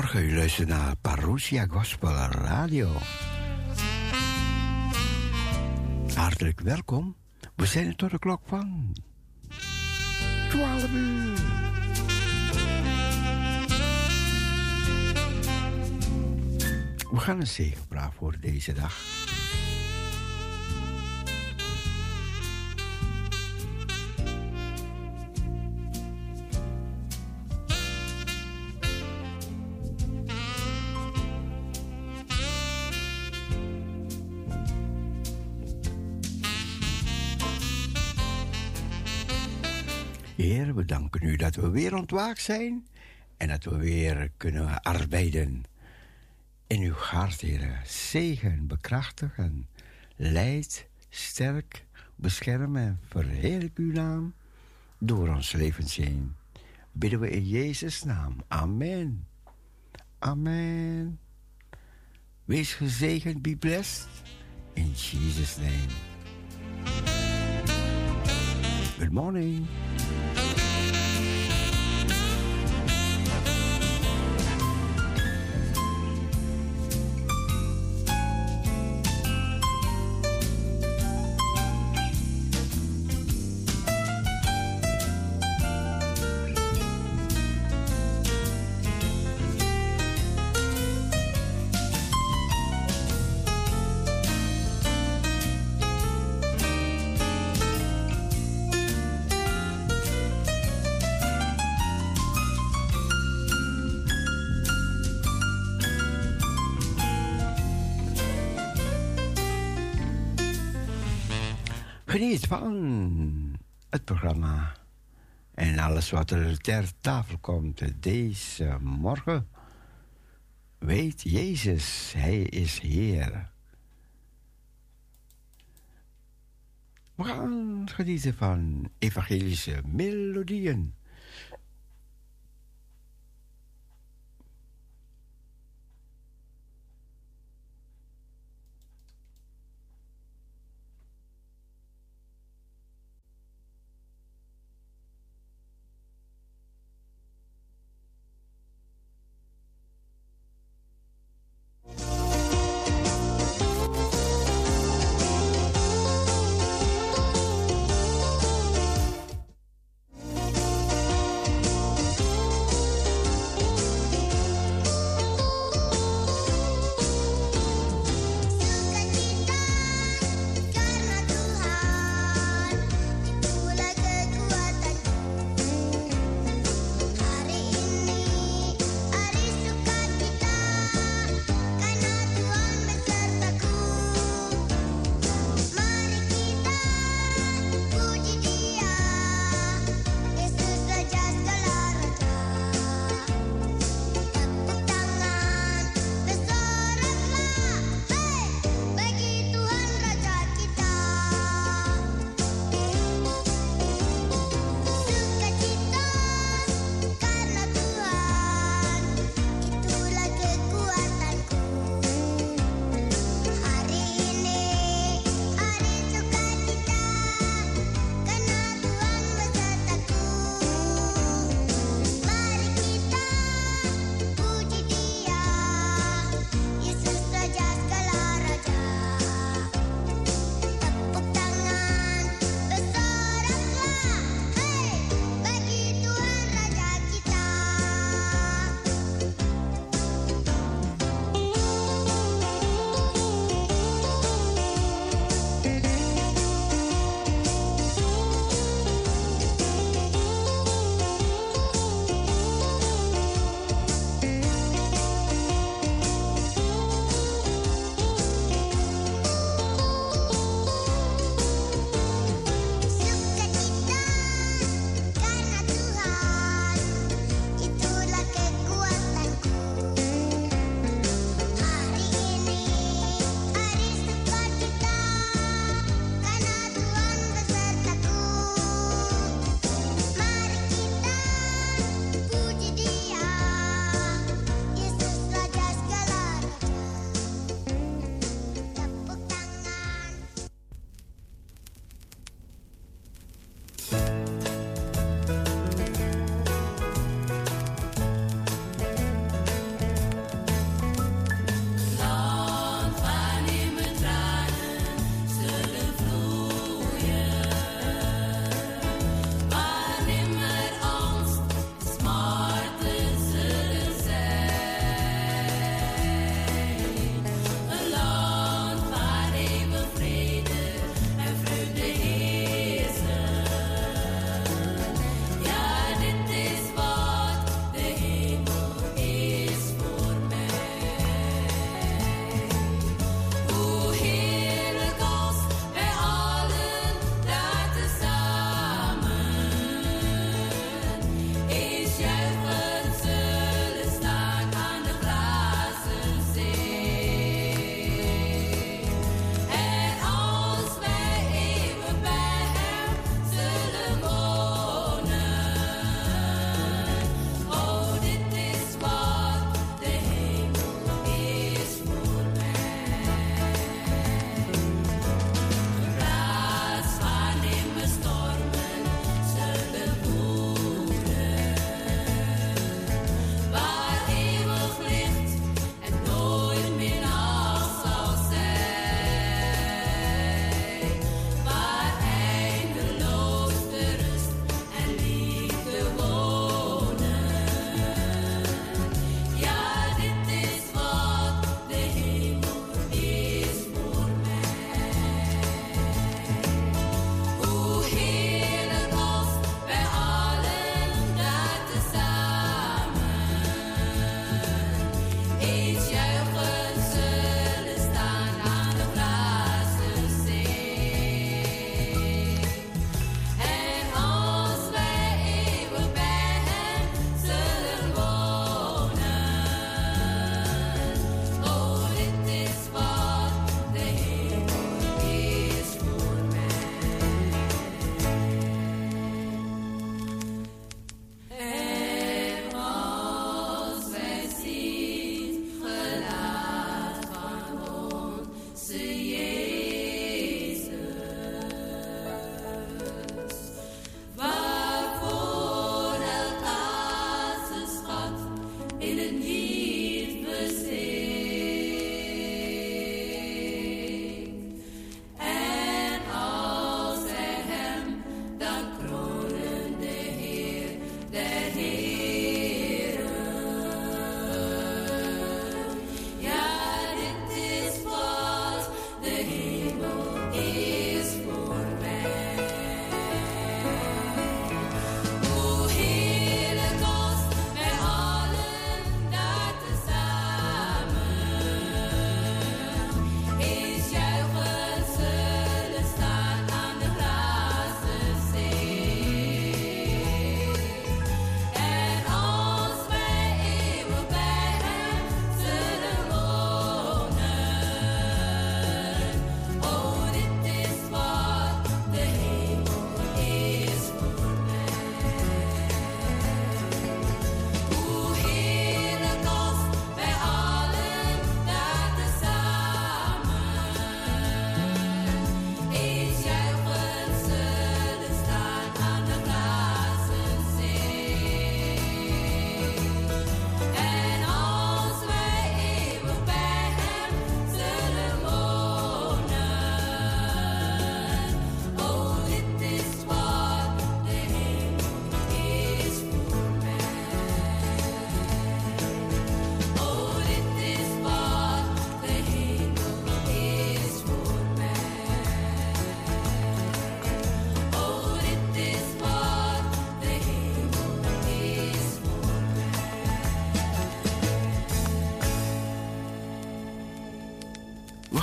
Goedemorgen, u luistert naar Parousia Gospel Radio. Hartelijk welkom. We zijn er tot de klok van 12 uur. We gaan een zegenvraag voor deze dag. Dat we weer ontwaakt zijn en dat we weer kunnen arbeiden in uw hart, Heer. Zegen, bekrachtigen, leid, sterk, beschermen en verheerlijk uw naam door ons levens heen. Bidden we in Jezus' naam. Amen. Amen. Wees gezegend, be blessed. In Jesus' name. Good morning. Van het programma en alles wat er ter tafel komt deze morgen. Weet Jezus, Hij is Heer. We gaan genieten van evangelische melodieën.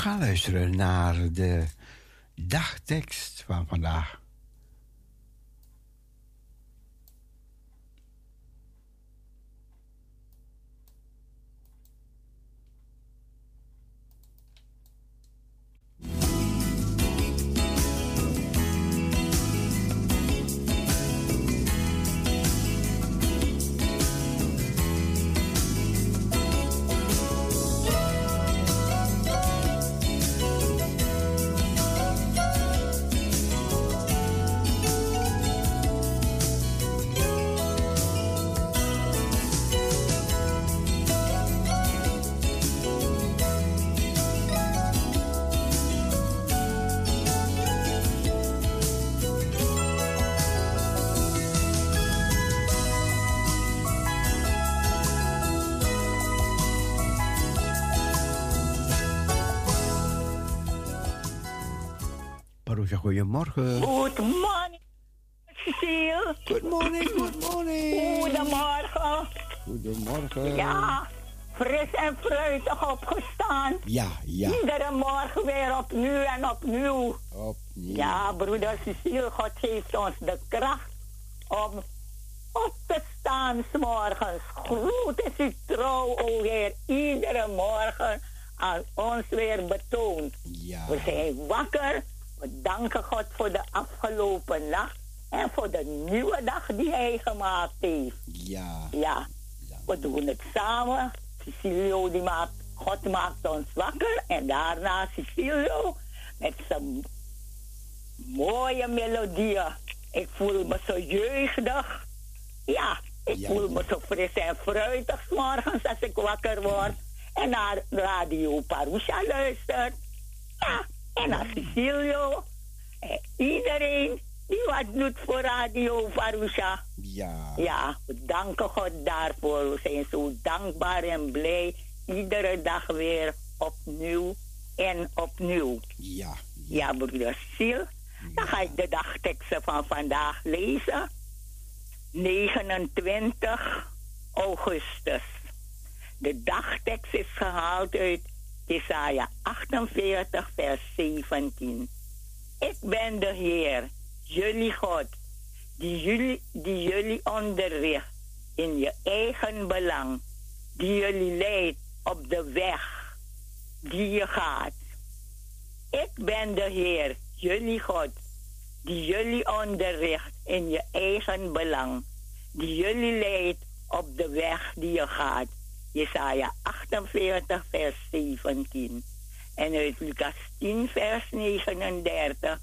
Gaan luisteren naar de dagtekst goedemorgen. Good morning, Cecile. Good morning, good morning. Goedemorgen. Goedemorgen. Ja, fris en fruitig opgestaan. Ja, ja. Iedere morgen weer opnieuw en opnieuw. Opnieuw. Ja, broeder Cecile, God geeft ons de kracht om op te staan s morgens. Groot is uw trouw, o Heer, iedere morgen aan ons weer betoond. Ja. We zijn wakker we danken God voor de afgelopen nacht en voor de nieuwe dag die Hij gemaakt heeft. Ja. Ja, we doen het samen. Cecilio, die maakt, God maakt ons wakker. En daarna Cecilio met zijn mooie melodieën. Ik voel me zo jeugdig. Ja, ik voel me zo fris en fruitig morgens als ik wakker word. En naar Radio Parusha luister. Ja, en naar Cecilio. En iedereen die wat doet voor Radio Varusha. Ja. Ja, we danken God daarvoor. We zijn zo dankbaar en blij. Iedere dag weer opnieuw en opnieuw. Ja. Ja, broeder Sil. Dan ga ik de dagteksten van vandaag lezen. 29 augustus. De dagtekst is gehaald uit Jesaja 48, vers 17. Ik ben de Heer, jullie God, die jullie, die jullie onderricht in je eigen belang, die jullie leidt op de weg die je gaat. Ik ben de Heer, jullie God, die jullie onderricht in je eigen belang, die jullie leidt op de weg die je gaat. Jesaja 48, vers 17. En uit Lucas 10, vers 39.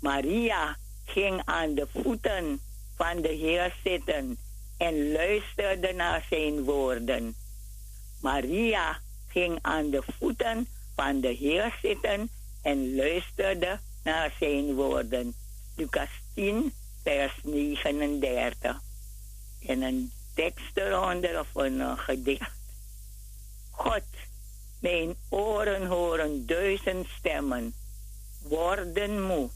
Maria ging aan de voeten van de Heer zitten en luisterde naar zijn woorden. Maria ging aan de voeten van de Heer zitten en luisterde naar zijn woorden. Lucas 10, vers 39. En een tekst eronder of een gedicht. God, mijn oren horen duizend stemmen, worden moe.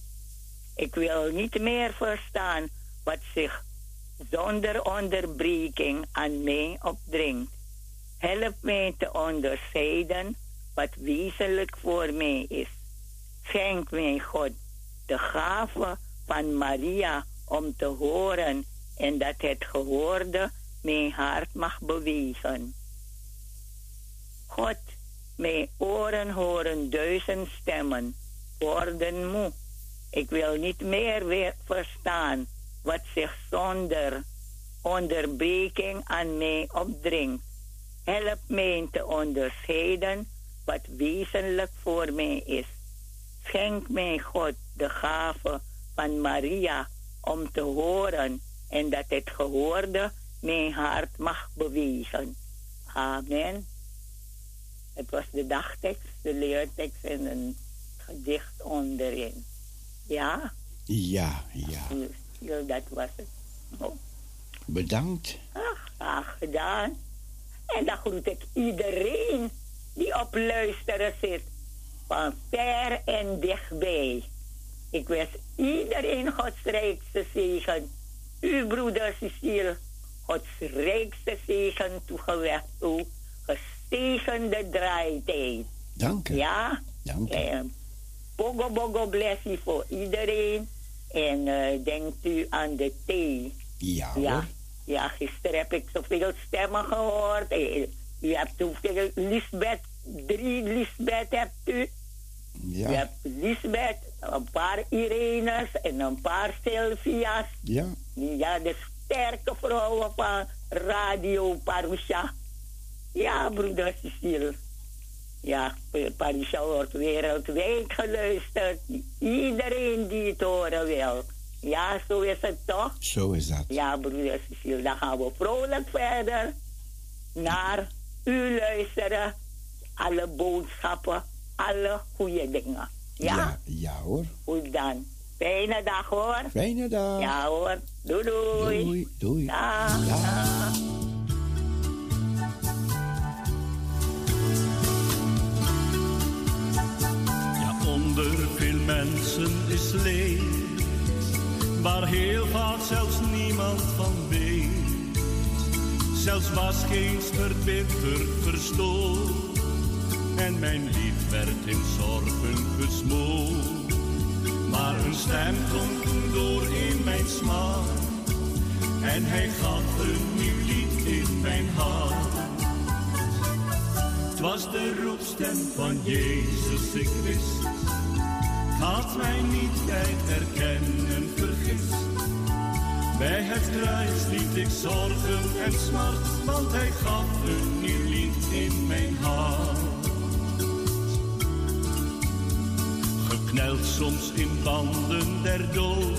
Ik wil niet meer verstaan wat zich zonder onderbreking aan mij opdringt. Help mij te onderscheiden wat wezenlijk voor mij is. Schenk mij, God, de gave van Maria om te horen en dat het gehoorde mijn hart mag bewegen. God, mijn oren horen duizend stemmen, worden moe. Ik wil niet meer weer verstaan wat zich zonder onderbreking aan mij opdringt. Help mij te onderscheiden wat wezenlijk voor mij is. Schenk mij, God, de gave van Maria om te horen en dat het gehoorde mijn hart mag bewegen. Amen. Het was de dagtekst, de leertekst en een gedicht onderin. Ja? Ja, ja. Ja, dat was het. Oh. Bedankt. Ach, graag gedaan. En dan groet ik iedereen die op luisteren zit. Van ver en dichtbij. Ik wens iedereen Gods rijkste zegen. Uw broeder Cecile, Gods rijkste zegen toegewenst toe gezegende draaitijd. Dank u. Ja, Dank u. En bogo bogo blessie voor iedereen. En uh, denkt u aan de thee. Ja, Ja, hoor. ja, gisteren heb ik zoveel stemmen gehoord. Eh, U hebt hoeveel Lisbeth, drie Lisbeth hebt u. Ja, hebt Lisbeth, een paar Irenes en een paar Sylvia's. ja. Ja, de sterke vrouwen van Radio Parusha. Ja, broeder Cecile. Ja, Parusha wordt wereldwijd geluisterd. Iedereen die het horen wil. Ja, zo is het toch? Zo is dat. Ja, broeder Cecile, dan gaan we vrolijk verder naar u luisteren. Alle boodschappen, alle goede dingen. Ja, ja, ja, hoor. goed dan. Fijne dag hoor. Fijne dag. Ja hoor. Doei doei. Doei, doei. Dag. Dag. dag. Ja, onder veel mensen is leed, waar heel vaak zelfs niemand van weet. Zelfs was geen verbitterd verstoord, en mijn lied werd in zorgen gesmoord. Maar een stem klonk toen door in mijn smaak, en hij gaf een nieuw lied in mijn hart. Het was de roepstem van Jezus, ik wist. Had mij niet bij herkennen vergist. Bij het kruis liet ik zorgen en smart, want hij gaf een nieuw lied in mijn hart. Gekneld soms in banden der dood,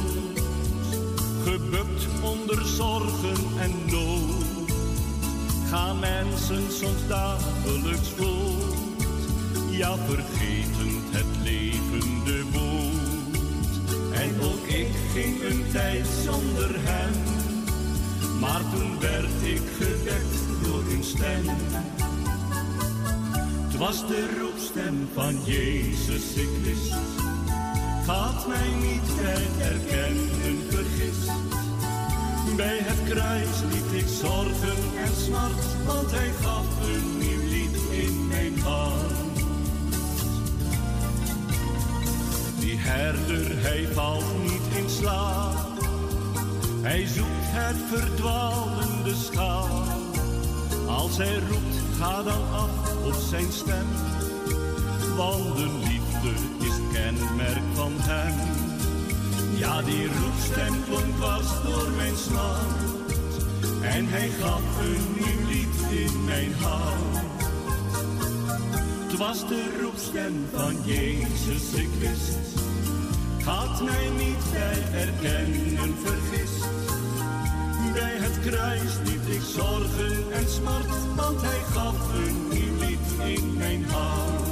gebukt onder zorgen en nood gaan mensen soms dagelijks voort. Ja, vergetend het levende woord. En ook ik ging een tijd zonder hem. Maar toen werd ik gewekt door een stem. Was de roepstem van Jezus, ik wist. Had mij niet herkennen vergist. Bij het kruis liet ik zorgen en smart, want hij gaf een nieuw lied in mijn hart. Die herder, hij valt niet in slaap. Hij zoekt het verdwalende schaap. Als hij roept, ga dan af op zijn stem. Want de liefde kenmerk van hem. Ja, die roepstem klonk was door mijn smart. En hij gaf een nieuw lied in mijn hart. Het was de roepstem van Jezus, ik wist. Had mij niet bij herkennen vergist. Bij het kruis liet ik zorgen en smart, want hij gaf een nieuw lied in mijn hart.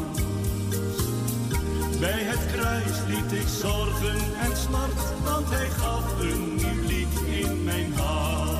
Bij het kruis liet ik zorgen en smart, want hij gaf een nieuw lied in mijn hart.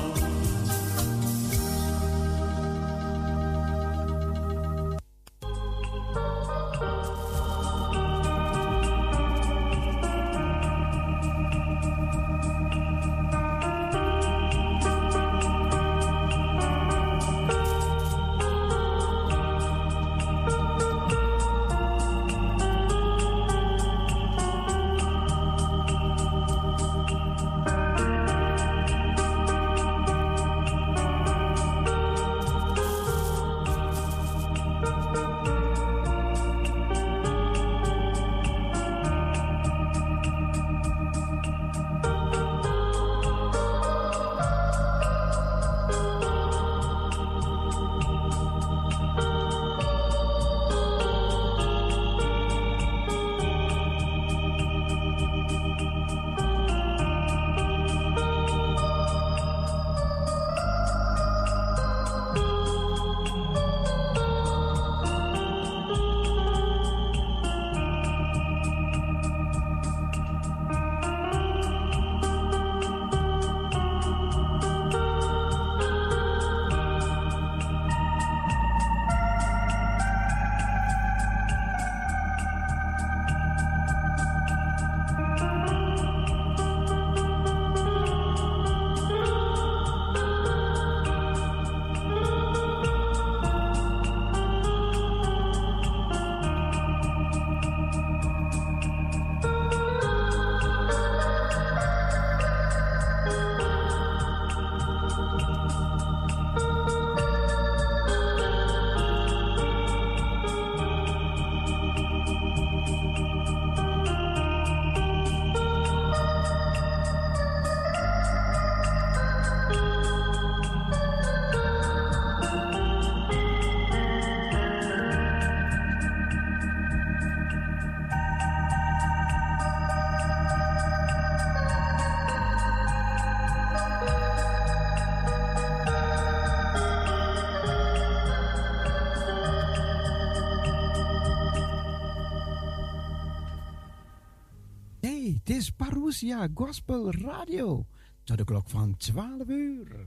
Gospel Radio. Tot de klok van 12 uur.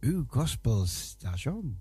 Uw Gospel Station.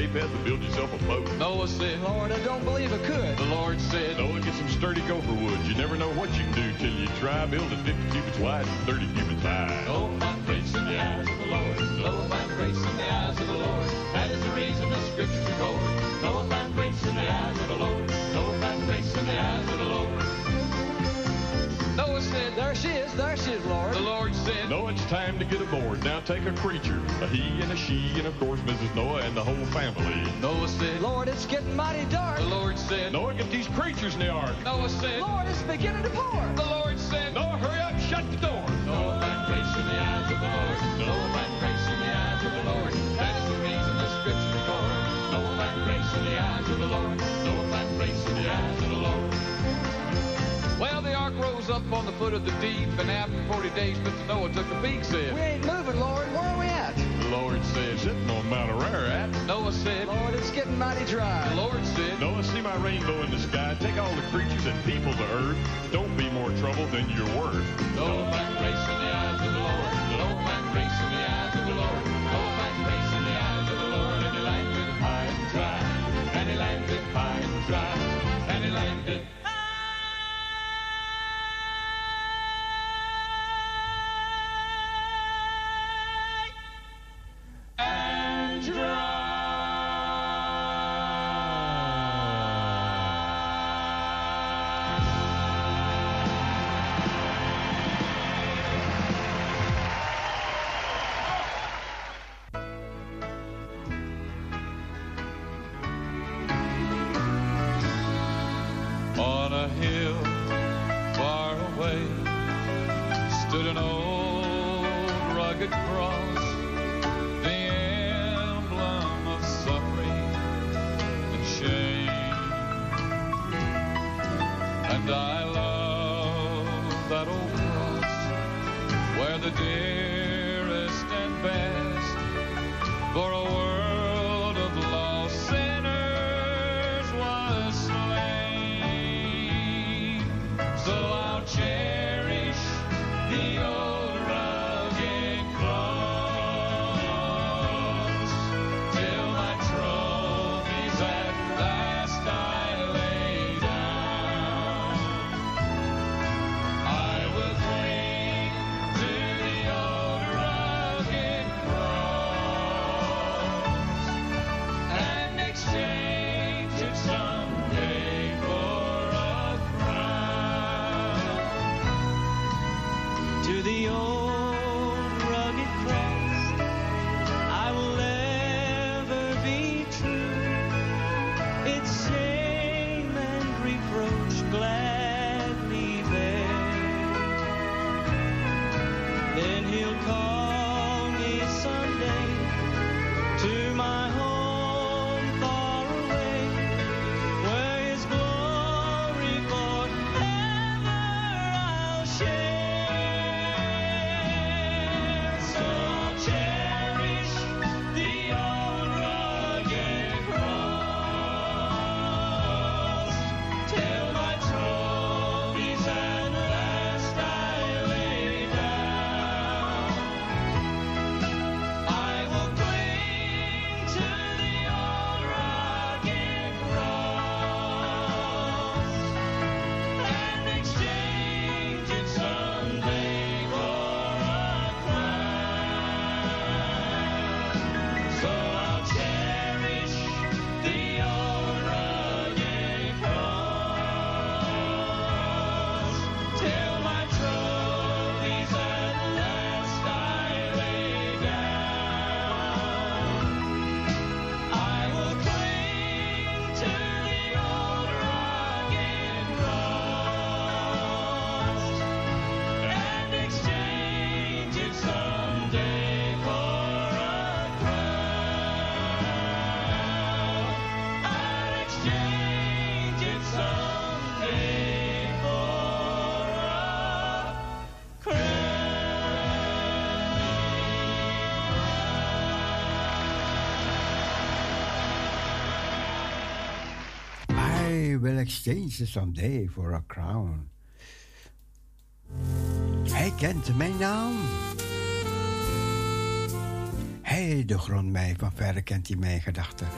Ham, Shem, and Japheth and build yourself a boat. Noah said, Lord, I don't believe I could. The Lord said, Noah, get some sturdy gopher wood. You never know what you can do till you try. Build it 50 cubits wide and 30 cubits high. Know if I'm grace in the eyes of the Lord. Know if I'm grace in the eyes of the Lord. That is the reason the scriptures record. Know oh, if I'm grace in the eyes of the Lord. Know if I'm grace in the eyes of the Lord. Noah said, There she is, there she is, Lord. The Lord said, Noah, it's time to get aboard. Now take a creature, a he and a she, and a course family. Noah said, Lord, it's getting mighty dark. The Lord said, Noah, get these creatures in the ark. Noah said, Lord, it's beginning to pour. The Lord said, Noah, hurry up, shut the door. Know if grace in the eyes of the Lord. Know if grace in the eyes of the Lord. That is the reason the scriptures record. Know if grace in the eyes of the Lord. Know if grace in the eyes of the Lord. Well, the ark rose up on the foot of the deep, and after 40 days, Mr. Noah took a peek, We ain't moving, Lord. Where are we at? The Lord said, Sitting on Lord, it's getting mighty The. Lord said, Noah, see my rainbow in the sky. Take all the creatures and people to earth. Don't be more trouble than you're worth. Know if exchange someday for a crown. Hij kent mijn naam. Hij, de grond mij, van verre kent hij mijn gedachten.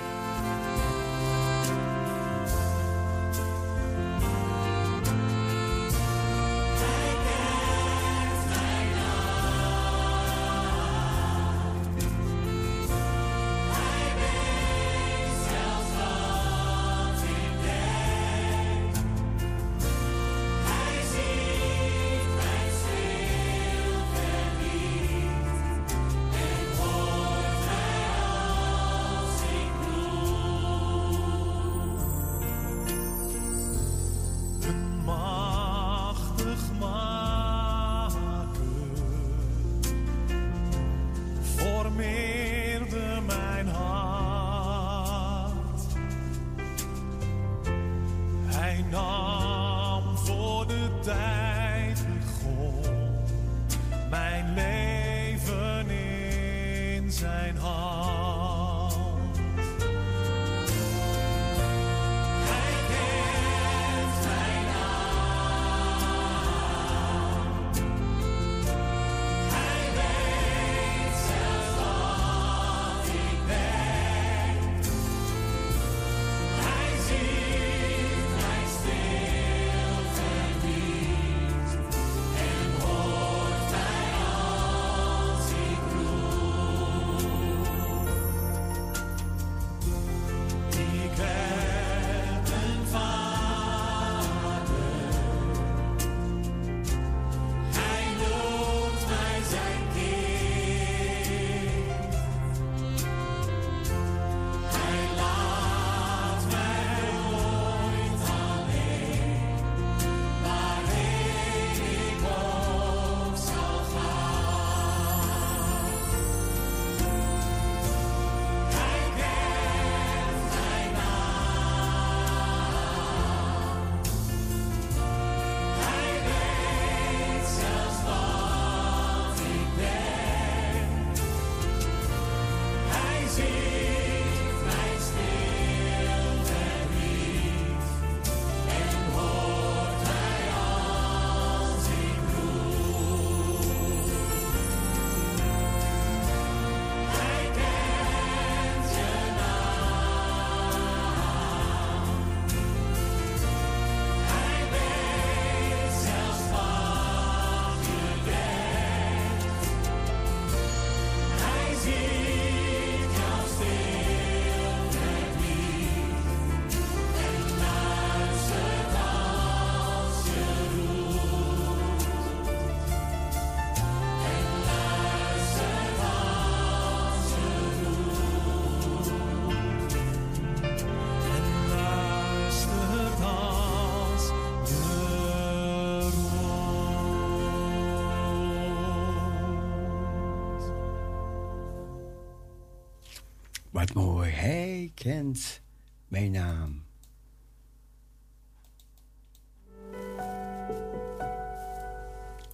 Kent mijn naam.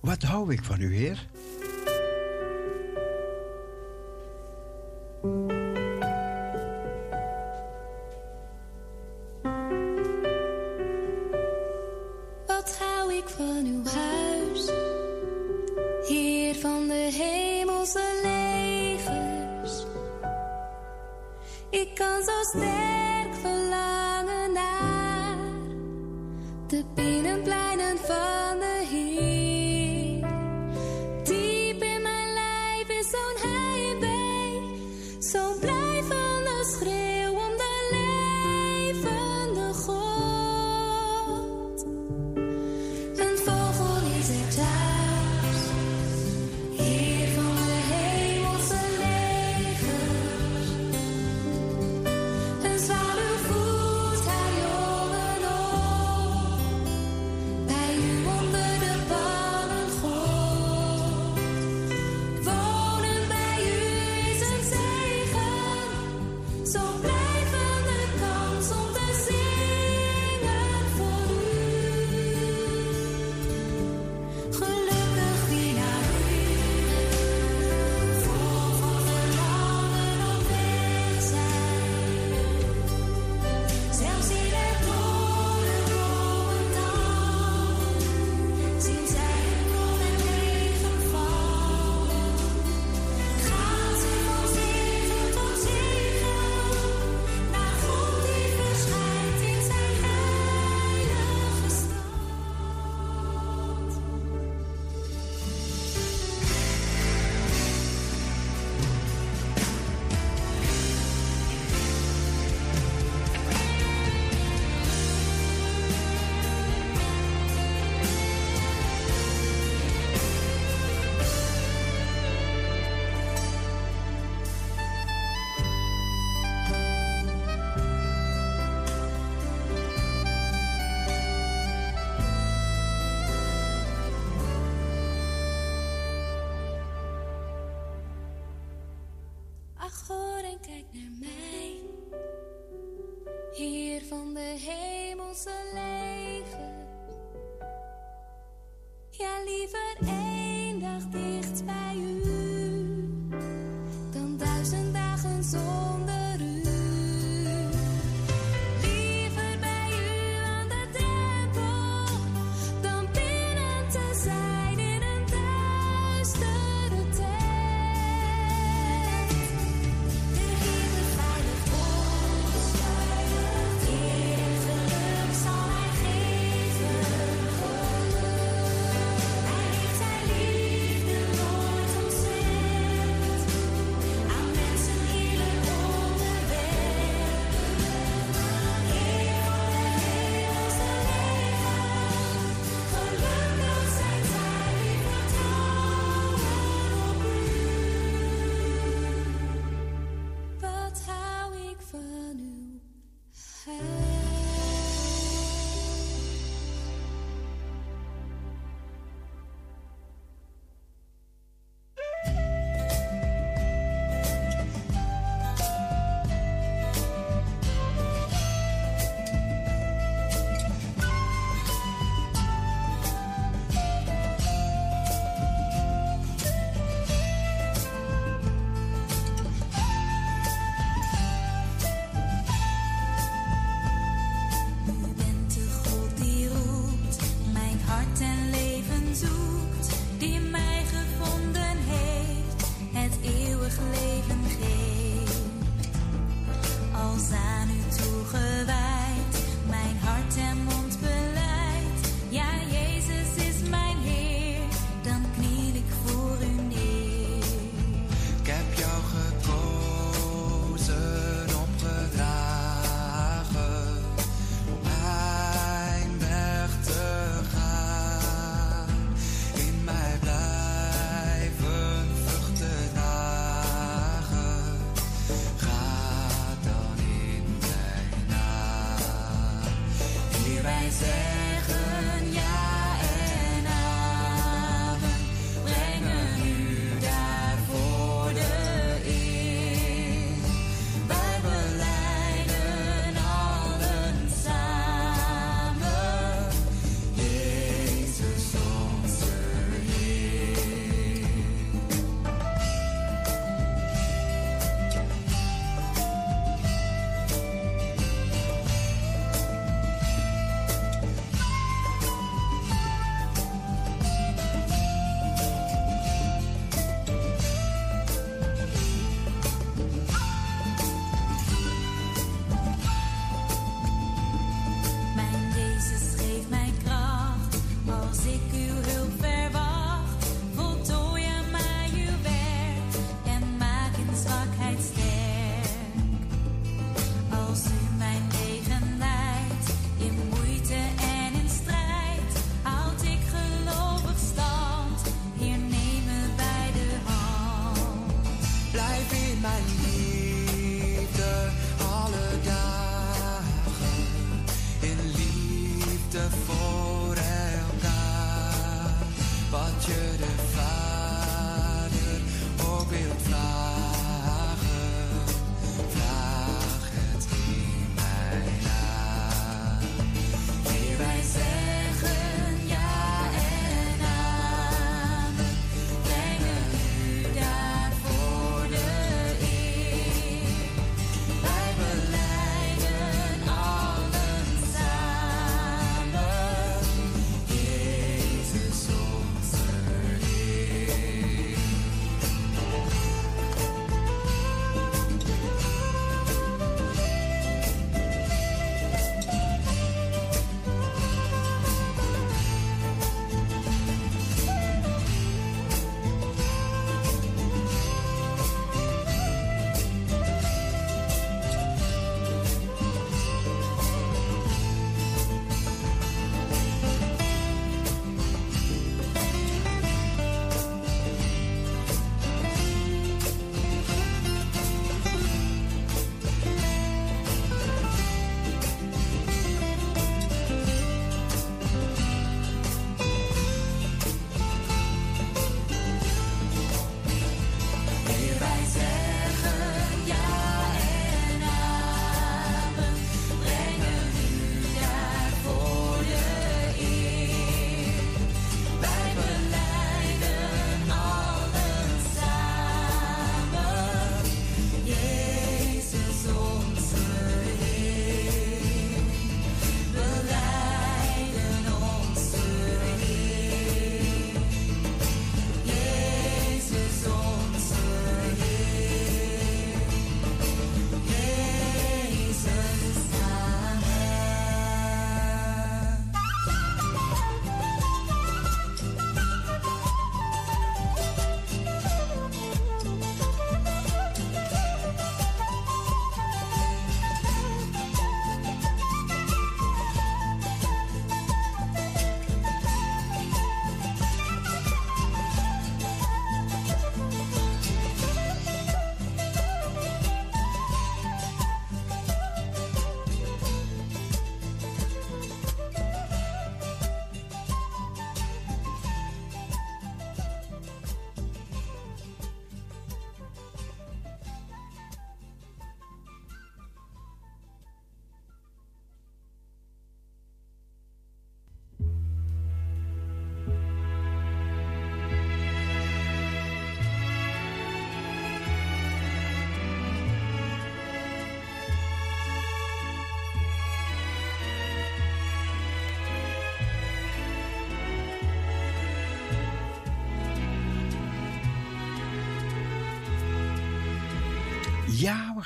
Wat hou ik van u, Heer?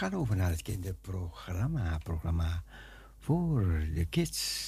Gaan over naar het kinderprogramma. Programma voor de kids.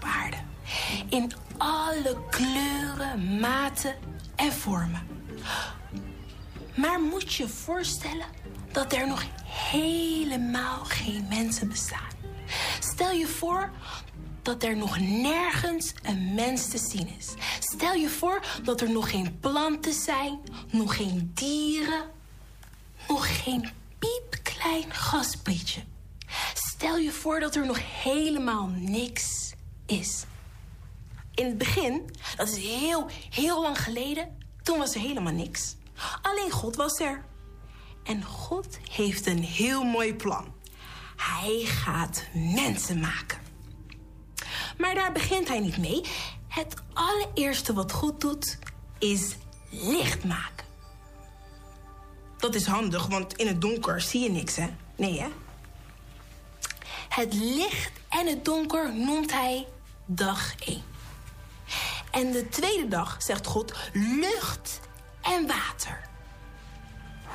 Aarde. In alle kleuren, maten en vormen. Maar moet je je voorstellen dat er nog helemaal geen mensen bestaan. Stel je voor dat er nog nergens een mens te zien is. Stel je voor dat er nog geen planten zijn, nog geen dieren, nog geen piepklein gasprietje. Stel je voor dat er nog helemaal niks is. In het begin, dat is heel, heel lang geleden, toen was er helemaal niks. Alleen God was er. En God heeft een heel mooi plan. Hij gaat mensen maken. Maar daar begint hij niet mee. Het allereerste wat God doet, is licht maken. Dat is handig, want in het donker zie je niks, hè? Nee, hè? Het licht en het donker noemt hij dag 1. En de tweede dag zegt God lucht en water.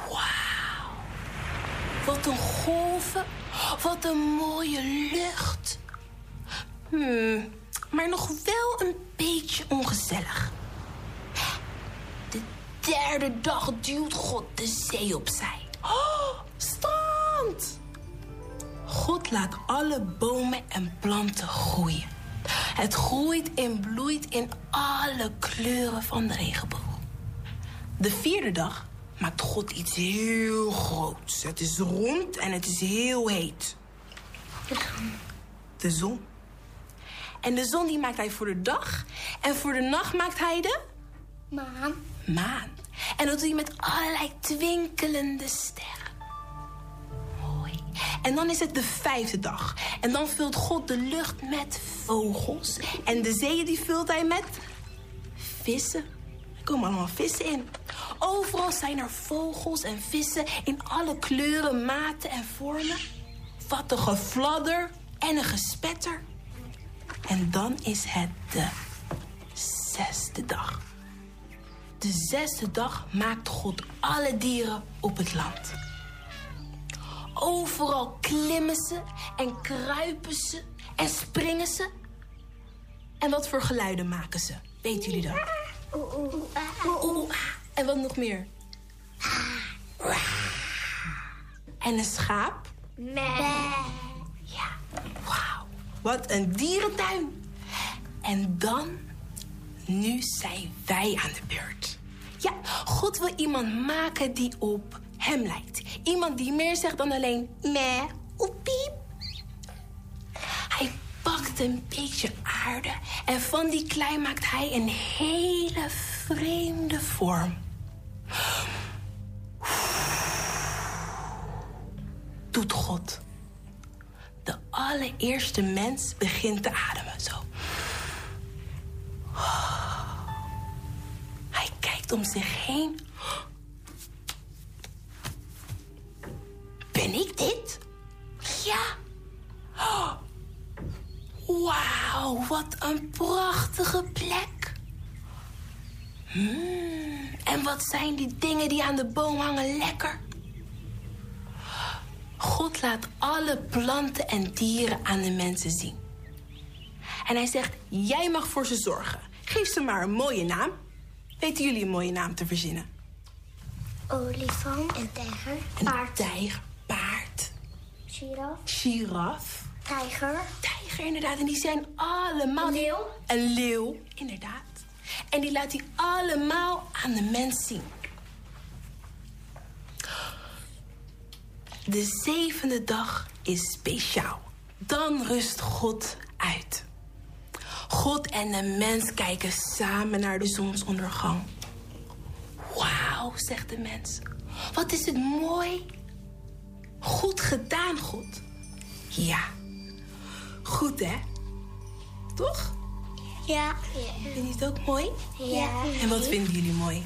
Wauw. Wat een golven. Wat een mooie lucht. Hmm, maar nog wel een beetje ongezellig. De derde dag duwt God de zee opzij. Oh, strand! God laat alle bomen en planten groeien. Het groeit en bloeit in alle kleuren van de regenboog. De vierde dag maakt God iets heel groots. Het is rond en het is heel heet. De zon. En de zon die maakt hij voor de dag. En voor de nacht maakt hij de... Maan. Maan. En dat doet hij met allerlei twinkelende sterren. En dan is het de vijfde dag. En dan vult God de lucht met vogels. En de zeeën die vult hij met vissen. Er komen allemaal vissen in. Overal zijn er vogels en vissen in alle kleuren, maten en vormen. Wat een gefladder en een gespetter. En dan is het de zesde dag. De zesde dag maakt God alle dieren op het land. Overal klimmen ze en kruipen ze en springen ze. En wat voor geluiden maken ze? Weten jullie dat? Oeh, ah. En wat nog meer? En een schaap? Ja, wauw. Wat een dierentuin. En dan, nu zijn wij aan de beurt. Ja, God wil iemand maken die op hem lijkt. Iemand die meer zegt dan alleen meh of piep. Hij pakt een beetje aarde en van die klei maakt hij een hele vreemde vorm. Doet God. De allereerste mens begint te ademen zo. Hij kijkt om zich heen. Ben ik dit? Ja. Wauw, wat een prachtige plek. Hmm, en wat zijn die dingen die aan de boom hangen lekker? God laat alle planten en dieren aan de mensen zien. En hij zegt, jij mag voor ze zorgen. Geef ze maar een mooie naam. Weten jullie een mooie naam te verzinnen? Olifant. En tijger. Een tijger, paard, Giraf. giraf, Tijger. tijger inderdaad. En die zijn allemaal... Een leeuw. Een leeuw, inderdaad. En die laat hij allemaal aan de mens zien. De zevende dag is speciaal. Dan rust God uit. God en de mens kijken samen naar de zonsondergang. Wauw, zegt de mens. Wat is het mooi. Goed gedaan, God. Ja, goed hè? Toch? Ja. Vind je het ook mooi? Ja. En wat vinden jullie mooi?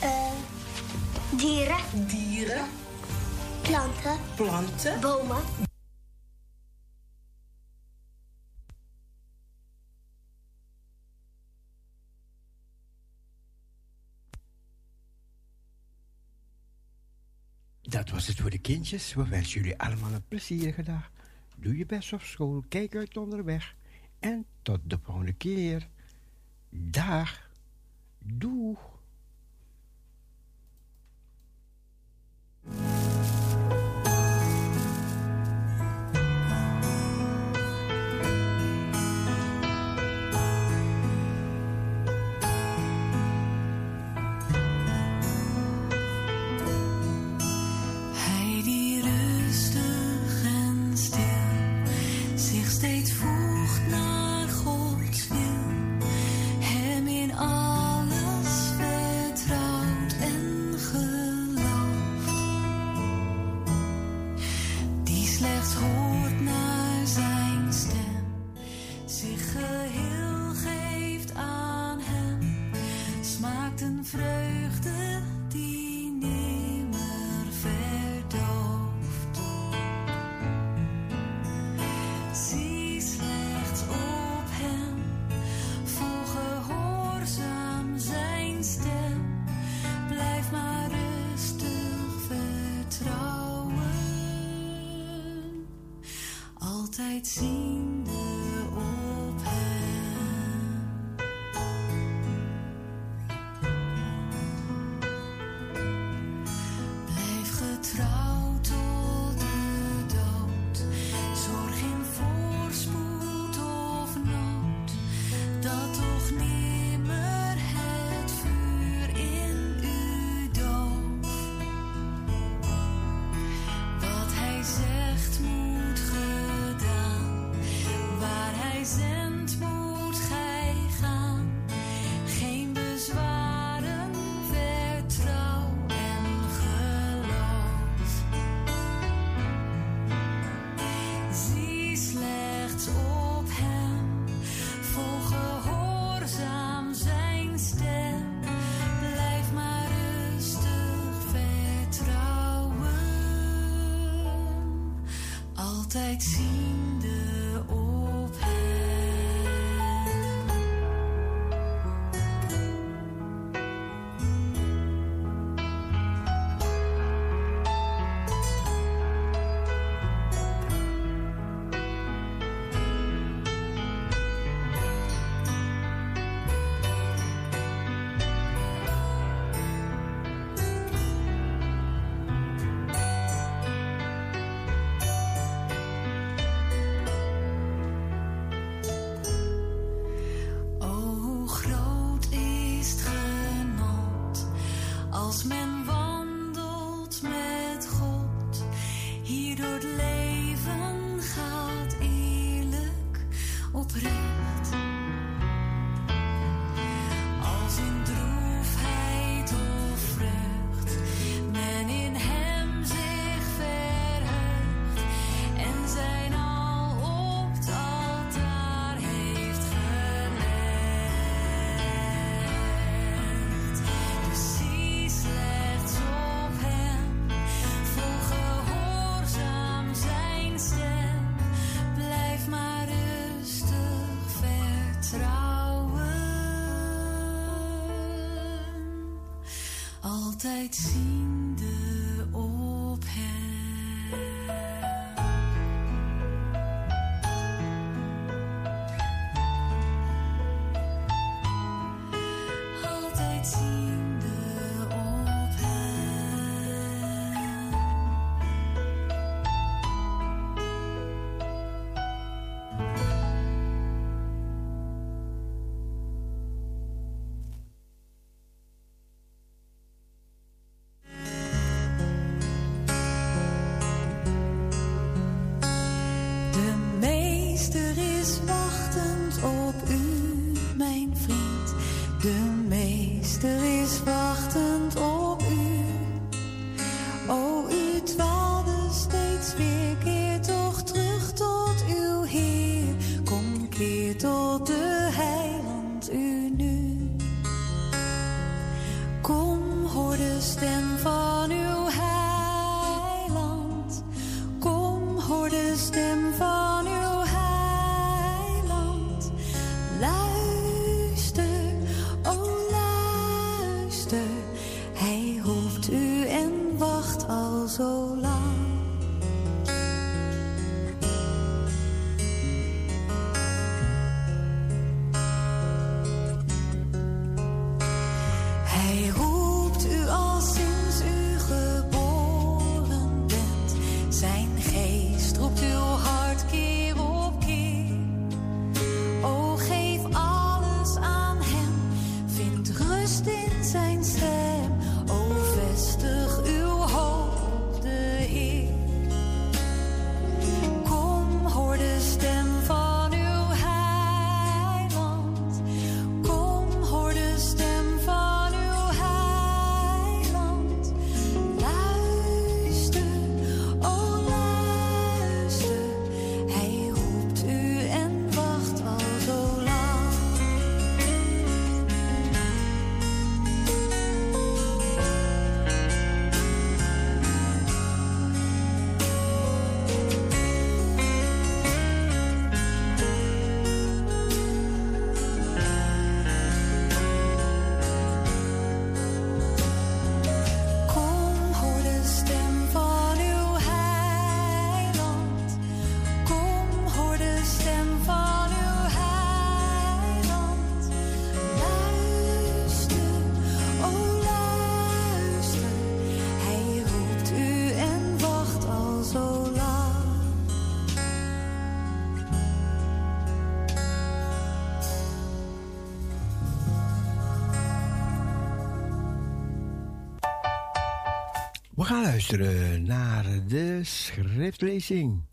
Eh, dieren. Dieren, Planten. planten, Bomen. Dat was het voor de kindjes. We wensen jullie allemaal een plezierige dag. Doe je best op school. Kijk uit onderweg. En tot de volgende keer. Dag. Doeg. vreugde. see horsemen might see luisteren naar de schriftlezing.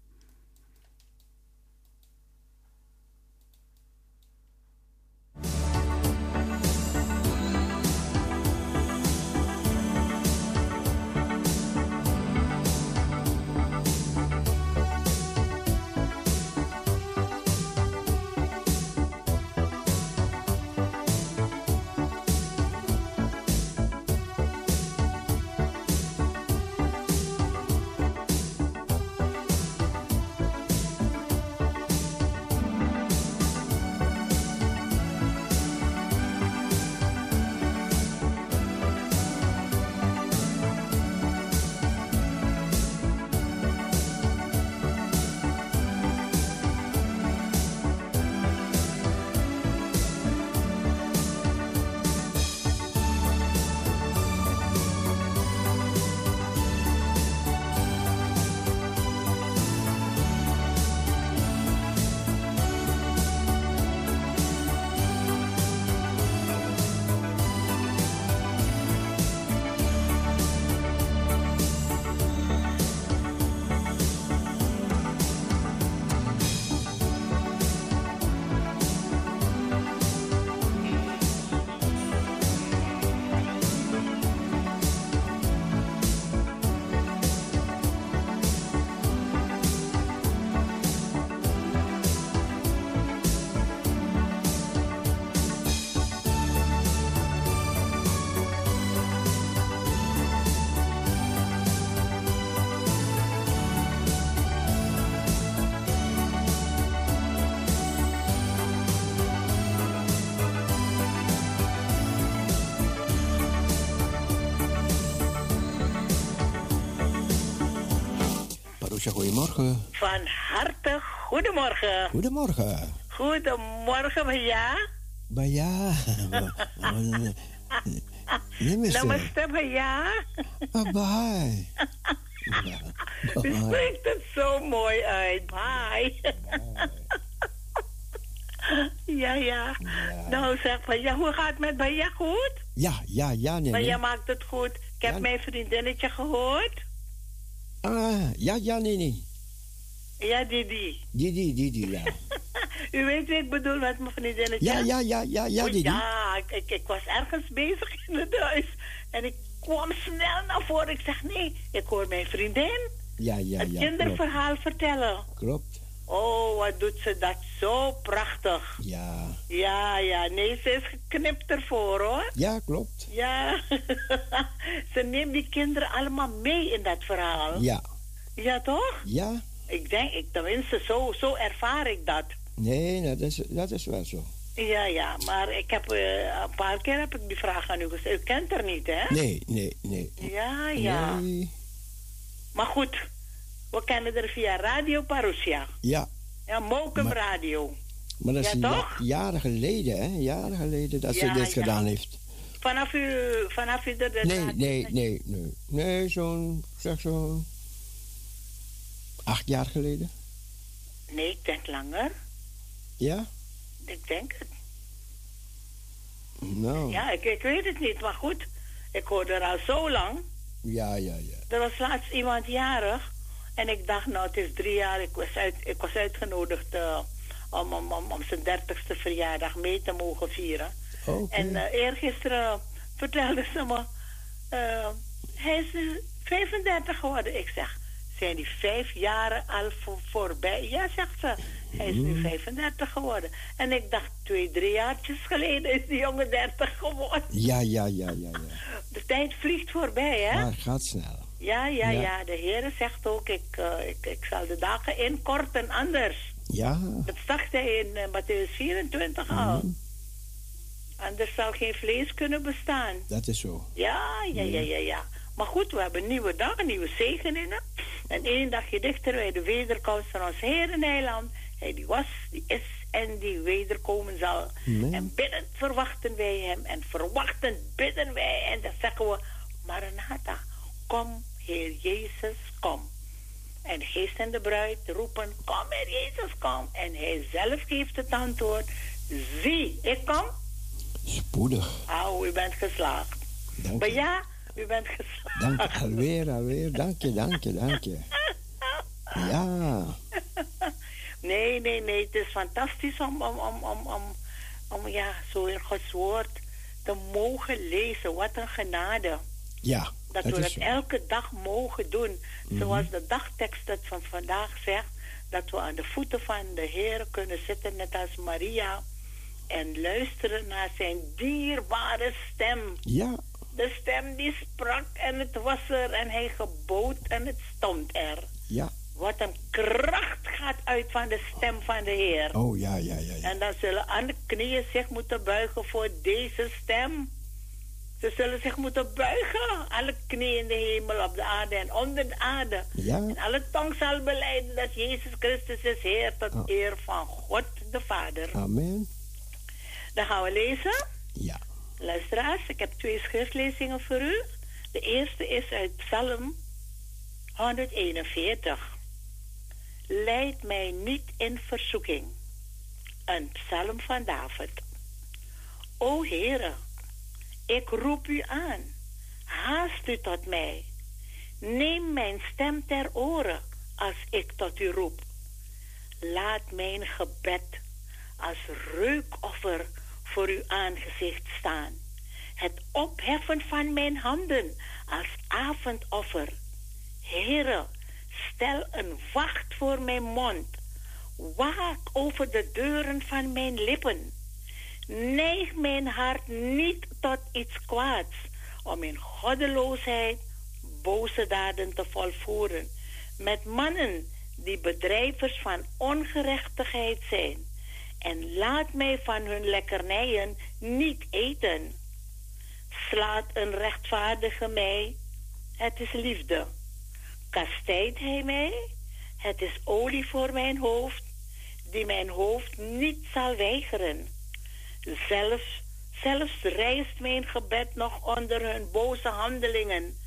Goedemorgen. Van harte goedemorgen. Goedemorgen. Goedemorgen, ja. Baya. Namaste. Namaste, ja. Bye. U spreekt het zo mooi uit. Bye. ja, ja. Nou, zeg maar, ja, hoe gaat het met Baya goed? Ja, ja, ja, nee. Jij maakt het goed. Ik heb Ja. mijn vriendinnetje gehoord. Ah, ja, ja, nee, nee. Ja, Didi. Die, die, ja. U weet wat ik bedoel met mijn vriendinnetje? Ja, ja, ja, ja, ja, Oh, die. ja, ik, ik, was ergens bezig in het huis. En ik kwam snel naar voren. Ik zeg, nee, ik hoor mijn vriendin Ja, ja, het ja. Klopt. kinderverhaal vertellen. klopt. Oh, wat doet ze dat zo prachtig. Ja. Ja, ja, nee, ze is geknipt ervoor, hoor. Ja, klopt. Ja, ze neemt die kinderen allemaal mee in dat verhaal. Ja. Ja, toch? Ja. Ik denk, ik, tenminste, zo, zo ervaar ik dat. Nee, dat is, dat is wel zo. Ja, ja, maar ik heb eh, een paar keer heb ik die vraag aan u gesteld. U kent haar niet, hè? Nee, nee, nee. Ja, ja. Nee. Maar goed, we kennen er via Radio Parousia. Ja, Ja, Mokum Maar- Radio. maar dat is Ja, ja- toch? jaren geleden, hè? Jaren geleden dat Ja, ze dit ja. gedaan heeft. Vanaf u, vanaf u de... de Nee, radio- nee, nee, nee. Nee, zo'n, zeg zo'n... Acht jaar geleden. Nee, ik denk langer. Ja? Ik denk het. Nou. Ja, ik, ik weet het niet, maar goed. Ik hoorde er al zo lang. Ja, ja, ja. Er was laatst iemand jarig. En ik dacht, nou, het is drie jaar. Ik was, uit, ik was uitgenodigd eh, om, om, om, om zijn dertigste verjaardag mee te mogen vieren. En eh eergisteren vertelde ze me... eh, hij is nu 35 geworden. Ik zeg, zijn die vijf jaren al voor, voorbij? Ja, zegt ze. Hij is nu 35 geworden. En ik dacht, twee, drie jaartjes geleden is die jongen 30 geworden. Ja, ja, ja, ja, ja. De tijd vliegt voorbij, hè? Maar het gaat snel. Ja, ja, ja, Ja. De Heer zegt ook, ik, eh, ik, ik zal de dagen inkorten anders. Ja. Dat zag hij in eh, Matthäus 24 al. Mhm. Anders zal geen vlees kunnen bestaan. Dat is zo. Ja, ja, ja, ja, ja. Maar goed, we hebben nieuwe dag, nieuwe zegeningen. En één dagje dichter bij de wederkomst van ons Heer en Heiland. Hij die was, die is en die wederkomen zal. En biddend verwachten wij hem. En verwachtend bidden wij. En dan zeggen we, Maranatha, kom, Heer Jezus, kom. En de geest en de bruid roepen, kom Heer Jezus, kom. En hij zelf geeft het antwoord, zie, ik kom. Spoedig. Oh, u bent geslaagd. Dank Maar ja, U bent geslaagd. Dank je, alweer, alweer. Dank je, dank je, dank je. Ja, Nee, nee, nee. Het is fantastisch om, om, om, om, om, om ja, zo in Gods woord te mogen lezen. Wat een genade. ja. Dat dat we zo. elke dag mogen doen. Mhm. Zoals de dagtekst het van vandaag zegt. Dat we aan de voeten van de Heer kunnen zitten, net als Maria. En luisteren naar zijn dierbare stem. Ja, De stem die sprak en het was er en hij gebood en het stond er. ja. Wat een kracht gaat uit van de stem van de Heer. Oh, ja, ja, ja. ja. En dan zullen alle knieën zich moeten buigen voor deze stem. Ze zullen zich moeten buigen. Alle knieën in de hemel, op de aarde en onder de aarde. Ja. En alle tong zal beleiden dat Jezus Christus is Heer tot Oh. eer van God de Vader. Amen. Dan gaan we lezen. Ja. Luisteraars, ik heb twee schriftlezingen voor u. De eerste is uit Psalm 141. Leid mij niet in verzoeking. Een psalm van David. O Heere, ik roep u aan. Haast u tot mij. Neem mijn stem ter oren als ik tot u roep. Laat mijn gebed als reukoffer voor uw aangezicht staan. Het opheffen van mijn handen als avondoffer. Heere, stel een wacht voor mijn mond. Waak over de deuren van mijn lippen. Neig mijn hart niet tot iets kwaads, om in goddeloosheid boze daden te volvoeren. Met mannen die bedrijvers van ongerechtigheid zijn. En laat mij van hun lekkernijen niet eten. Slaat een rechtvaardige mij, het is liefde. Kastijdt hij mij, het is olie voor mijn hoofd, die mijn hoofd niet zal weigeren. Zelfs, zelfs rijst mijn gebed nog onder hun boze handelingen.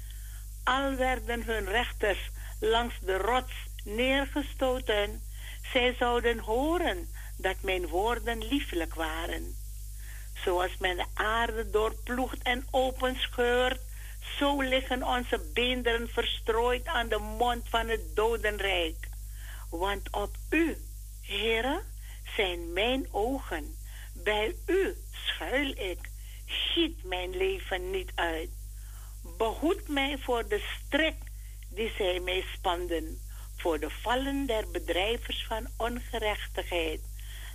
Al werden hun rechters langs de rots neergestoten, zij zouden horen dat mijn woorden lieflijk waren. Zoals men de aarde doorploegt en openscheurt, zo liggen onze beenderen verstrooid aan de mond van het dodenrijk. Want op u, Heere, zijn mijn ogen. Bij u schuil ik. Giet mijn leven niet uit. Behoed mij voor de strik die zij mij spanden, voor de vallen der bedrijvers van ongerechtigheid.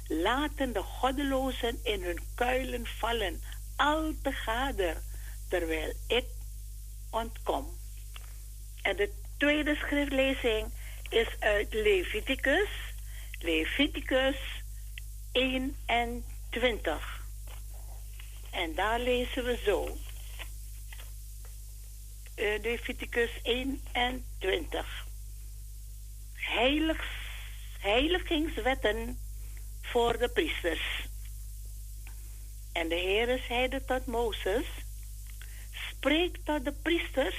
Laten de goddelozen in hun kuilen vallen, al te gader, terwijl ik ontkom. En de tweede schriftlezing is uit Leviticus, Leviticus 21. En daar lezen we zo. Eh, Leviticus 21. Heiligs, heiligingswetten voor de priesters. En de Heere zeide tot Mozes, spreek tot de priesters,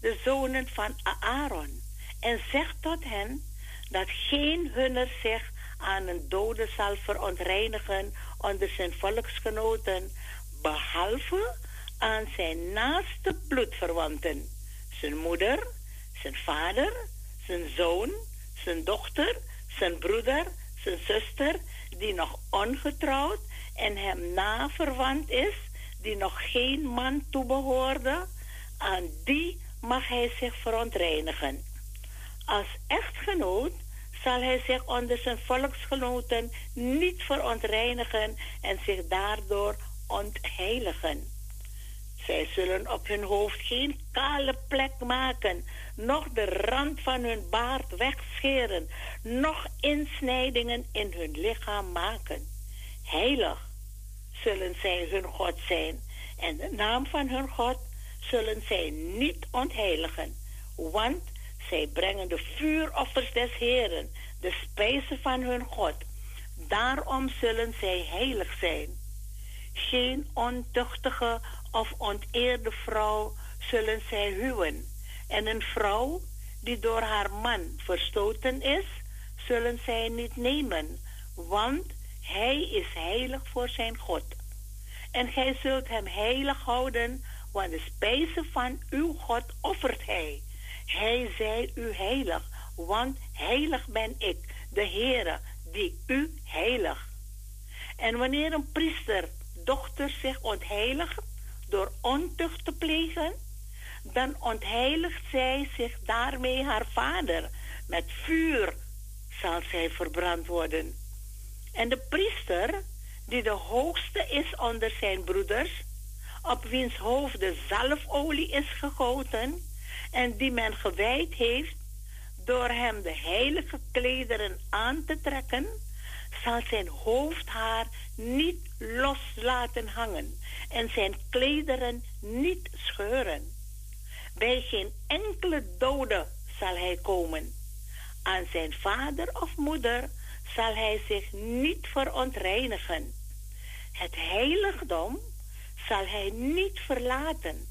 de zonen van Aaron, en zeg tot hen dat geen hunner zich aan een dode zal verontreinigen onder zijn volksgenoten, behalve aan zijn naaste bloedverwanten, zijn moeder, zijn vader, zijn zoon, zijn dochter, zijn broeder, zijn zuster, die nog ongetrouwd en hem naverwant is, die nog geen man toebehoorde, aan die mag hij zich verontreinigen. Als echtgenoot zal hij zich onder zijn volksgenoten niet verontreinigen en zich daardoor ontheiligen. Zij zullen op hun hoofd geen kale plek maken, noch de rand van hun baard wegscheren, noch insnijdingen in hun lichaam maken. Heilig zullen zij hun God zijn, en de naam van hun God zullen zij niet ontheiligen, want zij brengen de vuuroffers des Heren, de spijzen van hun God. Daarom zullen zij heilig zijn. Geen ontuchtige of onteerde vrouw zullen zij huwen. En een vrouw die door haar man verstoten is, zullen zij niet nemen, want hij is heilig voor zijn God. En gij zult hem heilig houden, want de spijzen van uw God offert hij. Hij zei u heilig, want heilig ben ik, de Heere, die u heilig. En wanneer een priester dochter zich ontheiligt door ontucht te plegen, dan ontheiligt zij zich daarmee haar vader. Met vuur zal zij verbrand worden. En de priester, die de hoogste is onder zijn broeders, op wiens hoofd de zalfolie is gegoten en die men gewijd heeft door hem de heilige klederen aan te trekken, zal zijn hoofdhaar niet los laten hangen en zijn klederen niet scheuren. Bij geen enkele dode zal hij komen. Aan zijn vader of moeder zal hij zich niet verontreinigen. Het heiligdom zal hij niet verlaten,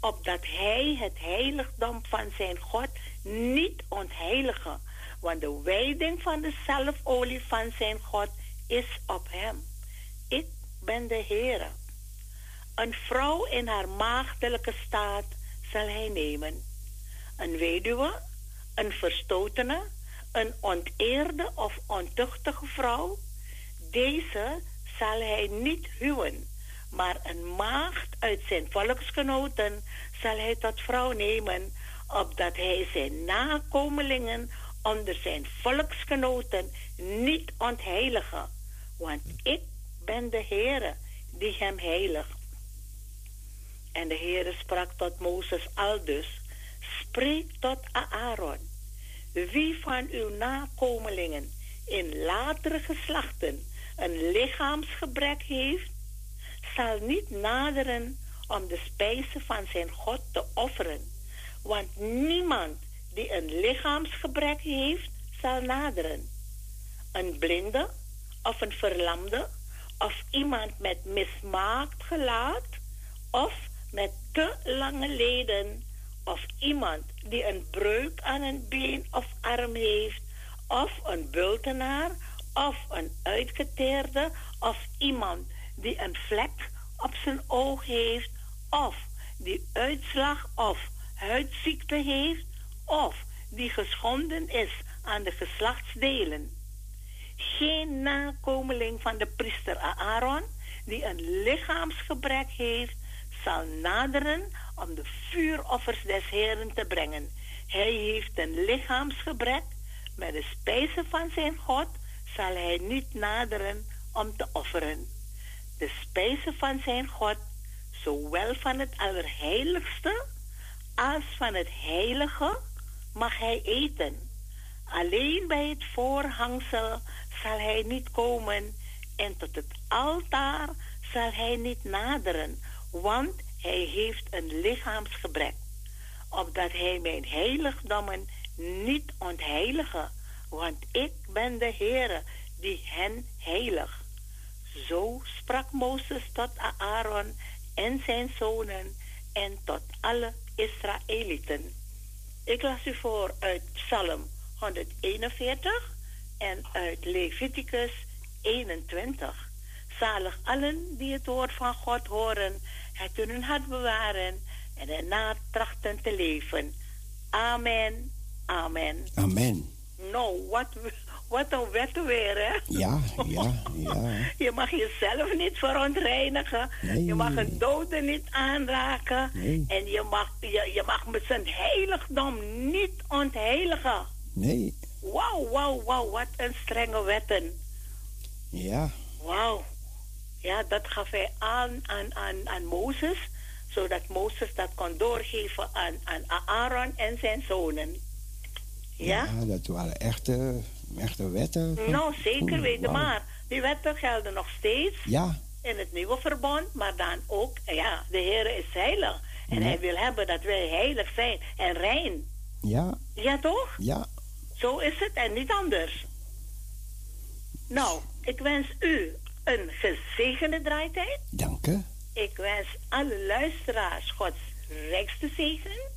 opdat hij het heiligdom van zijn God niet ontheiligen. Want de wijding van de zelfolie van zijn God is op hem. Ik ben de Heere. Een vrouw in haar maagdelijke staat zal hij nemen. Een weduwe, een verstotene, een onteerde of ontuchtige vrouw. Deze zal hij niet huwen, maar een maagd uit zijn volksgenoten zal hij tot vrouw nemen, opdat hij zijn nakomelingen onder zijn volksgenoten niet ontheiligen. Want ik ben de Heere die hem heiligt. En de Heere sprak tot Mozes aldus, spreek tot Aaron, wie van uw nakomelingen in latere geslachten een lichaamsgebrek heeft, zal niet naderen om de spijzen van zijn God te offeren. Want niemand die een lichaamsgebrek heeft, zal naderen. Een blinde of een verlamde of iemand met mismaakt gelaat of met te lange leden of iemand die een breuk aan een been of arm heeft of een bultenaar of een uitgeteerde of iemand die een vlek op zijn oog heeft of die uitslag of huidziekte heeft of die geschonden is aan de geslachtsdelen. Geen nakomeling van de priester Aaron die een lichaamsgebrek heeft, zal naderen om de vuuroffers des Heren te brengen. Hij heeft een lichaamsgebrek, met de spijzen van zijn God zal hij niet naderen om te offeren. De spijzen van zijn God, zowel van het allerheiligste als van het heilige, mag hij eten. Alleen bij het voorhangsel zal hij niet komen en tot het altaar zal hij niet naderen, want hij heeft een lichaamsgebrek, opdat hij mijn heiligdommen niet ontheilige, want ik ben de Heere die hen heilig. Zo sprak Mozes tot Aaron en zijn zonen en tot alle Israëlieten. Ik las u voor uit Psalm 141 en uit Leviticus 21. Zalig allen die het woord van God horen, het in hun hart bewaren en erna trachten te leven. Amen. Amen. Amen. Nou, wat, wat een wet weer, hè? Ja, ja, ja. Je mag jezelf niet verontreinigen. Nee. Je mag een dode niet aanraken. Nee. En je mag, je, je mag met zijn heiligdom niet ontheiligen. Nee, Wauw, wauw, wauw, wat een strenge wetten. ja. Wauw. Ja, dat gaf hij aan aan, aan, aan Mozes, zodat Mozes dat kon doorgeven aan, aan Aaron en zijn zonen. Ja? Ja, dat waren echte, echte wetten. Nou, zeker weten, maar die wetten gelden nog steeds Ja, in het nieuwe verbond, maar dan ook, ja, de Heer is heilig. En Ja. hij wil hebben dat wij heilig zijn en rein. ja, Ja, toch? ja. Zo is het en niet anders. Nou, ik wens u een gezegende draaitijd. Dank u. Ik wens alle luisteraars Gods rijkste zegen.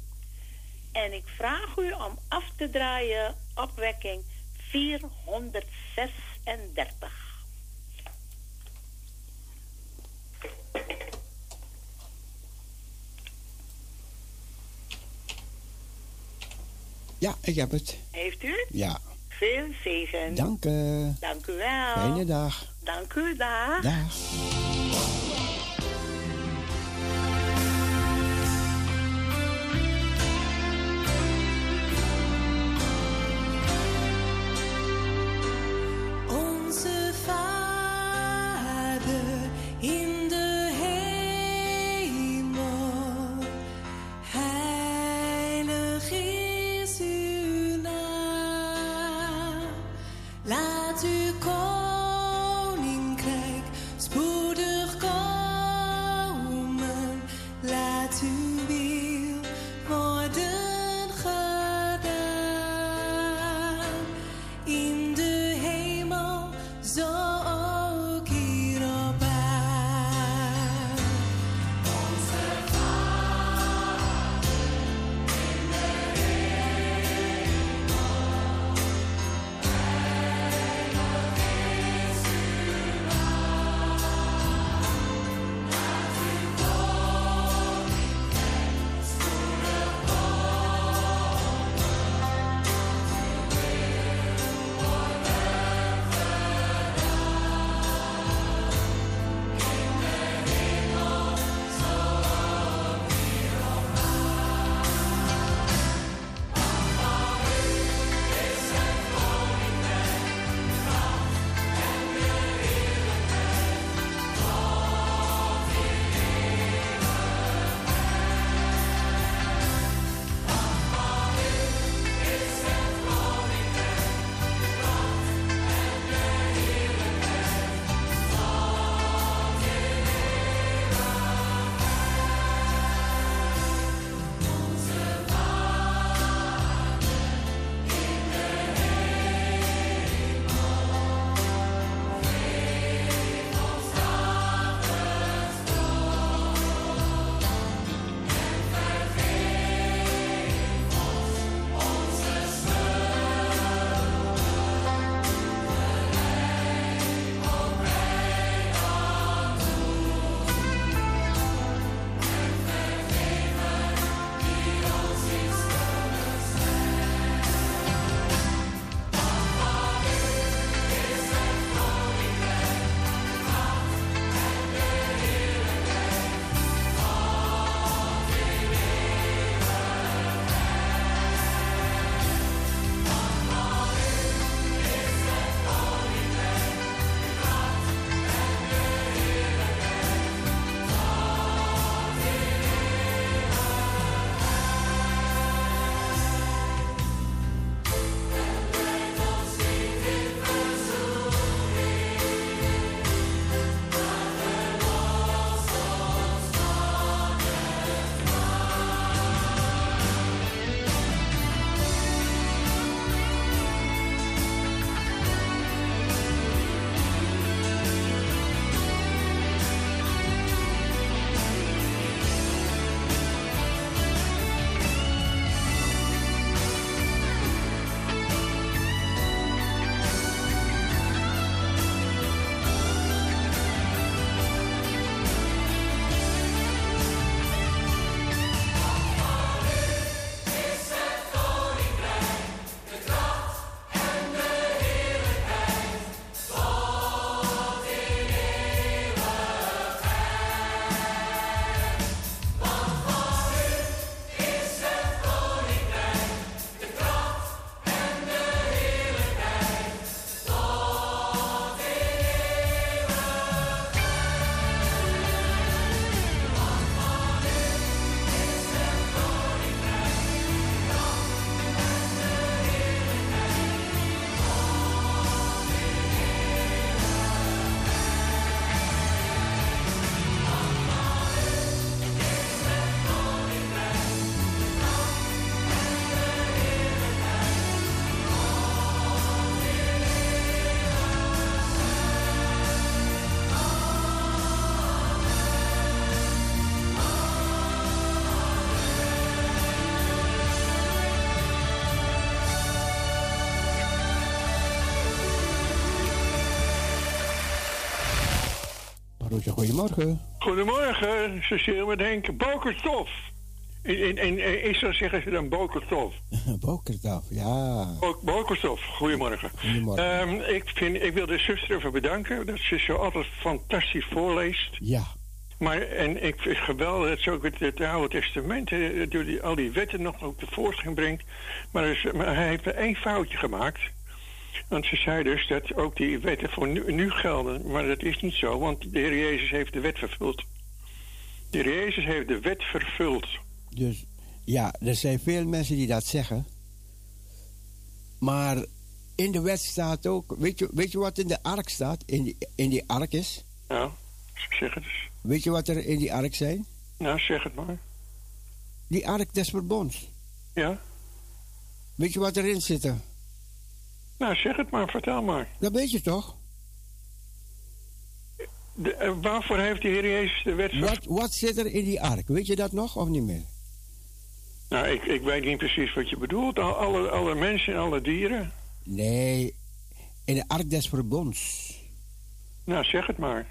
En ik vraag u om af te draaien opwekking 436. Ja, ik heb het. Heeft u? Ja. Veel zegen. Dank u. Dank u wel. Fijne dag. Dank u, dag. Dag. Roetje, goedemorgen. Goedemorgen, Cecile met Henk Bokerstof. In, in, in Israël zeggen ze dan bokerstof. Bokertaf, ja. Ook bokerstof. Goedemorgen. Goedemorgen. Ehm, ik, vind, ik wil de zuster even bedanken dat ze zo altijd fantastisch voorleest. Ja. Maar, en ik vind het geweldig dat ze ook het, het Oude Testament, eh, door die, al die wetten nog ook tevoorschijn brengt. Maar, is- maar hij heeft er één foutje gemaakt. Want ze zei dus dat ook die wetten voor nu, nu gelden. Maar dat is niet zo, want de Heer Jezus heeft de wet vervuld. De Heer Jezus heeft de wet vervuld. Dus ja, er zijn veel mensen die dat zeggen. Maar in de wet staat ook. Weet je, weet je wat in de ark staat? In die, in die ark is? Ja, zeg het eens. Weet je wat er in die ark zijn? Nou, zeg het maar. Die ark des verbonds. Ja? Weet je wat erin zit? Nou, zeg het maar, vertel maar. Dat weet je toch? De, eh, waarvoor heeft de Heer Jezus de wet? Wat, wat zit er in die ark? Weet je dat nog of niet meer? Nou, ik, ik weet niet precies wat je bedoelt. Al- Alle, alle mensen en alle dieren. Nee, in de ark des verbonds. Nou, zeg het maar.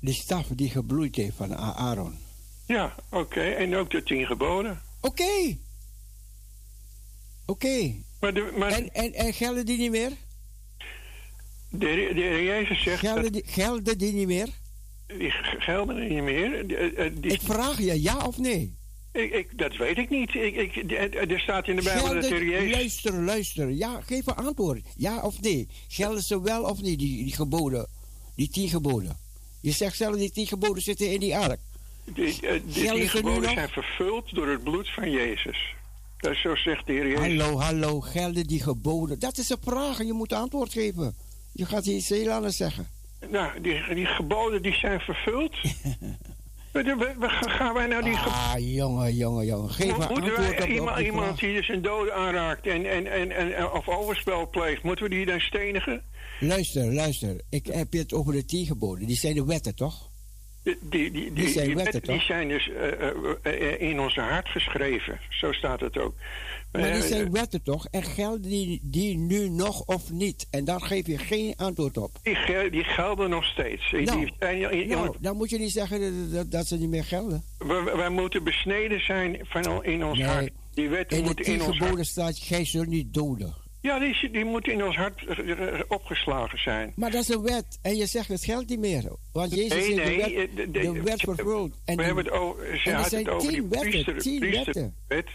De staf die gebloeid heeft van Aaron. Ja, oké. En ook de tien geboden. Oké. Oké. Maar, de, maar En, en, en gelden die niet meer? de, de Jezus zegt Gelden dat die, gelden die niet meer? die gelden niet meer. Die- eh, eh, die- Ik vraag je, ja of nee? ik, ik, dat weet ik niet. Ik, ik, eh, er staat in de Bijbel dat Gelden, Jezus... luister, luister. Ja, geef een antwoord. Ja of nee? Gelden ze wel of niet, die, die geboden? Die tien geboden. Je zegt zelf, die tien geboden zitten in die ark. De Gelden tien geboden zijn vervuld door het bloed van Jezus. Dat zo zegt de Heer Jezus. Hallo, hallo, gelden die geboden? Dat is een vraag en je moet antwoord geven. Je gaat hier heel anders zeggen. Nou, die, die geboden die zijn vervuld. we, gaan wij nou die geboden... Ah, jongen, jongen, jongen. Geef Moeten antwoord op, wij op iemand, die iemand die dus een dode aanraakt en, en, en, en, of overspel pleegt, moeten we die dan stenigen? Luister, luister. Ik heb het over de tien geboden. Die zijn de wetten, toch? Die, die, die, Die zijn wetten, die zijn dus eh, eh, eh, in onze hart geschreven. Zo staat het ook. Maar die zijn wetten, toch? En gelden die, die nu nog of niet? En daar geef je geen antwoord op. die, gel- die gelden nog steeds. Die Nou, in- Nou, dan moet je niet zeggen dat, ze niet meer gelden. wij, wij moeten besneden zijn van, al- in ons Nee. hart. Die wetten In moeten in ons geboden hart. staat, gij zult niet doden. Ja, die, die moeten in ons hart eh, eh, opgeslagen zijn. Maar dat is een wet. En je zegt het geldt niet meer. Want Jezus Nee, heeft nee, de eh, wet, de- wet vervuld. En we hebben het over, ze had zijn het over die wetten, priester, tien priesterwet.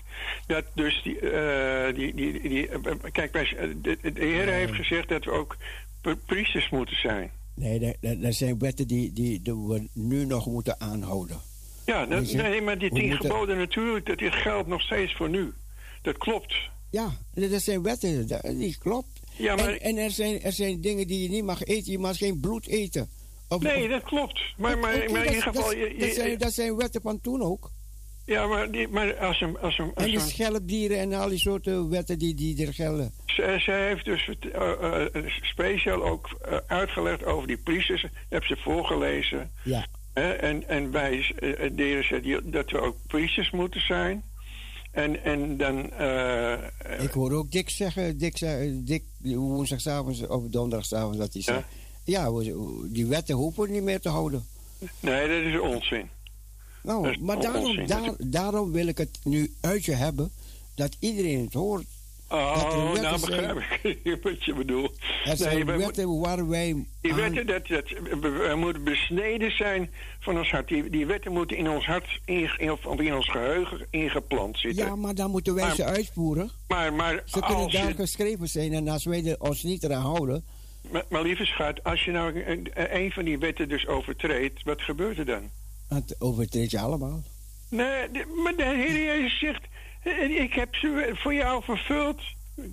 Dat dus die, eh, die, die, die, eh, kijk, eh, de, de Heer heeft gezegd dat we ook pri- priesters moeten zijn. Nee, er zijn wetten die, die, die we nu nog moeten aanhouden. Ja, dat, nee, maar die tien moeten- geboden natuurlijk, dat geldt nog steeds voor nu. Dat klopt. Ja, er zijn wetten, dat- die klopt. Ja, maar- en en er, zijn, er zijn dingen die je niet mag eten. Je mag geen bloed eten. Of, Nee, dat klopt. Maar, maar, in dat- ieder geval... dat- je- dat, zijn, dat zijn wetten van toen ook. ja, maar, die, maar als een... Als een, En als die een schelpdieren en al die soorten wetten die, die er gelden. Ze, ze heeft dus eh, speciaal ook uitgelegd over die priesters. Heb ze voorgelezen. Ja. En, en wij leren ze die- dat we ook priesters moeten zijn. En, en dan... eh, Ik hoor ook Dick zeggen, Dick, Dick woensdagavond of donderdagavond dat hij zei. Ja, we- die wetten hoeven we niet meer te houden. nee, dat is onzin. Nou, is maar daarom, daar, daarom wil ik het nu uit je hebben. Dat iedereen het hoort. Oh, nou begrijp ik wat je bedoelt. Er zijn wetten waar wij Die wetten, dat, dat, we, moeten besneden zijn van ons hart. Die, die wetten moeten in ons hart, in, in, of in ons geheugen ingeplant zitten. Ja, maar dan moeten wij Maar- ze uitvoeren. Maar, maar Ze kunnen als daar je, geschreven zijn. En als wij er ons niet eraan houden... maar, maar lieve schat, als je nou een, een van die wetten dus overtreedt, wat gebeurt er dan? Het overtreed je allemaal. Nee, maar de Heer Jezus zegt, ik heb ze voor jou vervuld.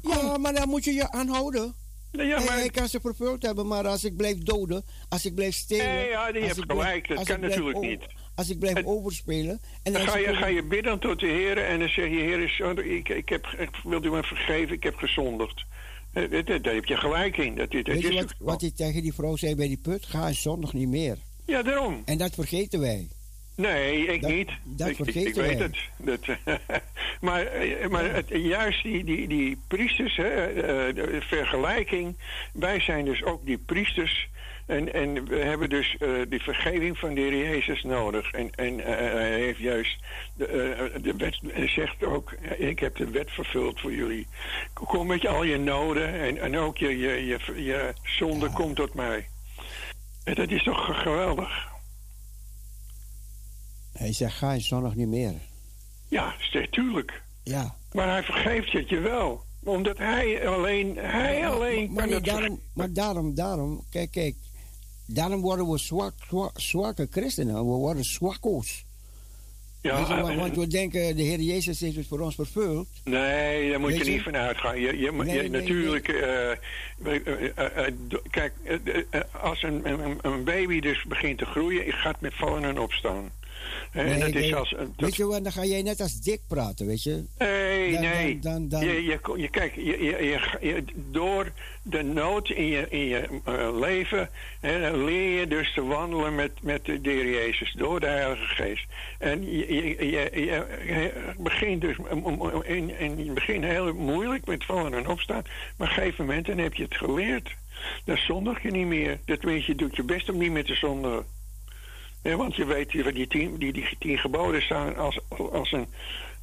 Ja, maar dan moet je je aanhouden. Ja, Hey, maar- ik kan ze vervuld hebben, maar als ik blijf doden, als ik blijf stelen... Nee, ja, die als hebt gelijk, dat kan natuurlijk niet. Als ik blijf overspelen... En Dan ga je, ga je bidden tot de Heer en dan zeg je, Heer, ik, ik heb, wilt u me vergeven, ik heb gezondigd. Eh, Daar heb je gelijk in. Dat, dat Weet je is wat, wat hij tegen die vrouw zei bij die put? Ga en zondag niet meer. Ja, daarom. En dat vergeten wij. Nee, ik Dat- niet. dat ik, ik, ik vergeten weet het. Dat, maar eh, maar het, juist die, die, die priesters, hè, eh, de vergelijking. Wij zijn dus ook die priesters. En, en we hebben dus eh, die vergeving van de Heer Jezus nodig. En, en hij heeft juist, de, de wet hij zegt ook, ik heb de wet vervuld voor jullie. Kom met je al je noden en, en ook je, je, je, je zonde komt tot mij. En dat is toch geweldig? Hij zegt, ga je zondag niet meer. Ja, tuurlijk. Ja. Maar hij vergeeft het je wel. Omdat hij alleen, hij alleen Maar, kan nee, daarom, maar daarom, daarom, kijk, kijk. Daarom worden we zwak, zwak, zwakke christenen. We worden zwakko's. Ja, je, want, we denken, de Heer Jezus heeft het voor ons vervuld. Nee, daar moet Weet je, je? niet van uitgaan. Je, je, Nee, je- nee, natuurlijk, eh, eh, eh, eh, do- kijk, eh, eh, als een, een, een baby dus begint te groeien, gaat met vallen en opstaan. En Nee, dat is als, dat- Weet je wat, dan ga jij net als dik praten, weet je. Nee, Dan- nee. dan- dan- dan- Je, je, je, kijk, je, door de nood in je, in je eh, leven hè, leer je dus te wandelen met, met de Heer Jezus, door de Heilige Geest. En je, begint dus in, in het begin heel moeilijk met vallen en opstaan, maar op een gegeven moment dan heb je het geleerd. Dan zondig je niet meer. Dat weet je, doet je best om niet meer te zondigen. Ja, want je weet, die, die, tien, die, die tien geboden staan als, als een,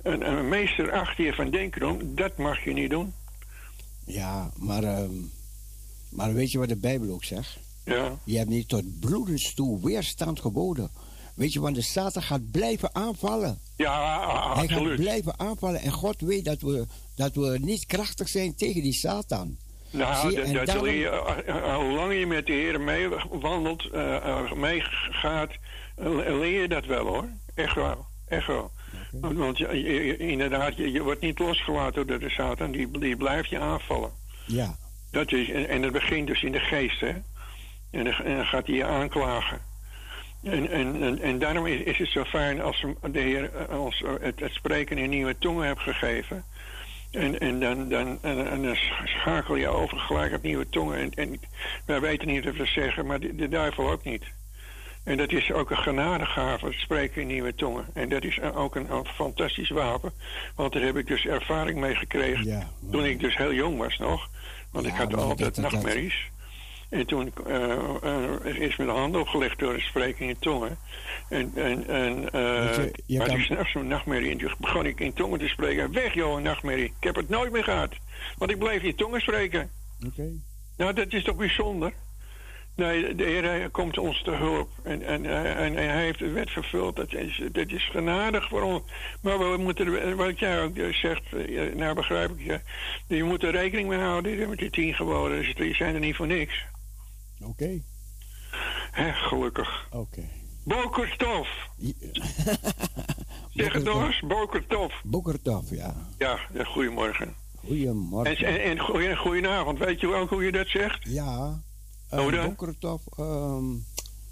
een, een meester achter je van denken om. Dat mag je niet doen. Ja, maar, ehm, maar weet je wat de Bijbel ook zegt? Ja. Je hebt niet tot bloedens toe weerstand geboden. Weet je, want de Satan gaat blijven aanvallen. Ja, Hij gaat absoluut. blijven aanvallen. En God weet dat we, dat we niet krachtig zijn tegen die Satan. Nou, Zie dat, dat daarom- je, eh, eh, hoe langer je met de Heer meewandelt, uh, meegaat, eh, leer je dat wel hoor. Echt wel. Echt wel. Want, want je, inderdaad, je, wordt niet losgelaten door de Satan, die, die blijft je aanvallen. Ja. Dat is, en, en het begint dus in de geest, hè. En dan, en dan gaat hij je aanklagen. En, en, en, en daarom is, is het zo fijn als de Heer eh, ons het, het spreken in nieuwe tongen hebt gegeven. En, en, dan, dan, en, en dan schakel je over gelijk op nieuwe tongen. En, en wij weten niet of we zeggen, maar de, de duivel ook niet. En dat is ook een genadegave, spreken in nieuwe tongen. En dat is ook een, een fantastisch wapen. Want daar heb ik dus ervaring mee gekregen. toen ik dus heel jong was nog. Want ik had altijd dat- nachtmerries. En toen eh, eh, is mijn hand opgelegd door het spreken in tongen. En, en, en eh, je, je maar kan- ik s'nachts zo'n nachtmerrie. En toen begon ik in tongen te spreken. Weg joh, nachtmerrie. Ik heb het nooit meer gehad. Want ik bleef in tongen spreken. Oké. Nou, dat is toch bijzonder? Nee, de Heer komt ons te hulp. En, en, en, hij heeft de wet vervuld. Dat is, dat is genadig voor ons. Maar we moeten, wat jij ook zegt, nou begrijp ik je. Je moet er rekening mee houden met die tien geboden. Dus die zijn er niet voor niks. Oké. Hè, gelukkig. Oké. Bokertof. Zeg het nog eens, Bokertof. Boekertof, ja. Ja, goedemorgen. Goedemorgen. En, en, en goedenavond. Weet je ook hoe je dat zegt? Ja. Hoe Uh, dan? Boekertof, ehm,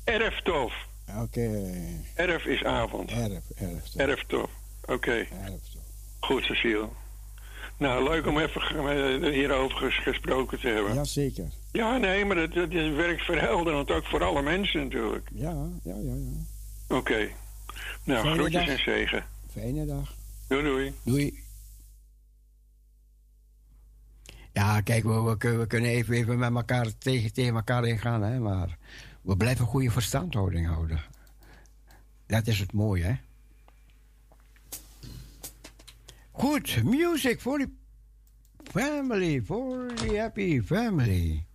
Erftof. Oké. Erf is avond. Erf, erf. Erftof. Oké. Goed, Cecile. Nou, leuk om even eh, hierover ges- gesproken te hebben. Jazeker. Ja, nee, maar dat, dat is- werkt verhelderend ook voor alle mensen natuurlijk. Ja, ja, ja, ja. Oké. Nou, Fijne groetjes dag. en zegen. Fijne dag. Doei, doei. Doei. Ja, kijk, we, we, we kunnen even, even met elkaar tegen, tegen elkaar ingaan, hè, maar we blijven goede verstandhouding houden. Dat is het mooie, hè? Goed, music for the family, for the happy family.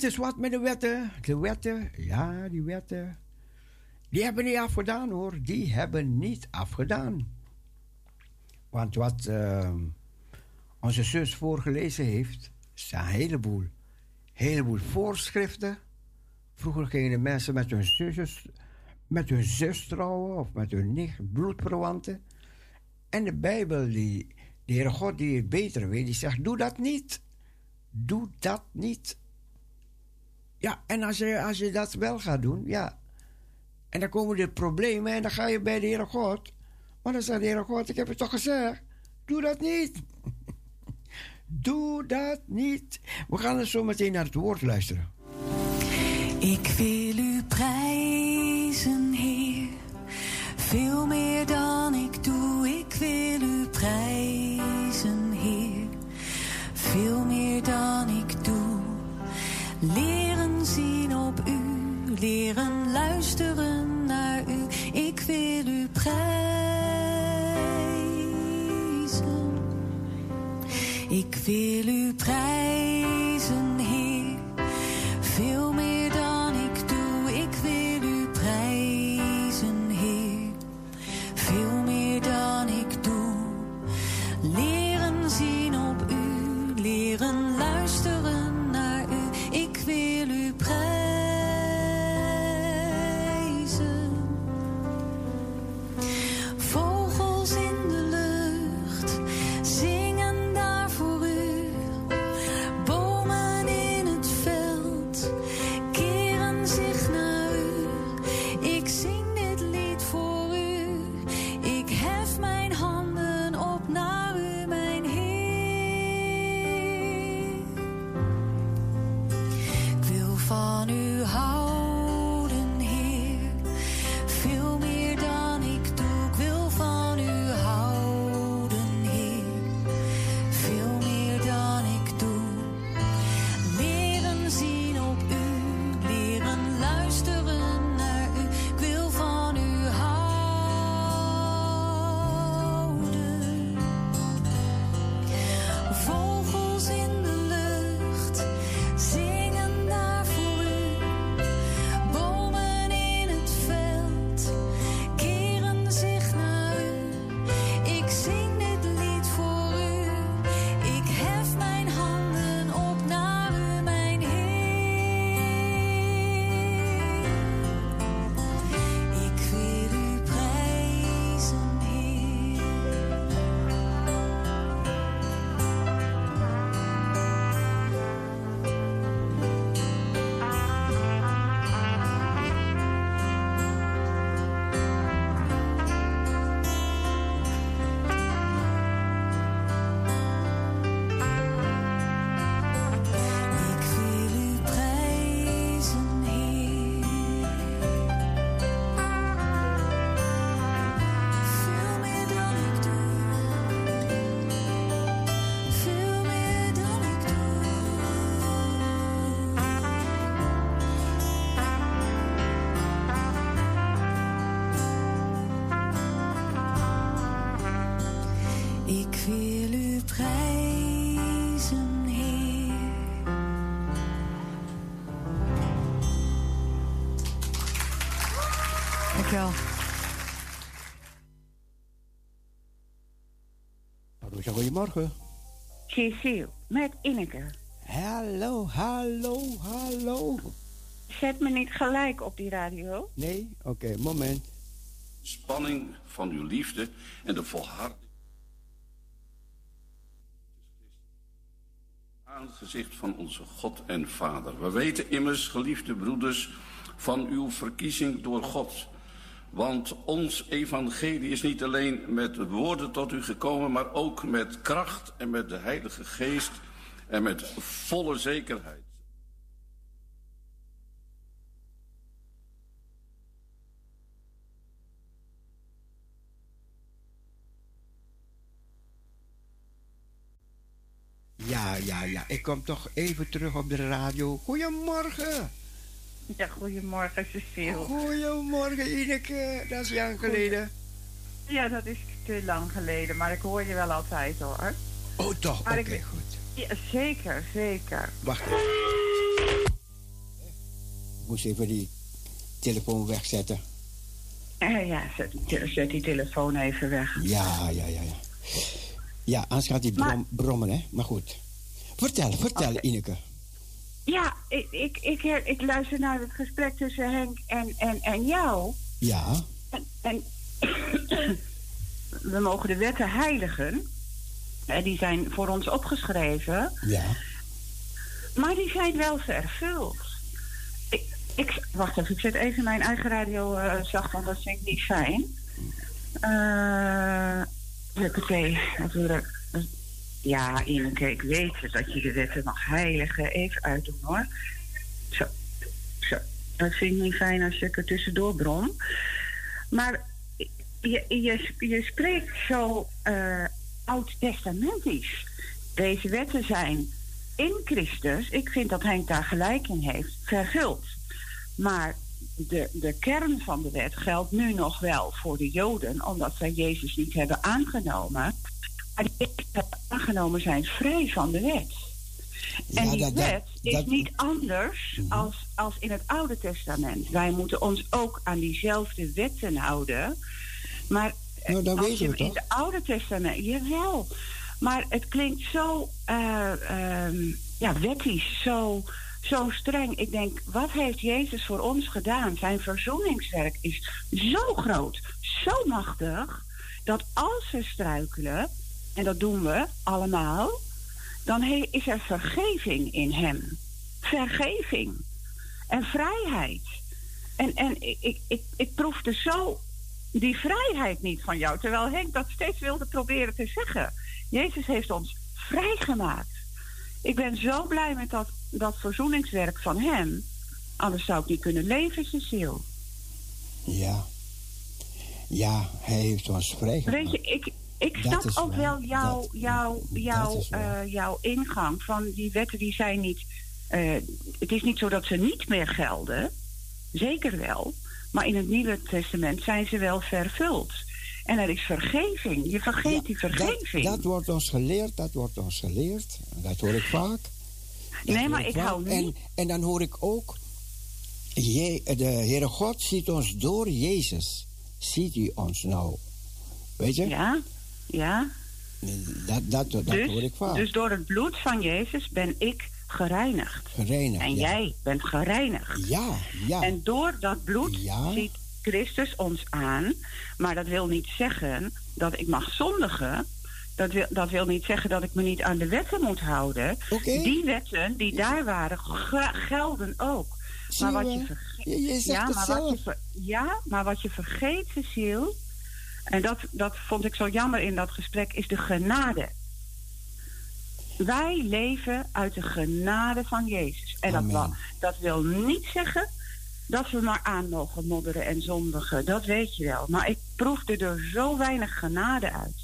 Is wat met de wetten. De wetten, ja, die wetten. Die hebben niet afgedaan hoor. Die hebben niet afgedaan. Want wat eh, onze zus voorgelezen heeft, zijn een heleboel, heleboel voorschriften. Vroeger gingen de mensen met hun zusjes, met hun zus trouwen of met hun nicht, bloedverwanten. En de Bijbel, die, de Heere God die het beter weet, die zegt: doe dat niet. Doe dat niet. Ja, en als je, als je dat wel gaat doen, ja. En dan komen er problemen en dan ga je bij de Heere God. Maar dan zegt de Heere God, ik heb het toch gezegd. Doe dat niet. Doe dat niet. We gaan er zo meteen naar het woord luisteren. Ik wil u prijzen, Heer, veel meer dan ik doe. Ik wil u prijzen, Heer, veel meer dan ik doe. Zien op u, leren luisteren naar u. Ik wil u prijzen. Ik wil u prijzen, Dankjewel. Goedemorgen. Cecile, met Ineke. Hallo, hallo, hallo. Zet me niet gelijk op die radio. Nee? Oké, moment. spanning van uw liefde en de volharding. Aangezicht van onze God en Vader. We weten immers, geliefde broeders, van uw verkiezing door God. Want ons evangelie is niet alleen met woorden tot u gekomen, maar ook met kracht en met de Heilige Geest en met volle zekerheid. Ja, ja, ja. Ik kom toch even terug op de radio. Goedemorgen. Ja, goedemorgen Cecile. Goedemorgen Ineke. Dat is lang geleden. Ja, dat is te lang geleden, maar ik hoor je wel altijd hoor. Oh, toch? Oké, ik- goed. Ja, zeker, zeker. Wacht even. Ik moest even die telefoon wegzetten. Eh, ja, zet, die- zet die telefoon even weg. Ja, ja, ja, ja. Ja, anders gaat die brom, brommen, hè. Maar goed. Vertel, vertel, Ineke. Ja, ik, ik, ik, ik luister naar het gesprek tussen Henk en, en, en jou. Ja, En, en we mogen de wetten heiligen. Die zijn voor ons opgeschreven. ja. Maar die zijn wel vervuld. Ik, ik, wacht even, ik zet even mijn eigen radio eh, zacht, want dat vind ik niet fijn. Eh huppatee, natuurlijk. Ja, Ineke, ik weet dat je de wetten mag heiligen. Even uitdoen hoor. Zo, zo. Dat vind ik niet fijn als ik er tussendoor brom. Maar je, je, je spreekt zo eh, oud-testamentisch. Deze wetten zijn in Christus, ik vind dat Henk daar gelijk in heeft, vervuld. Maar de, de kern van de wet geldt nu nog wel voor de Joden, omdat zij Jezus niet hebben aangenomen. Maar die aangenomen zijn vrij van de wet. En Ja, die dat- dat- wet is dat- niet anders als, als in het Oude Testament. Wij moeten ons ook aan diezelfde wetten houden. Maar Nou, dat als je we in het Oude Testament, jawel. Maar het klinkt zo eh, ehm, ja, wettisch, zo, zo streng. Ik denk, wat heeft Jezus voor ons gedaan? Zijn verzoeningswerk is zo groot, zo machtig, dat als we struikelen, en dat doen we allemaal, dan is er vergeving in hem. Vergeving en vrijheid. En, en ik, ik, ik, ik proefde zo die vrijheid niet van jou. Terwijl Henk dat steeds wilde proberen te zeggen. Jezus heeft ons vrijgemaakt. Ik ben zo blij met dat, dat verzoeningswerk van hem. Anders zou ik niet kunnen leven, Cecile. Ja. Ja, hij heeft ons vrijgemaakt. Weet je, ik, ik snap ook waar. wel jouw, eh, jouw ingang van die wetten die zijn niet. eh, het is niet zo dat ze niet meer gelden. Zeker wel. Maar in het Nieuwe Testament zijn ze wel vervuld. En er is vergeving. Je vergeet die vergeving. Dat, dat wordt ons geleerd, dat wordt ons geleerd. Dat hoor ik vaak. Dat Nee, maar ik vaak. hou En, niet- en dan hoor ik ook... Je, de Heere God ziet ons door Jezus. Ziet hij ons nou? Weet je? Ja, ja. Dat, dat, dat dus, hoor ik vaak. dus door het bloed van Jezus ben ik gereinigd. Gereinigd, En ja. jij bent gereinigd. Ja, ja. En door dat bloed ziet Christus ons aan. Maar dat wil niet zeggen dat ik mag zondigen. Dat wil, dat wil niet zeggen dat ik me niet aan de wetten moet houden. Die wetten die daar waren, ge- gelden ook. Maar wat je? vergeet. Je- je zegt ja, maar wat je ver- ja, maar wat je vergeet, Cecile. En dat, dat vond ik zo jammer in dat gesprek, is de genade. Wij leven uit de genade van Jezus. En dat, dat wil niet zeggen dat we maar aan mogen modderen en zondigen. Dat weet je wel. Maar ik proefde er zo weinig genade uit.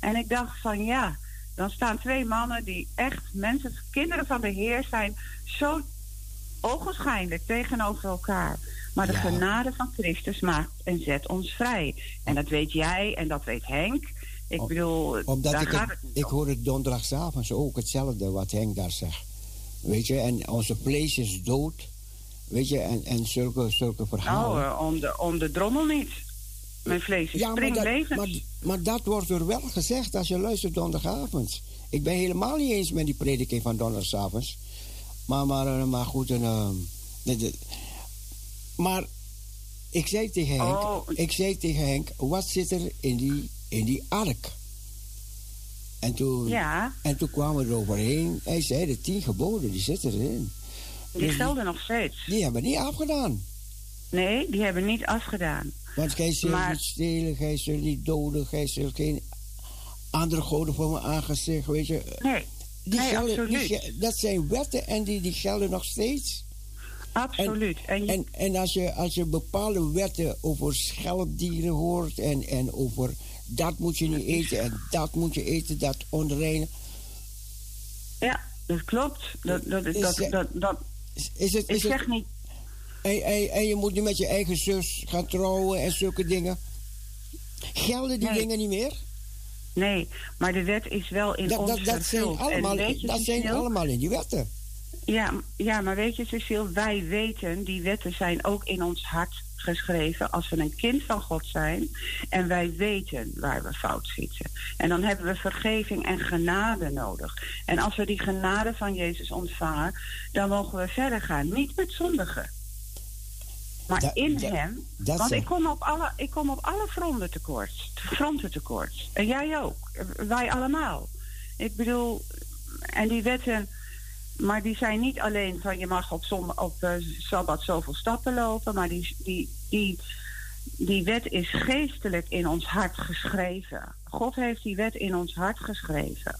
En ik dacht van ja, dan staan twee mannen die echt mensen, kinderen van de Heer zijn, zo ogenschijnlijk tegenover elkaar. Maar de genade van Christus maakt en zet ons vrij. En dat weet jij en dat weet Henk. Ik Om- bedoel, Omdat daar ik, gaat het, het niet ik hoor het donderdagavond ook hetzelfde wat Henk daar zegt. Weet je, en onze vlees is dood. Weet je, en, en zulke, zulke verhalen. Nou, eh, om, de, om de drommel niet. Mijn vlees is Ja, maar dat, maar, maar dat wordt er wel gezegd als je luistert donderdagavond. Ik ben helemaal niet eens met die prediking van donderdagavond. Maar, maar, eh, maar goed, en, ehm, maar ik zei tegen Henk, Oh. ik zei tegen Henk, wat zit er in die, in die ark? En toen, Ja. en toen kwamen we eroverheen. Hij zei, de tien geboden, die zitten erin. Die Dus gelden nog steeds. Die hebben niet afgedaan. Nee, die hebben niet afgedaan. Want gij zult Maar- niet stelen, gij zult niet doden, gij zult geen andere goden voor mijn aangezicht, weet je. Nee, Die nee, gelden, die dat zijn wetten en die, die gelden nog steeds. Absoluut. En, je- En, en als, je, als je bepaalde wetten over schelpdieren hoort en, en over dat moet je niet eten en dat moet je eten, dat onreine. ja, dat klopt. Dat, dat, Is dat, dat, dat, Is het, ik is het, zeg niet... en, en, en je moet niet met je eigen zus gaan trouwen en zulke dingen. Gelden die Nee. dingen niet meer? Nee, maar de wet is wel in Dat, ons dat, dat zijn, allemaal, dat zijn allemaal in die wetten. Ja, ja, maar weet je, Cecile, wij weten, die wetten zijn ook in ons hart geschreven als we een kind van God zijn. En wij weten waar we fout zitten. En dan hebben we vergeving en genade nodig. En als we die genade van Jezus ontvangen, dan mogen we verder gaan. Niet met zondigen. Maar in hem. want ik kom, op alle, ik kom op alle fronten tekort. Fronten tekort. En jij ook. Wij allemaal. Ik bedoel, en die wetten. Maar die zijn niet alleen van je mag op, zon, op eh, Sabbat zoveel stappen lopen. Maar die, die, die, die wet is geestelijk in ons hart geschreven. God heeft die wet in ons hart geschreven.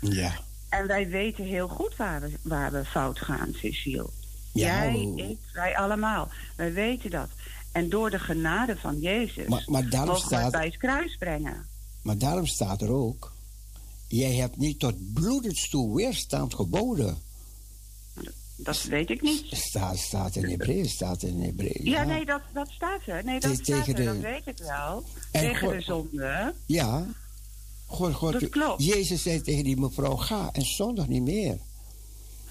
Ja. En wij weten heel goed waar we, waar we fout gaan, Cecile. Ja, Jij, hoe- ik, wij allemaal. Wij weten dat. En door de genade van Jezus Maar- maar daarom mogen we het staat- bij het kruis brengen. Maar daarom staat er ook... Jij hebt niet tot bloedens toe weerstand geboden. Dat weet ik niet. Staat, staat in Hebreeën, staat in Hebreeën. Ja, nee, dat, dat staat er. Nee, dat staat er, de- dat weet ik wel. En tegen God- de zonde. Ja. God, God, Dat klopt. Jezus zei tegen die mevrouw, ga en zondag niet meer.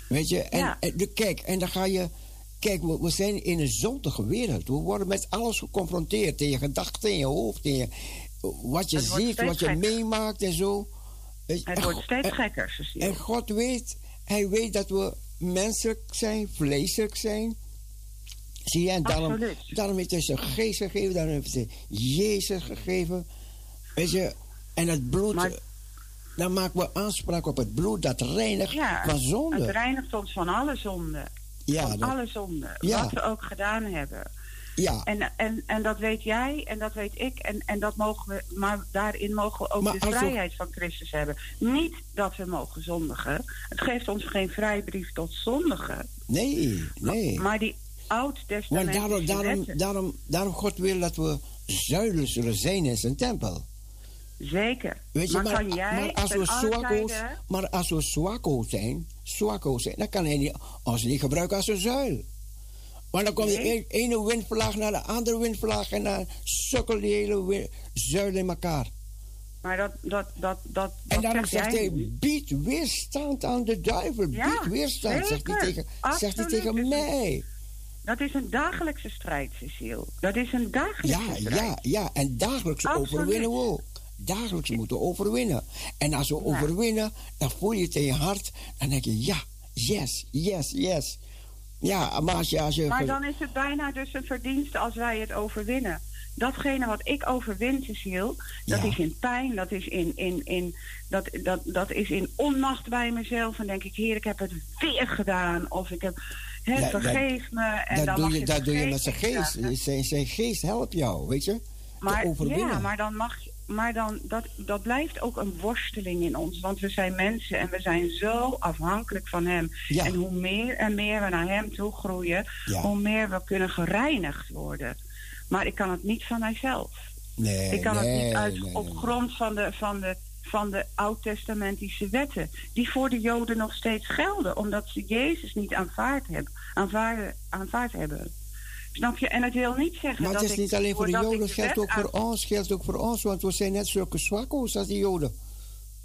Weet je, en, Ja. en kijk, en dan ga je... Kijk, we, we zijn in een zondige wereld. We worden met alles geconfronteerd. In je gedachten, in je hoofd, in je, wat je ziet, wat je meemaakt en zo. Weet je, Het wordt steeds en- gekker. En God weet, hij weet dat we menselijk zijn, vleeselijk zijn. Zie je, en daarom, Absoluut. daarom heeft hij zijn geest gegeven, daarom heeft hij Jezus gegeven. Weet je, en het bloed, Maar- dan maken we aanspraak op het bloed dat reinigt Ja, van het zonde. reinigt ons van alle zonden. Ja, van dat- alle zonden. Ja. Wat we ook gedaan hebben. Ja, En, en, en dat weet jij en dat weet ik. En, en dat mogen we, maar daarin mogen we ook Maar de we- vrijheid van Christus hebben. Niet dat we mogen zondigen. Het geeft ons geen vrijbrief tot zondigen. nee, nee. Maar die Maar oud-testamentische daarom, daarom, daarom, daarom God wil dat we zuilen zullen zijn in zijn tempel. zeker. Weet je, maar, maar, kan jij maar, als we zwakkoos, maar als we zwakko zijn, zwakko zijn, dan kan hij niet, ons niet gebruiken als een zuil. Want dan komt de Nee. een- ene windvlaag naar de andere windvlaag en dan sukkel die hele zuil in elkaar. Maar dat, dat, dat, dat, En daarom zeg zegt hij, bied weerstand aan de duivel. Ja, bied weerstand, zegt hij tegen, zegt hij tegen mij. Dat is een dagelijkse strijd, Cecile. Dat is een dagelijkse Ja, strijd. ja, ja. En dagelijks Absoluut. overwinnen we ook. Dagelijks moeten we overwinnen. En als we Ja. overwinnen, dan voel je het in je hart. Dan denk je, ja, yes, yes, yes. Ja, maar als je... Als je Maar dan is het bijna dus een verdienste als wij het overwinnen. Datgene wat ik overwin, Cecile, dat Ja. is in pijn, dat is in, in, in, dat, dat, dat is in onmacht bij mezelf. En denk ik, heer, ik heb het weer gedaan. Of ik heb, Ja, vergeef me. En dat dan doe mag je, je dat doe je met zijn geest. Zijn, zijn geest helpt jou, weet je? Maar, te overwinnen. ja, maar dan mag je- maar dan, dat, dat blijft ook een worsteling in ons. Want we zijn mensen en we zijn zo afhankelijk van hem. Ja. En hoe meer en meer we naar hem toe groeien, Ja. hoe meer we kunnen gereinigd worden. Maar ik kan het niet van mijzelf. Nee, ik kan nee, het niet uit, nee, op grond van de, van, de, van de oud-testamentische wetten. Die voor de Joden nog steeds gelden. Omdat ze Jezus niet aanvaard hebben. Aanvaard hebben. Snap je? En het wil niet zeggen Maar dat het is niet alleen voor de Joden, het geldt ook voor ons, geldt ook voor ons, want we zijn net zulke zwakko's als die Joden.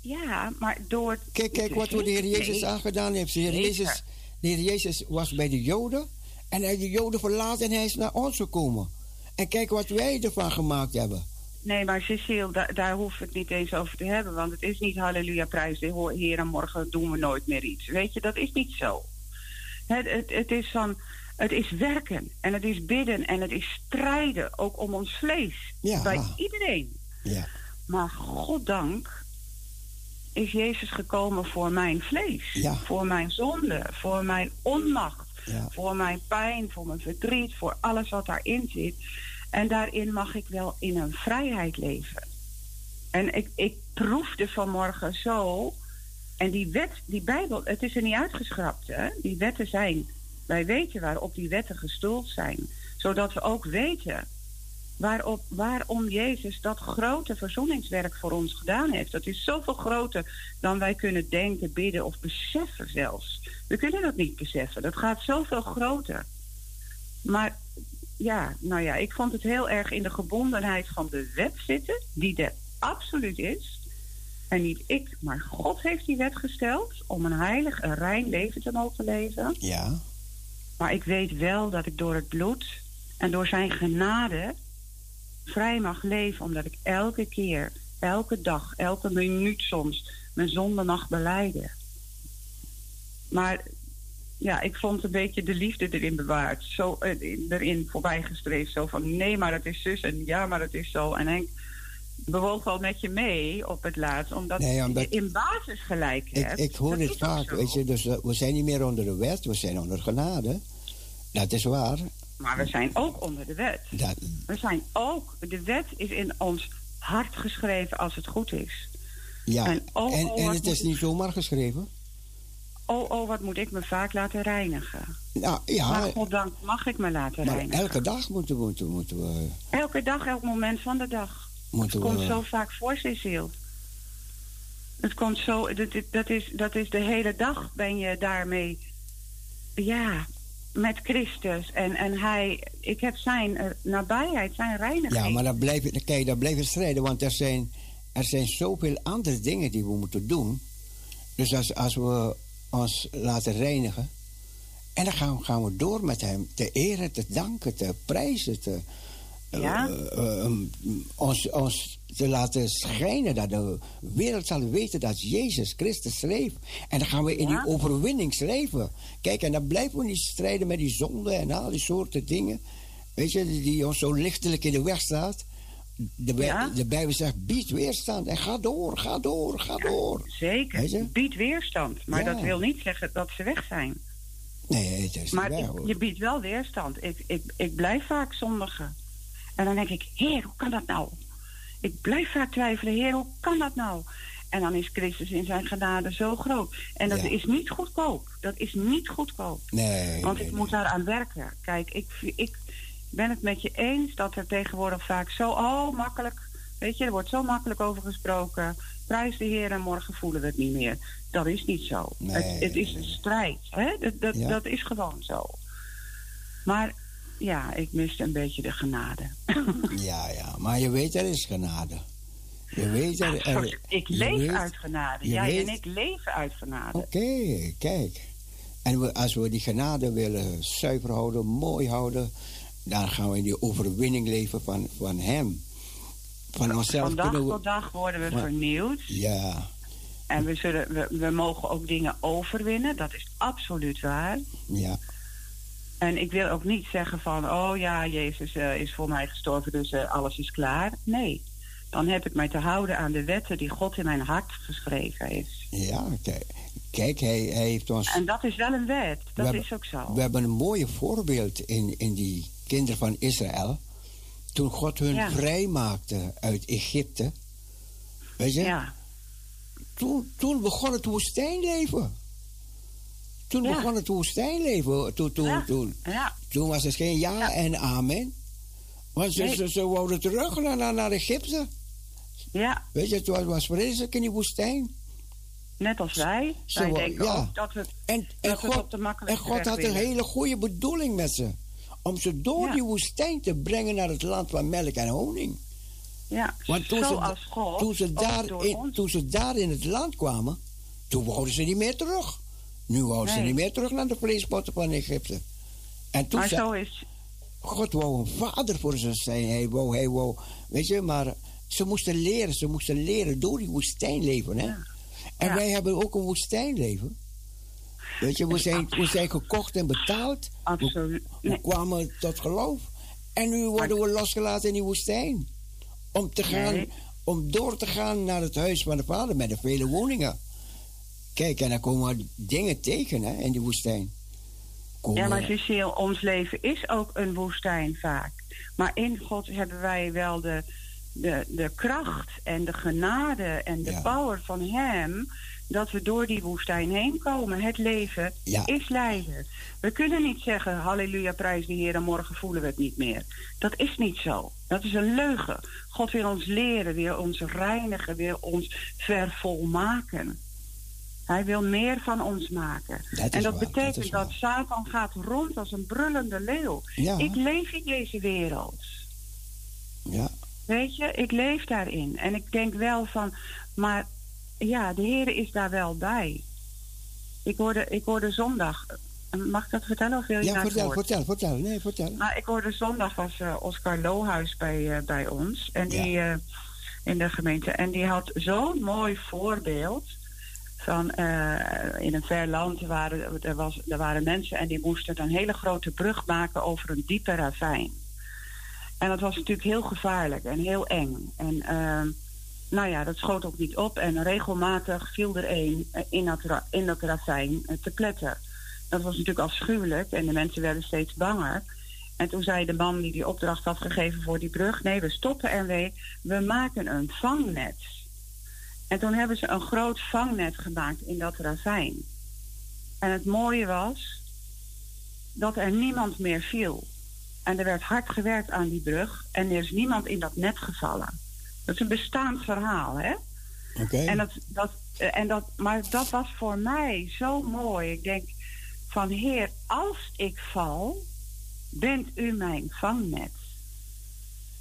Ja, maar door... Kijk, kijk wat de Heer Jezus aangedaan heeft. De Heer. Jezus, de Heer Jezus was bij de Joden en hij heeft de Joden verlaten en hij is naar ons gekomen. En kijk wat wij ervan gemaakt hebben. Nee, maar Cecile, da- daar hoef ik het niet eens over te hebben. Want het is niet halleluja, prijs de Ho- Heer en morgen doen we nooit meer iets. Weet je, dat is niet zo. Het, het, het is van, het is werken en het is bidden en het is strijden, ook om ons vlees. Ja. Bij iedereen. Ja. Maar goddank is Jezus gekomen voor mijn vlees. Ja. Voor mijn zonde, voor mijn onmacht, Ja. voor mijn pijn, voor mijn verdriet, voor alles wat daarin zit. En daarin mag ik wel in een vrijheid leven. En ik, ik proefde vanmorgen zo. En die wet, die Bijbel, het is er niet uitgeschrapt. Hè? Die wetten zijn. Wij weten waarop die wetten gestoeld zijn. Zodat we ook weten waarop, waarom Jezus dat grote verzoeningswerk voor ons gedaan heeft. Dat is zoveel groter dan wij kunnen denken, bidden of beseffen zelfs. We kunnen dat niet beseffen. Dat gaat zoveel groter. Maar ja, nou ja, ik vond het heel erg in de gebondenheid van de wet zitten, die er absoluut is. En niet ik, maar God heeft die wet gesteld om een heilig, een rein leven te mogen leven. Ja. Maar ik weet wel dat ik door het bloed en door zijn genade vrij mag leven, omdat ik elke keer, elke dag, elke minuut soms mijn zonde mag beleiden. Maar ja, ik vond een beetje de liefde erin bewaard. Zo eh, erin voorbijgestreefd. Zo van nee, maar het is zus en ja, maar het is zo. En Henk bewoog wel met je mee op het laatst, omdat, Nee, omdat- je in basis gelijk hebt. ik hoor dit ook vaak, weet je, dus eh, we zijn niet meer onder de wet, we zijn onder genade. Dat is waar. Maar we zijn ook onder de wet. Dat, We zijn ook, de wet is in ons hart geschreven als het goed is. ja, En en, oh, oh, en wat het is niet zomaar geschreven. Oh, oh, wat moet ik me vaak laten reinigen. Nou ja, maar goddank mag ik me laten maar reinigen. elke dag moeten, we- moeten, moeten we... Elke dag, elk moment van de dag. Moeten Het komt zo vaak voor, Cecile. Het komt zo, dat, dat- dat, is, dat is de hele dag ben je daarmee, ja, met Christus. En, en hij, ik heb zijn eh, nabijheid, zijn reiniging. Ja, maar dan blijf je, kijk, dan blijf je strijden, want er zijn, er zijn zoveel andere dingen die we moeten doen. Dus als, als we ons laten reinigen, en dan gaan, we- gaan we door met hem te eren, te danken, te prijzen, te, Ja. eh, eh, ons, ons te laten schijnen, dat de wereld zal weten dat Jezus Christus leeft. En dan gaan we in Ja. die overwinning leven. Kijk, en dan blijven we niet strijden met die zonde en al die soorten dingen. Weet je, die, ons zo lichtelijk in de weg staat. De, Bij- Ja. de Bijbel zegt, bied weerstand en ga door, ga door, ga door. Zeker, biedt weerstand. Maar dat wil niet zeggen dat ze weg zijn. Nee, het is Maar niet waar, je biedt wel weerstand. Ik, ik, ik blijf vaak zondigen. En dan denk ik, heer, hoe kan dat nou? Ik blijf vaak twijfelen, heer, hoe kan dat nou? En dan is Christus in zijn genade zo groot. En dat Ja. is niet goedkoop. Dat is niet goedkoop. Nee, Want nee, ik moet daaraan werken. Kijk, ik, ik ben het met je eens dat er tegenwoordig vaak zo oh, makkelijk... Weet je, er wordt zo makkelijk over gesproken. Prijs de Heer en morgen voelen we het niet meer. Dat is niet zo. Nee, het, het is een strijd. Hè? Dat, dat, Ja. dat is gewoon zo. Maar ja, ik miste een beetje de genade. Ja, ja, maar je weet, er is genade. Je weet, er, er- ik leef weet- uit genade. Jij weet- en ik leven uit genade. Oké, kijk. En we, als we die genade willen zuiver houden, mooi houden, dan gaan we in die overwinning leven van, van Hem. Van onszelf Van dag we. tot dag worden we vernieuwd. Ja, En we, zullen, we, we mogen ook dingen overwinnen. Dat is absoluut waar. ja, En ik wil ook niet zeggen van... oh ja, Jezus eh, is voor mij gestorven, dus eh, alles is klaar. Nee. Dan heb ik mij te houden aan de wetten die God in mijn hart geschreven heeft. ja. Kijk, kijk hij, hij heeft ons. En dat is wel een wet. we Dat hebben- is ook zo. We hebben een mooie voorbeeld in, in die kinderen van Israël. Toen God hun Ja. vrijmaakte uit Egypte. Weet je? Ja. Toen, toen begon het woestijnleven. Toen Ja. begon het woestijnleven. Toen, toen, Ja. toen, Ja. toen was het geen ja, en amen. Want ze, Nee. ze, ze wouden terug naar, naar, Egypte. Ja, Weet je, het was vreselijk in die woestijn. net als wij. Ze wij denken ja. ook dat we, En, en, dat het God, op de makkelijke en God had een hele goede bedoeling met ze. Om ze door die woestijn te brengen naar het land van melk en honing. Ja, Want toen ze, God toen, ze daar in, toen ze daar in het land kwamen, toen wouden ze niet meer terug. Nu wouden ze Nee. niet meer terug naar de vleespotten van Egypte. En toen Maar zei- zo is... God wou een vader voor ze zijn. Hij wou, hij wou, weet je, maar ze moesten leren, ze moesten leren door die woestijn leven, hè. En wij hebben ook een woestijnleven. Weet je, we zijn, we zijn gekocht en betaald. Absoluut. We, we kwamen tot geloof. En nu worden we losgelaten in die woestijn. Om, te gaan, Nee. om door te gaan naar het huis van de vader met de vele woningen. Kijk, en dan komen we dingen tegen hè, in die woestijn. Komen Ja, maar Cecile, ons leven is ook een woestijn vaak. Maar in God hebben wij wel de, de, de kracht en de genade en de power van Hem... dat we door die woestijn heen komen. Het leven Ja. is lijden. We kunnen niet zeggen, halleluja, prijs de Heer... en morgen voelen we het niet meer. Dat is niet zo. Dat is een leugen. God wil ons leren, wil ons reinigen, wil ons vervolmaken. Hij wil meer van ons maken. Dat en dat waar, dat betekent is dat, Satan gaat rond als een brullende leeuw. Ja. Ik leef in deze wereld. Ja. Weet je, ik leef daarin. En ik denk wel van, maar ja, de Heer is daar wel bij. Ik hoorde, ik hoorde zondag. Mag ik dat vertellen of wil je Ja, naar het vertel, woord? vertel, vertel. Nee, vertel. Nou, ik hoorde zondag was eh, Oscar Lohuis bij, eh, bij ons. En die eh, in de gemeente. En die had zo'n mooi voorbeeld. Eh, in een ver land waren er, was, er waren mensen en die moesten een hele grote brug maken over een diepe ravijn. En dat was natuurlijk heel gevaarlijk en heel eng. En eh, nou ja, dat schoot ook niet op. En regelmatig viel er een eh, in dat, in dat ravijn eh, te pletten. Dat was natuurlijk afschuwelijk en de mensen werden steeds banger. En toen zei de man die die opdracht had gegeven voor die brug... nee, we stoppen ermee, we maken een vangnet. En toen hebben ze een groot vangnet gemaakt in dat ravijn. En het mooie was dat er niemand meer viel. En er werd hard gewerkt aan die brug en er is niemand in dat net gevallen. Dat is een bestaand verhaal, hè? Oké. En dat, dat, eh, en dat, maar dat was voor mij zo mooi. Ik denk van Heer, als ik val, bent u mijn vangnet.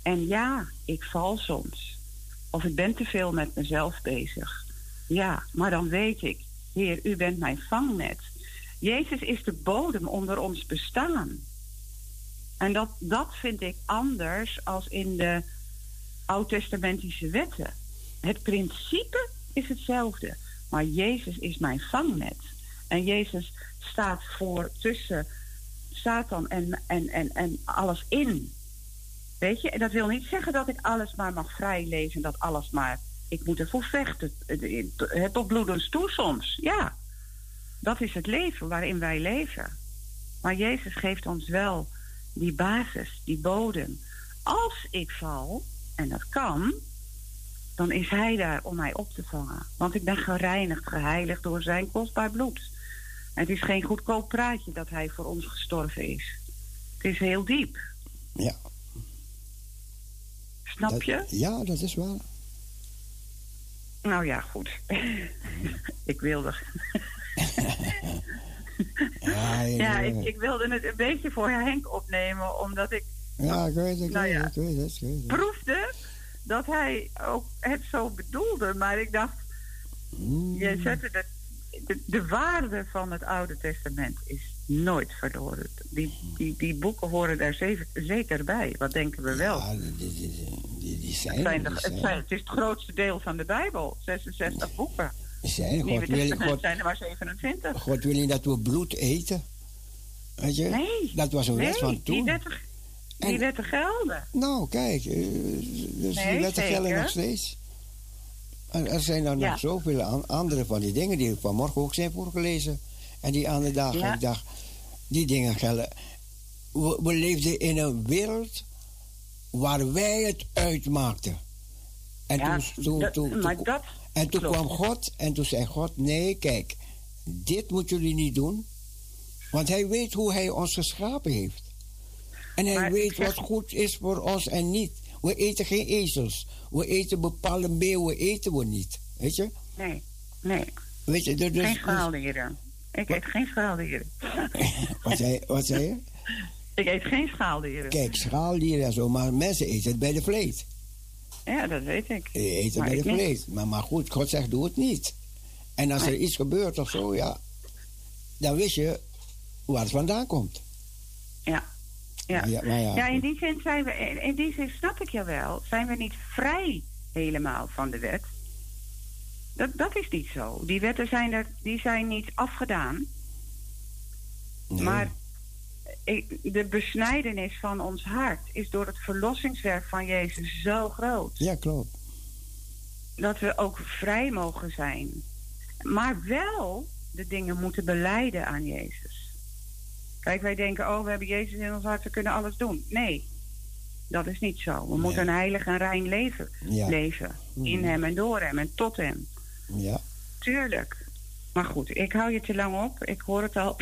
En ja, ik val soms. Of ik ben te veel met mezelf bezig. Ja, maar dan weet ik, Heer, u bent mijn vangnet. Jezus is de bodem onder ons bestaan. En dat, dat vind ik anders als in de oud-testamentische wetten. Het principe is hetzelfde, maar Jezus is mijn vangnet. En Jezus staat voor tussen Satan en, en, en, en alles in. Weet je, en dat wil niet zeggen dat ik alles maar mag vrij lezen, dat alles maar. Ik moet ervoor vechten. Het- Het tot bloedens toe soms. Ja, dat is het leven waarin wij leven. Maar Jezus geeft ons wel die basis, die bodem. Als ik val, en dat kan, dan is Hij daar om mij op te vangen. Want ik ben gereinigd, geheiligd door Zijn kostbaar bloed. Het is geen goedkoop praatje dat Hij voor ons gestorven is. Het is heel diep. Ja. Snap Dat- je? Ja, dat is waar. Nou ja, goed. ik wilde. Ja, ja, ik, ik wilde het een beetje voor Henk opnemen, omdat ik ja, ik weet het, ik Nou weet ja. het, ik weet het, ik weet het. proefde dat hij ook het zo bedoelde. Maar ik dacht, Mm. je zette de, de, de waarde van het Oude Testament is nooit verloren. Die, die, die boeken horen daar zeker, zeker bij. Wat denken we wel? die, die, die, die zijn, het, zijn de- die het, zijn het is het grootste deel van de Bijbel, 66 boeken. Die zijn er. God wil, God, zijn er maar 27. God wil niet dat we bloed eten. Weet je? Nee. Dat was een wet Nee, van die toen. die En- wetten gelden. Nou, kijk, eh, dus Nee, die wetten gelden zeker. nog steeds. En er zijn dan Ja. nog zoveel an- andere van die dingen die vanmorgen ook zijn voorgelezen. En die andere dagen, Ja. ik dacht, die dingen gelden. We, we leefden in een wereld waar wij het uitmaakten. En Ja, toen, toen, toen, maar toen- dat en toen klopt. kwam God en toen zei God, nee, kijk, dit moeten jullie niet doen. Want hij weet hoe hij ons geschapen heeft. En hij Maar ik weet zeg- wat goed is voor ons en niet. We eten geen ezels. We eten bepaalde meeuwen, eten we niet. Weet je? Nee, nee. Weet je, dus, geen schaaldieren. Ik eet geen schaaldieren. wat, zei, wat zei je? Ik eet geen schaaldieren. Kijk, schaaldieren en zo, maar mensen eten het bij de vlees. Ja, dat weet ik. Je eet het Maar bij de vlees. Maar, maar goed, God zegt, doe het niet. En als er iets gebeurt of zo, ja, dan wist je waar het vandaan komt. Ja. Ja. Ja, maar ja, Ja, in die zin zijn we, in- die zin snap ik je wel, zijn we niet vrij helemaal van de wet. Dat, dat is niet zo. Die wetten zijn er, die zijn niet afgedaan. Maar ik- de besnijdenis van ons hart is door het verlossingswerk van Jezus zo groot. Ja, klopt. Dat we ook vrij mogen zijn. Maar wel de dingen moeten beleiden aan Jezus. Kijk, wij denken, oh, we hebben Jezus in ons hart, we kunnen alles doen. Nee, dat is niet zo. We moeten een heilig en rein leven Ja. leven. In Mhm. hem en door hem en tot hem. Ja. Tuurlijk. Maar goed, ik hou je te lang op. Ik hoor het al.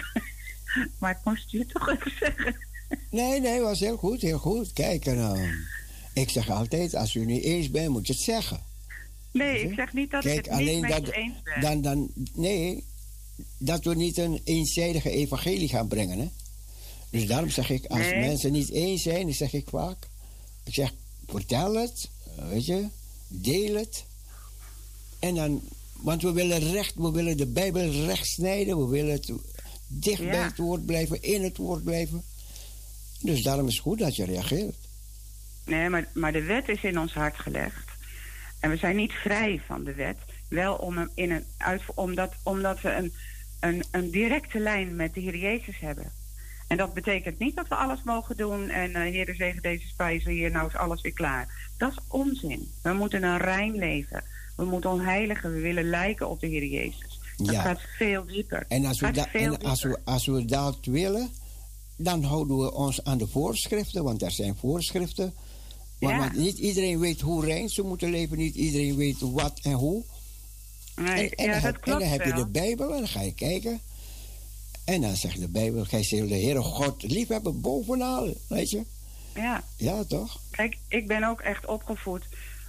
maar ik moest je toch even zeggen. Nee, nee, was heel goed, heel goed. Kijk, en, eh, ik zeg altijd, als u niet eens bent, moet je het zeggen. Nee, ik zeg niet dat Kijk, ik het niet alleen dat, je eens ben. dan, dan, nee, dat we niet een eenzijdige evangelie gaan brengen, hè. Dus daarom zeg ik, als Nee. mensen niet eens zijn, dan zeg ik vaak, ik zeg, vertel het, eh, weet je, deel het. En dan, want we willen recht, we willen de Bijbel recht snijden, we willen het dicht Ja. bij het woord blijven, in het woord blijven. Dus daarom is het goed dat je reageert. Nee, maar, maar de wet is in ons hart gelegd. En we zijn niet vrij van de wet. Wel om in een uit, omdat, omdat we een, een, een directe lijn met de Heer Jezus hebben. En dat betekent niet dat we alles mogen doen en eh Heer zegen deze spijzen, hier nou is alles weer klaar. Dat is onzin. We moeten een rein leven. We moeten onheiligen. We willen lijken op de Heer Jezus. Dat Ja. gaat veel dieper. En als we, als, we, als we dat willen, dan houden we ons aan de voorschriften, want er zijn voorschriften. Maar, Ja. want niet iedereen weet hoe rein ze moeten leven, niet iedereen weet wat en hoe. Nee, en, en ja, dan, dat en klopt dan heb je de Bijbel en dan ga je kijken. En dan zegt de Bijbel, gij zult de Heere God liefhebben bovenal, weet je. Ja. Ja, toch? Kijk, ik ben ook echt opgevoed.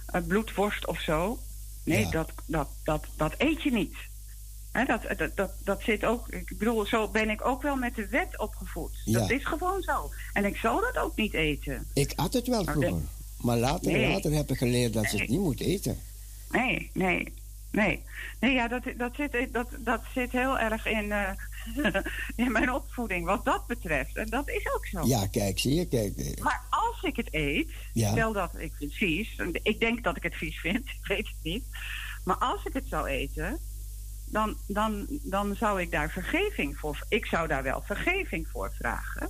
eh, bloedworst of zo. Nee, Ja. dat, dat, dat, dat eet je niet. Dat, dat, dat, dat zit ook. Ik bedoel, zo ben ik ook wel met de wet opgevoed. Dat Ja. is gewoon zo. En ik zal dat ook niet eten. Ik at het wel vroeger. Maar later, Nee. later heb ik geleerd dat ze het niet moet eten. Nee, nee, nee. Nee, ja, dat, dat, zit, dat, dat zit heel erg in, eh, in mijn opvoeding, wat dat betreft. En dat is ook zo. Ja, kijk, zie je, kijk. eh, Maar als ik het eet, Ja. stel dat ik het vies, ik denk dat ik het vies vind, ik weet het niet. Maar als ik het zou eten, dan, dan, dan zou ik daar vergeving voor. Ik zou daar wel vergeving voor vragen.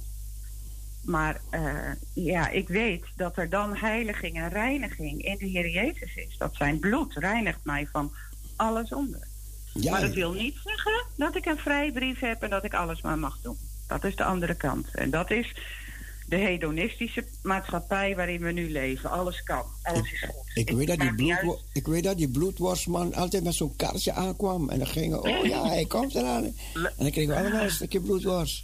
Maar eh, ja, ik weet dat er dan heiliging en reiniging in de Heer Jezus is. Dat zijn bloed reinigt mij van alle zonde. Ja, maar dat wil niet zeggen dat ik een vrijbrief heb en dat ik alles maar mag doen. Dat is de andere kant. En dat is de hedonistische maatschappij waarin we nu leven. Alles kan, alles is goed. Ik weet, dat die uit. ik weet dat die bloedworstman altijd met zo'n kaartje aankwam. En dan gingen oh ja, hij komt eraan. En dan kregen we allemaal een stukje bloedworst.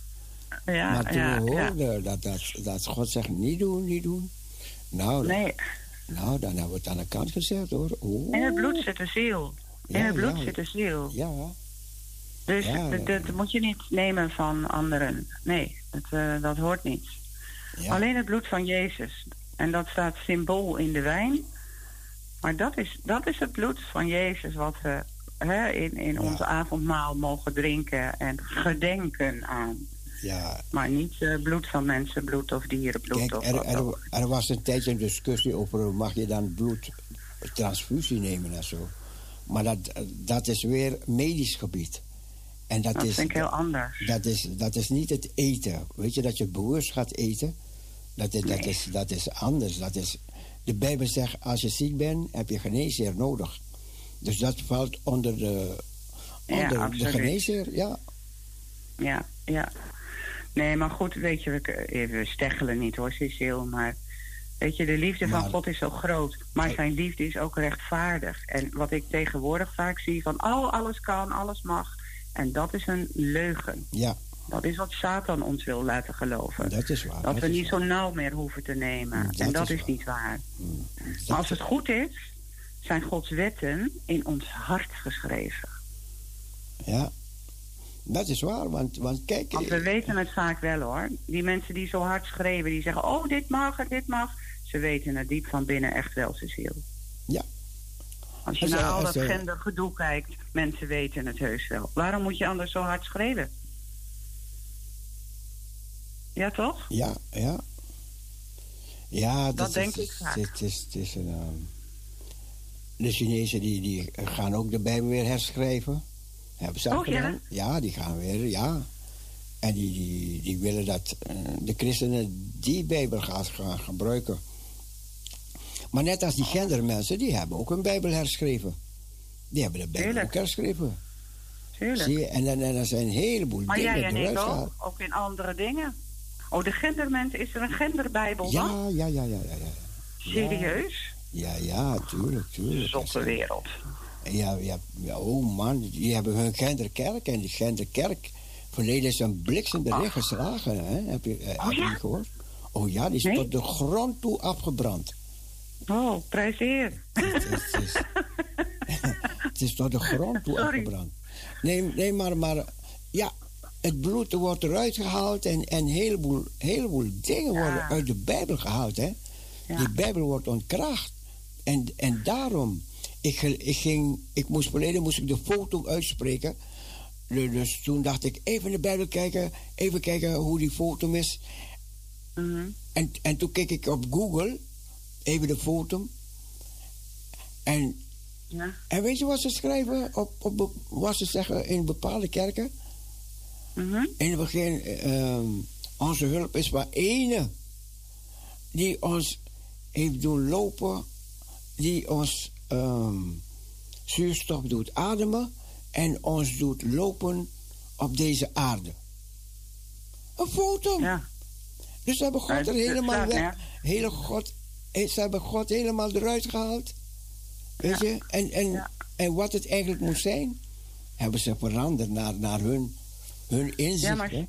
Ja, maar toen ja, we ja. hoorden dat, dat, dat God zegt, niet doen, niet doen. Nou, dan- Nee. nou, dan hebben we het aan de kant gezet hoor. Oh. In het bloed zit de ziel. In het bloed ja. zit de ziel. Ja. Dus dat, dat moet je niet nemen van anderen. Nee, dat, eh, dat hoort niet. Alleen het bloed van Jezus. En dat staat symbool in de wijn. Maar dat is, dat is het bloed van Jezus wat we hè, in, in ons avondmaal mogen drinken en gedenken aan. Ja. Maar niet eh, bloed van mensen, bloed of dierenbloed Kijk, of er, er, er was een tijdje een discussie over mag je dan bloedtransfusie nemen en zo. Maar dat, dat is weer medisch gebied. En dat, Dat is, vind ik heel anders. Dat is, dat is niet het eten. Weet je, dat je bewust gaat eten. Dat is, dat is, dat is anders. Dat is, de Bijbel zegt, als je ziek bent, heb je geneesheer nodig. Dus dat valt onder de, Ja, onder de absoluut. geneesheer, ja. Ja, ja. Nee, maar goed, weet je, we, eh, we steggelen niet hoor, Cecile. Maar weet je, de liefde van Maar- God is zo groot. Maar zijn liefde is ook rechtvaardig. En wat ik tegenwoordig vaak zie van, oh, alles kan, alles mag. En dat is een leugen. Ja, Dat is wat Satan ons wil laten geloven. dat is waar. Dat dat we niet zo nauw meer hoeven te nemen. Dat en dat is is, waar. niet waar. Dat Maar als het goed is, zijn Gods wetten in ons hart geschreven. Ja. Dat is waar, want, want kijk... Want we weten het vaak wel hoor. Die mensen die zo hard schreeuwen, die zeggen... oh, dit mag en dit mag. Ze weten het diep van binnen echt wel, Cecile. Ja. Als je Als, naar al dat gendergedoe kijkt, mensen weten het heus wel. Waarom moet je anders zo hard schreeuwen? Ja, toch? Ja, ja. Ja, Dat denk is- ik vaak. Het is, het is een, ehm, de Chinezen die, die gaan ook de Bijbel weer herschrijven. Hebben ze Oh, ja? gedaan. Ja, die gaan weer, ja. En die, die, die willen dat eh, de christenen die Bijbel gaan, gaan gebruiken. Maar net als die gendermensen, die hebben ook een Bijbel herschreven. Die hebben de Bijbel ook herschreven. Tuurlijk. Zie je? En, dan en er zijn een heleboel Maar dingen jij en ik ook, ook in andere dingen. Oh, de gendermens, is er een genderbijbel dan? Ja, ja, ja, ja, ja. ja. Serieus? Ja, ja, tuurlijk, tuurlijk. Zotte wereld. Ja, ja, ja, oh man, die hebben hun genderkerk en die genderkerk. Verleden is een bliksem erin geslagen, hè? Heb je, eh, heb je niet gehoord? Oh ja, die is Nee? tot de grond toe afgebrand. Oh, prijs heer. Het is tot de grond toe Sorry. afgebrand. Nee, nee maar, maar ja, het bloed wordt eruit gehaald en en een heleboel, heleboel dingen worden uit de Bijbel gehaald. Hè? Die Bijbel wordt ontkracht. En, en daarom, ik, ik, ging, ik moest verleden moest ik de foto uitspreken. Du- Dus toen dacht ik, even de Bijbel kijken, even kijken hoe die foto is. Mhm. En, en toen keek ik op Google, even de foto. En, Ja. en weet je wat ze schrijven, op, op, wat ze zeggen in bepaalde kerken? Mhm. In het begin, ehm, onze hulp is maar ene die ons heeft doen lopen, die ons ehm, zuurstof doet ademen en ons doet lopen op deze aarde. Een foto. Dus ze hebben God Ja, er helemaal weg. Hele God, ze hebben God helemaal eruit gehaald. Weet je? En, en, en wat het eigenlijk moet zijn, hebben ze veranderd naar, naar hun, hun inzicht. Ja, maar hè?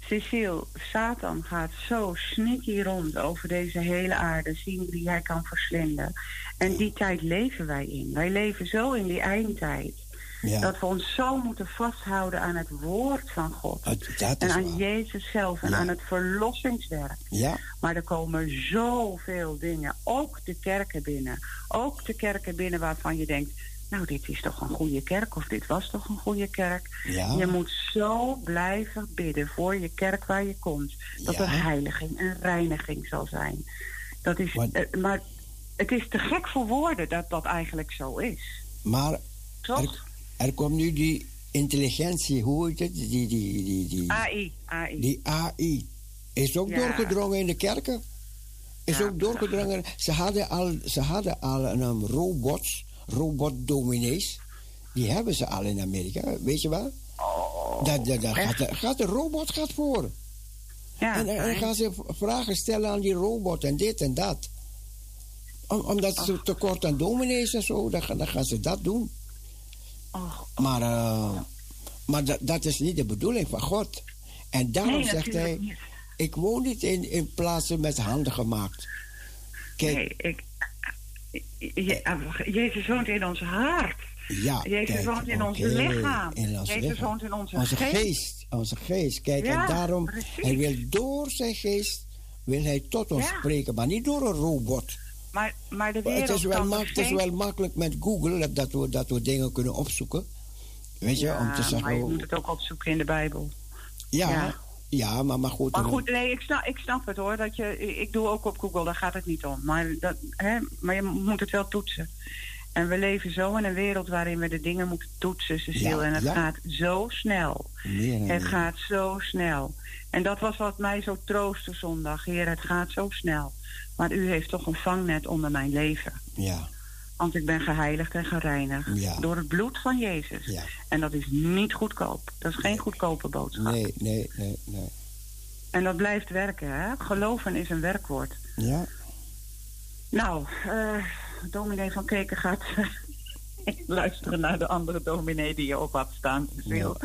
Cecile, Satan gaat zo sneaky rond over deze hele aarde, zien wie hij kan verslinden. En die tijd leven wij in. Wij leven zo in die eindtijd. Ja. Dat we ons zo moeten vasthouden aan het woord van God. Dat en aan waar. Jezus zelf en Ja. aan het verlossingswerk. Ja. Maar er komen zoveel dingen, ook de kerken binnen. Ook de kerken binnen waarvan je denkt... nou, dit is toch een goede kerk of dit was toch een goede kerk. Ja. Je moet zo blijven bidden voor je kerk waar je komt. Dat er heiliging en reiniging zal zijn. Dat is, eh, maar het is te gek voor woorden dat dat eigenlijk zo is. Maar Toch? Er, komt nu die intelligentie, hoe heet het? Die, die, die, die, AI, AI. die AI. Is ook Ja. doorgedrongen in de kerken. Is ook doorgedrongen. Ze hadden al, ze hadden al een robots, robotdominees. Die hebben ze al in Amerika, weet je wel? dat, dat, dat gaat, de, gaat de robot gaat voor. Ja, en, dan gaan ze vragen stellen aan die robot en dit en dat. Om, omdat ze tekort aan dominees en zo, dan gaan ze dat doen. Maar, eh, maar dat, dat is niet de bedoeling van God. En daarom Nee, zegt hij: niet. Ik woon niet in, in plaatsen met handen gemaakt. Kijk, Nee, ik, Je- Jezus woont in ons hart. ja, Jezus kijk, woont in ons lichaam. in ons Jezus lichaam. woont in onze, onze geest. geest. Onze geest. Kijk, Ja, en daarom, precies. hij wil door zijn geest, wil hij tot ons Ja. spreken, maar niet door een robot. Maar, maar de Maar wereld het is, wel kan het is wel makkelijk met Google dat- we, dat we dingen kunnen opzoeken. Weet je, ja, om te zeggen. maar je oh, moet het ook opzoeken in de Bijbel. ja, ja. ja. maar, maar goed. Maar goed, nee, ik snap, ik snap het hoor. Dat je, ik doe ook op Google, daar gaat het niet om. Maar, dat, hè, maar je moet het wel toetsen. En we leven zo in een wereld waarin we de dingen moeten toetsen, Cecile. Ja, en het ja. gaat zo snel. En Het gaat zo snel. En dat was wat mij zo troostte zondag. Heer, het gaat zo snel. Maar u heeft toch een vangnet onder mijn leven. Ja, Want ik ben geheiligd en gereinigd Ja. door het bloed van Jezus. Ja. En dat is niet goedkoop. Dat is geen goedkope boodschap. nee, nee, nee, nee. En dat blijft werken, hè? Geloven is een werkwoord. Ja, Nou, eh dominee van Keken gaat luisteren naar de andere dominee die je op had staan. Cecile.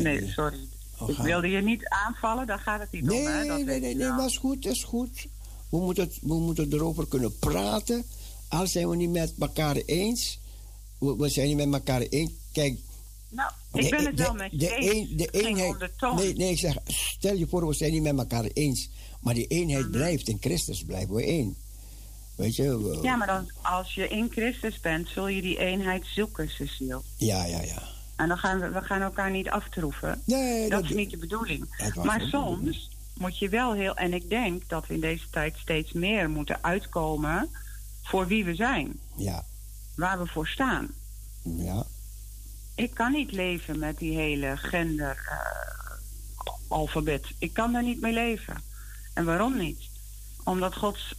Nee, sorry. Oh, Ik wilde je niet aanvallen, daar gaat het niet nee, om. Hè? Dat nee, nee, nee, maar is goed, is goed. We moeten, we moeten erover kunnen praten. Al zijn we niet met elkaar eens. We, we zijn niet met elkaar eens. Kijk, Nou, ik De- ben het de- wel met je de, eens. een- eenheid. Nee, nee, ik zeg, stel je voor, we zijn niet met elkaar eens. Maar die eenheid Mhm. blijft. In Christus blijven we één. Weet je? we- Ja, maar dan, als je in Christus bent, zul je die eenheid zoeken, Cecile. ja, ja, ja. En dan gaan we, we gaan elkaar niet aftroeven. Nee, dat dat- is niet de bedoeling. Maar soms moet je wel heel... En ik denk dat we in deze tijd steeds meer moeten uitkomen... voor wie we zijn. Ja, Waar we voor staan. ja. Ik kan niet leven met die hele gender-alfabet. ik kan daar niet mee leven. En waarom niet? Omdat Gods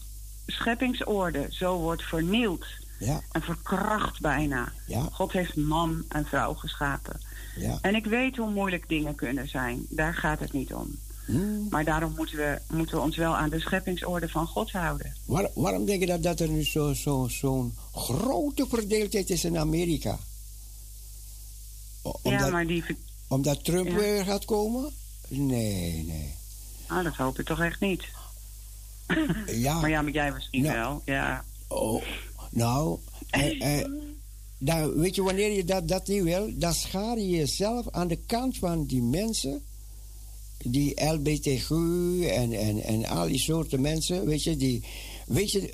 scheppingsorde zo wordt vernield Ja. en verkracht bijna. Ja. God heeft man en vrouw geschapen. Ja. En ik weet hoe moeilijk dingen kunnen zijn. Daar gaat het niet om. Hmm. Maar daarom moeten we, moeten we ons wel aan de scheppingsorde van God houden. Waar- waarom denk je dat, dat er nu zo'n zo, zo'n grote verdeeldheid is in Amerika? O- ja, Omdat, maar die... omdat Trump Ja. weer gaat komen? Nee, nee. Ah, dat hoop ik toch echt niet. Ja. Maar ja, maar jij misschien wel. Ja. Oh, nou, eh, eh, dan, weet je wanneer je dat, dat niet wil? Dan schaar je jezelf aan de kant van die mensen, die LBTQ en, en, en al die soorten mensen, weet je, die, weet je...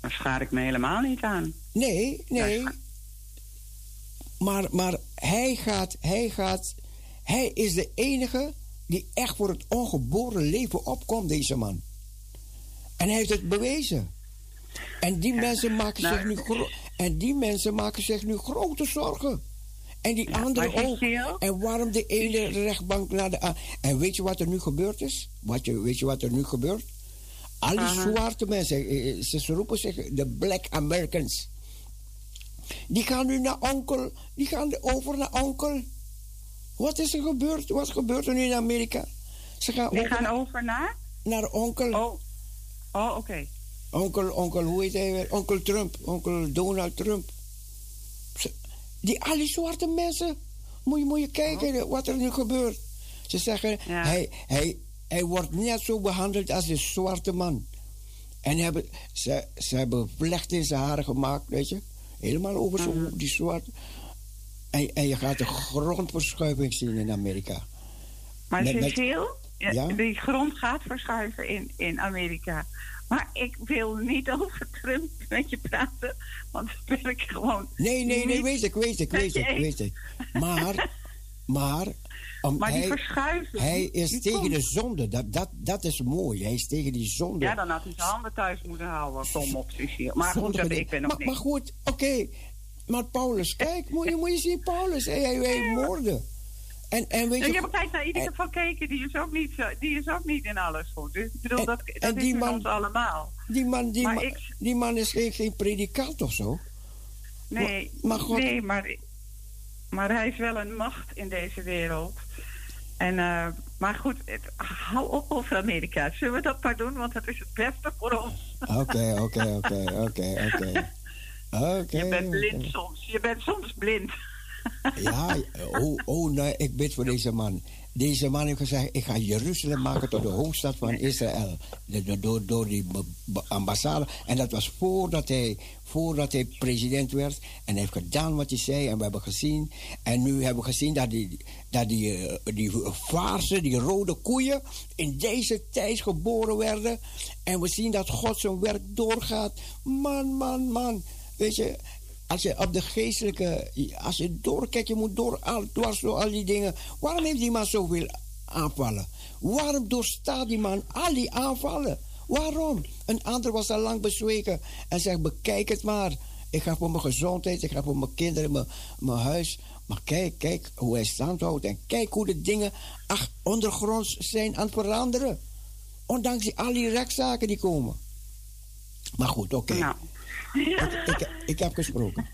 Daar schaar ik me helemaal niet aan. Nee, nee. Maar, maar hij gaat, hij gaat, hij is de enige die echt voor het ongeboren leven opkomt, deze man. En hij heeft het bewezen. En die mensen maken nou, zich nu gro- en die mensen maken zich nu grote zorgen. En die anderen maar ook. En waarom de ene rechtbank naar de andere. En weet je wat er nu gebeurd is? Wat je, weet je wat er nu gebeurt? Al die Aha. zwarte mensen, eh, eh, ze roepen zich de Black Americans. Die gaan nu naar onkel, die gaan over naar onkel. Wat is er gebeurd? Wat gebeurt er nu in Amerika? Ze gaan Die over gaan naar, over naar? naar onkel. Oh, oh oké. Onkel, onkel, hoe heet hij weer? Onkel Trump, onkel Donald Trump. Die al die zwarte mensen, moet je, moet je kijken wat er nu gebeurt. Ze zeggen, Ja. hij, hij, hij wordt net zo behandeld als een zwarte man. En hebben, ze, ze hebben vlecht in zijn haren gemaakt, weet je. Helemaal over zo, Mhm. die zwarte. En, en je gaat een grondverschuiving zien in Amerika. Maar Met- Cecile, ja, Ja? die grond gaat verschuiven in, in Amerika. Maar ik wil niet over Trump met je praten, want dan ben ik gewoon... Nee, nee, nee, weet ik, weet ik, weet ik, weet ik. Maar, maar... om- Maar die hij, verschuiving, Hij is die tegen komt. de zonde, dat, dat, dat is mooi. Hij is tegen die zonde. Ja, dan had hij zijn handen thuis moeten houden, Tom op Cecile. Maar goed, dat, ik ben nog maar, niet. maar goed, oké. Maar Paulus, kijk, moet je, moet je zien, Paulus, hij, hij, hij moordde. En, en weet je... hebt tijd naar ieder en- geval gekeken, die is ook niet, die is ook niet in alles goed. Dus ik bedoel, En- dat, dat is man- ons allemaal. Die man, die, Maar man, ik- die man is geen, geen predikant of zo. Nee, Maar God- nee maar, maar hij is wel een macht in deze wereld. En, eh, maar goed, het, hou op over Amerika. Zullen we dat maar doen? Want dat is het beste voor ons. Oké, oké, oké, oké, oké. Je bent blind soms. Je bent soms blind. Ja, oh, oh nee, ik bid voor deze man. Deze man heeft gezegd, ik ga Jeruzalem maken tot de hoofdstad van Israël. Door, door die ambassade. En dat was voordat hij, voordat hij president werd. En hij heeft gedaan wat hij zei. En we hebben gezien. En nu hebben we gezien dat die, dat die, eh, die vaarse, die rode koeien... in deze tijd geboren werden. En we zien dat God zijn werk doorgaat. Man, man, man. Weet je, als je op de geestelijke, als je doorkijkt, je moet door, al, dwars door al die dingen. Waarom heeft die man zoveel aanvallen? Waarom doorstaat die man al die aanvallen? Waarom? Een ander was al lang bezweken en zegt: bekijk het maar. Ik ga voor mijn gezondheid, ik ga voor mijn kinderen, mijn, mijn huis. Maar kijk, kijk hoe hij stand houdt. En kijk hoe de dingen ach, ondergronds zijn aan het veranderen. Ondanks die, al die rechtszaken die komen. Maar goed, oké. Nou. Ik, ik, ik heb gesproken.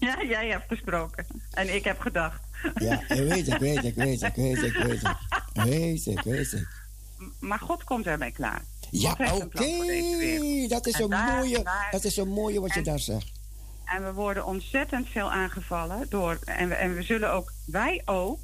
Ja, jij hebt gesproken. En ik heb gedacht. Ja, ik weet ik, weet ik, weet ik, weet ik, weet ik. Weet ik, weet ik. Maar God komt ermee klaar. Ja, oké. Dat is En een daar- mooie, daar- dat is een mooie wat je daar zegt. En we worden ontzettend veel aangevallen door. En we, en we zullen ook, wij ook,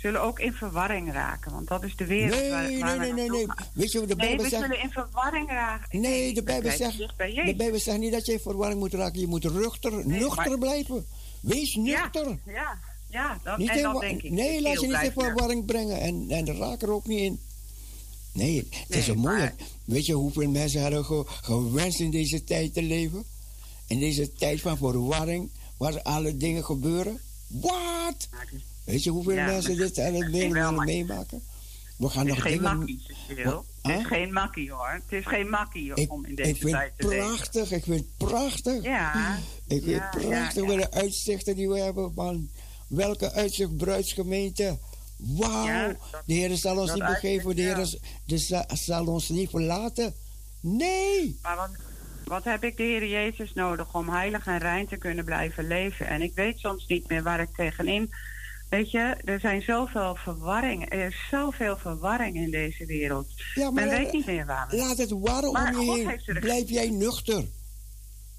zullen ook in verwarring raken. Want dat is de wereld Nee, waar, nee, waar we nee, nee, nee. gaan. Weet je hoe de Nee, Bijbel we zegt? zullen in verwarring raken. Nee, de we Bijbel zegt, de. Bijbel zegt niet dat je in verwarring moet raken. Je moet nuchter, nuchter maar- blijven. Wees nuchter. Ja, Ja, dat, Niet en in dat denk ik. nee, laat je niet in er. verwarring brengen. En, en raak er ook niet in. Nee, het is Nee, een mooie. maar- Weet je hoeveel mensen hadden ge- gewenst in deze tijd te leven? In deze tijd van verwarring, waar alle dingen gebeuren? Wat? Weet je hoeveel Ja, mensen dit aan het meemaken? We gaan Het is nog geen dingen. makkie. Het is geen makkie hoor. Het is geen makkie Ik, om in ik deze vind tijd te leven. prachtig, ik vind het prachtig. Ja. Ik vind het prachtig met de uitzichten die we hebben van welke uitzicht bruidsgemeente. Wauw, de Heer zal ons niet begeven, de Heer de zal ons niet verlaten. Nee! Maar wat, wat heb ik de Heer Jezus nodig om heilig en rein te kunnen blijven leven? En ik weet soms niet meer waar ik tegenin. Weet je, er zijn zoveel verwarringen. Er is zoveel verwarring in deze wereld. Ja, maar Men weet niet meer waar. Laat het warm Maar om je heen. er- Blijf jij nuchter.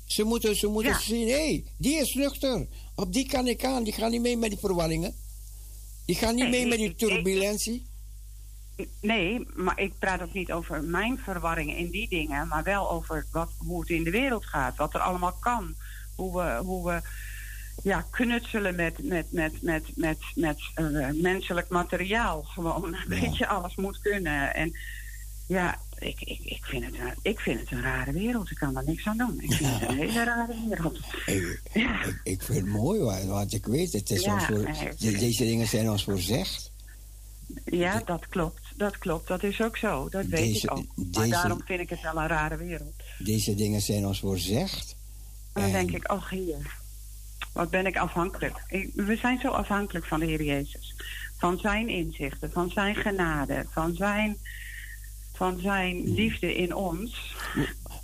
Ze moeten, ze moeten Ja. zien, hé, die is nuchter. Op die kan ik aan, die gaat niet mee met die verwarringen. Die gaat niet Nee, mee met die ik- turbulentie. Nee, maar ik praat ook niet over mijn verwarringen in die dingen, maar wel over wat, hoe het in de wereld gaat, wat er allemaal kan. Hoe we, hoe we ja, knutselen met, met, met, met, met, met eh, menselijk materiaal. Gewoon, weet je, alles moet kunnen. En ja, ik, ik, ik, vind het, een- ik vind het een rare wereld. Ik kan er niks aan doen. Ik vind het een hele rare wereld. Ik, ik, ik vind het mooi, wa- want ik weet, het is Ja, ons voor, de- deze dingen zijn ons voorzegd. Ja, dat klopt. Dat klopt. Dat is ook zo. Dat weet Deze- ik ook. Maar deze- daarom vind ik het wel een rare wereld. Deze dingen zijn ons voorzegd. En dan En- denk ik, oh heer, wat ben ik afhankelijk. We zijn zo afhankelijk van de Heer Jezus. Van zijn inzichten, van zijn genade, van zijn, van zijn liefde in ons.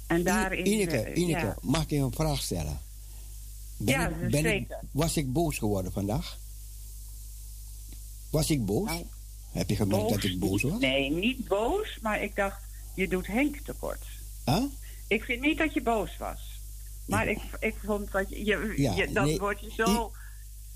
En daarin... Ineke, Ineke, ja. mag ik je een vraag stellen? Ben Ja, ik, ben ik, zeker. was ik boos geworden vandaag? Was ik boos? Heb je gemerkt dat ik boos was? Nee, niet boos, maar ik dacht, je doet Henk tekort. Huh? Ik vind niet dat je boos was. Maar ik, ik vond dat je... je, Ja, je- dan nee, word je zo...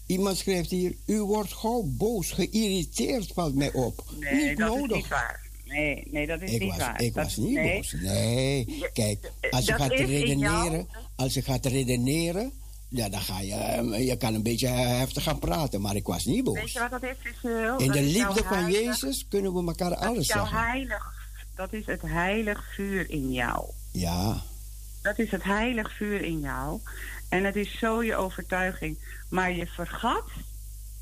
Iemand schrijft hier, u wordt gauw boos, geïrriteerd valt mij op. Nee, niet dat nodig. is niet waar. Nee, nee, dat is ik niet was, waar. ik Dat- was niet nee. boos. Nee, kijk, als je dat gaat is redeneren, als je gaat redeneren, ja, dan ga je, eh, je kan een beetje heftig gaan praten, maar ik was niet boos. Weet je wat dat is? In Dat de is liefde van heilig- Jezus kunnen we elkaar dat alles is jouw zeggen. heilig, dat is het heilig vuur in jou. Ja, Dat is het heilig vuur in jou. En het is zo je overtuiging. Maar je vergat,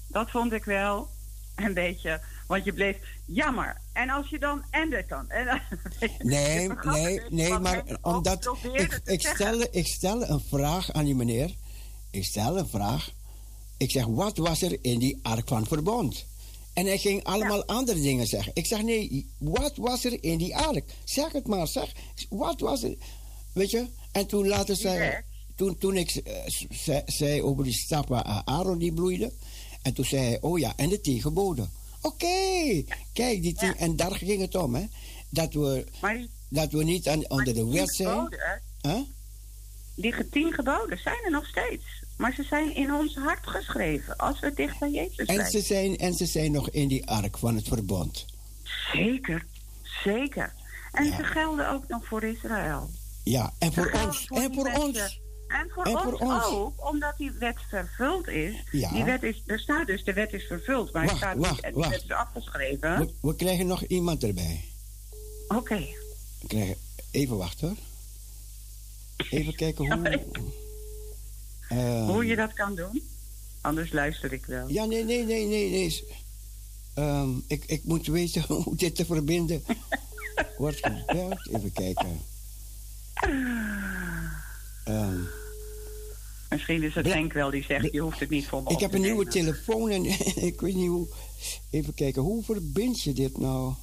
dat vond ik wel een beetje... Want je bleef jammer. En als je dan... En dit dan. En, nee, nee, nee, maar omdat ik, stel, ik stel een vraag aan die meneer. Ik stel een vraag. Ik zeg, wat was er in die ark van verbond? En hij ging allemaal andere dingen zeggen. Ik zeg, nee, wat was er in die ark? Zeg het maar, zeg. Wat was er? Weet je? En toen later zei toen, toen ik eh, zei, zei over die stap waar Aaron die bloeide. En toen zei hij, oh ja, en de tien geboden. Oké, kijk, die tien, en daar ging het om, hè. Dat we, die, dat we niet aan, onder de wet zijn. geboden, Huh? Die tien geboden zijn er nog steeds. Maar ze zijn in ons hart geschreven. Als we dicht bij Jezus En zijn. ze, zijn, en ze zijn nog in die ark van het verbond. Zeker, zeker. En ze gelden ook nog voor Israël. Ja, en voor ons. voor En voor ons. En voor, En ons, voor ons. ook, omdat die wet vervuld is. Ja. Die wet is. Er staat dus, de wet is vervuld, maar Wacht, staat wacht, niet, en die wacht. wet is afgeschreven. We, we krijgen nog iemand erbij. Oké. Krijgen, even wachten hoor. Even kijken hoe... Eh, Hoe je dat kan doen? Anders luister ik wel. Ja, nee, nee, nee, nee. nee. Ehm, ik, ik moet weten hoe dit te verbinden wordt gebeld. Even kijken. Ehm, Misschien is het Bla- Henk wel die zegt, je hoeft het niet voor me ik heb een nieuwe telefoon en ik weet niet hoe... Even kijken, hoe verbind je dit nou?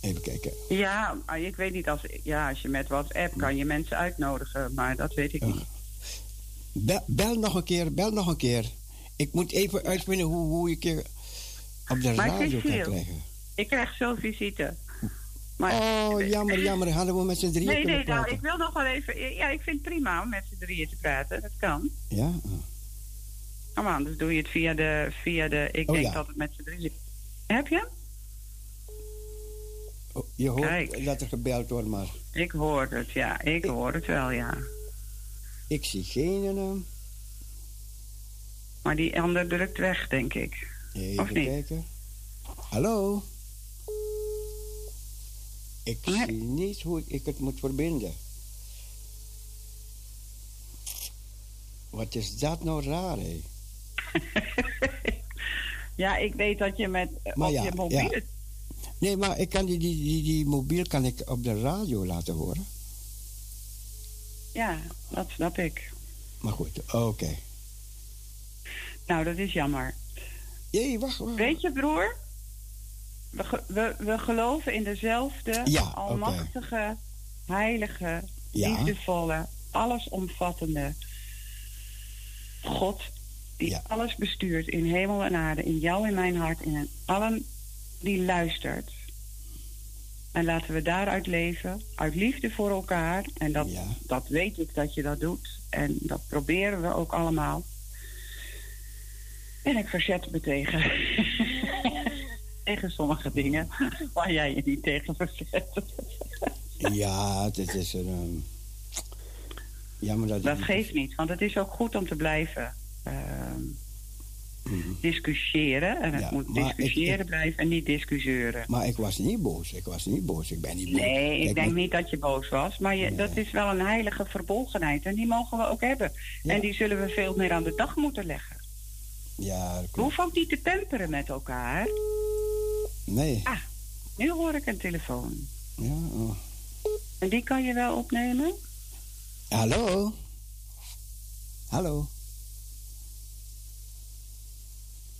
Even kijken. Ja, maar ik weet niet als, ja, als je met WhatsApp kan je mensen uitnodigen, maar dat weet ik niet. Bel, bel nog een keer, bel nog een keer. Ik moet even uitvinden hoe, hoe ik je op de Maar radio kan krijgen. Ik krijg zo visite. Oh, jammer, jammer. Hadden we met z'n drieën Nee, nee, nou, praten. ik wil nog wel even... Ja, ik vind het prima om met z'n drieën te praten. Dat kan. Ja? Oh, maar anders doe je het via de... Via de ik Oh, denk ja. dat het met z'n drieën... Heb je? Oh, je hoort Kijk. dat er gebeld wordt, maar Ik hoor het, ja. Ik hoor het wel, ja. ik zie geen... eh, Maar die ander drukt weg, denk ik. Even Of niet? kijken. Hallo? Ik zie niet hoe ik het moet verbinden. Wat is dat nou raar, hé? Ja, ik weet dat je met eh, Maar op ja, je mobiele... ja. Nee, maar ik kan die, die, die, die mobiel kan ik op de radio laten horen. Ja, dat snap ik. Maar goed, oké. Nou, dat is jammer. Jee, wacht, wacht. Weet je, broer? We, we, we geloven in dezelfde Ja, almachtige, heilige, Ja. liefdevolle, allesomvattende God. Die Ja. alles bestuurt in hemel en aarde, in jou en mijn hart, in allen die luistert. En laten we daaruit leven, uit liefde voor elkaar. En dat, dat weet ik dat je dat doet. En dat proberen we ook allemaal. En ik verzet me tegen. tegen sommige dingen waar jij je niet tegen verzet. Ja, het is een... ehm, jammer dat... Dat geeft niet, want het is ook goed om te blijven ehm, discussiëren. En het Ja, moet ik- discussiëren blijven en niet discussiëren. Maar ik was niet boos. Ik was niet boos. Ik ben niet boos. Nee, ik denk maar- niet dat je boos was. Maar je, dat is wel een heilige verbolgenheid. En die mogen we ook hebben. En die zullen we veel meer aan de dag moeten leggen. Ja, We hoeven ook niet te temperen met elkaar. Nee. Ah, nu hoor ik een telefoon. Ja, oh. En die kan je wel opnemen? Hallo? Hallo?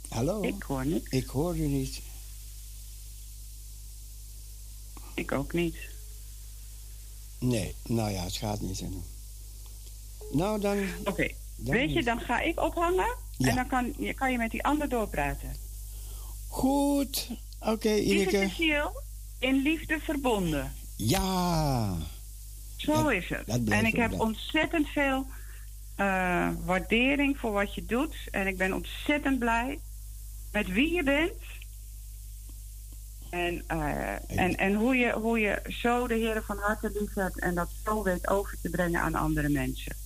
Hallo? Ik hoor niet. Ik hoor u niet. Ik ook niet. Nee, nou ja, het gaat niet. hè. Nou, dan... Oké. Weet je, dan ga ik ophangen. Ja. En dan kan je, kan je met die ander doorpraten. Goed. Oké, Lieve Ineke. In liefde verbonden. Ja. Zo Dat- is het. En ik heb dat. ontzettend veel eh, waardering voor wat je doet. En ik ben ontzettend blij met wie je bent. En, eh, en, en hoe, je, hoe je zo de heren van harte lief hebt en dat zo weet over te brengen aan andere mensen.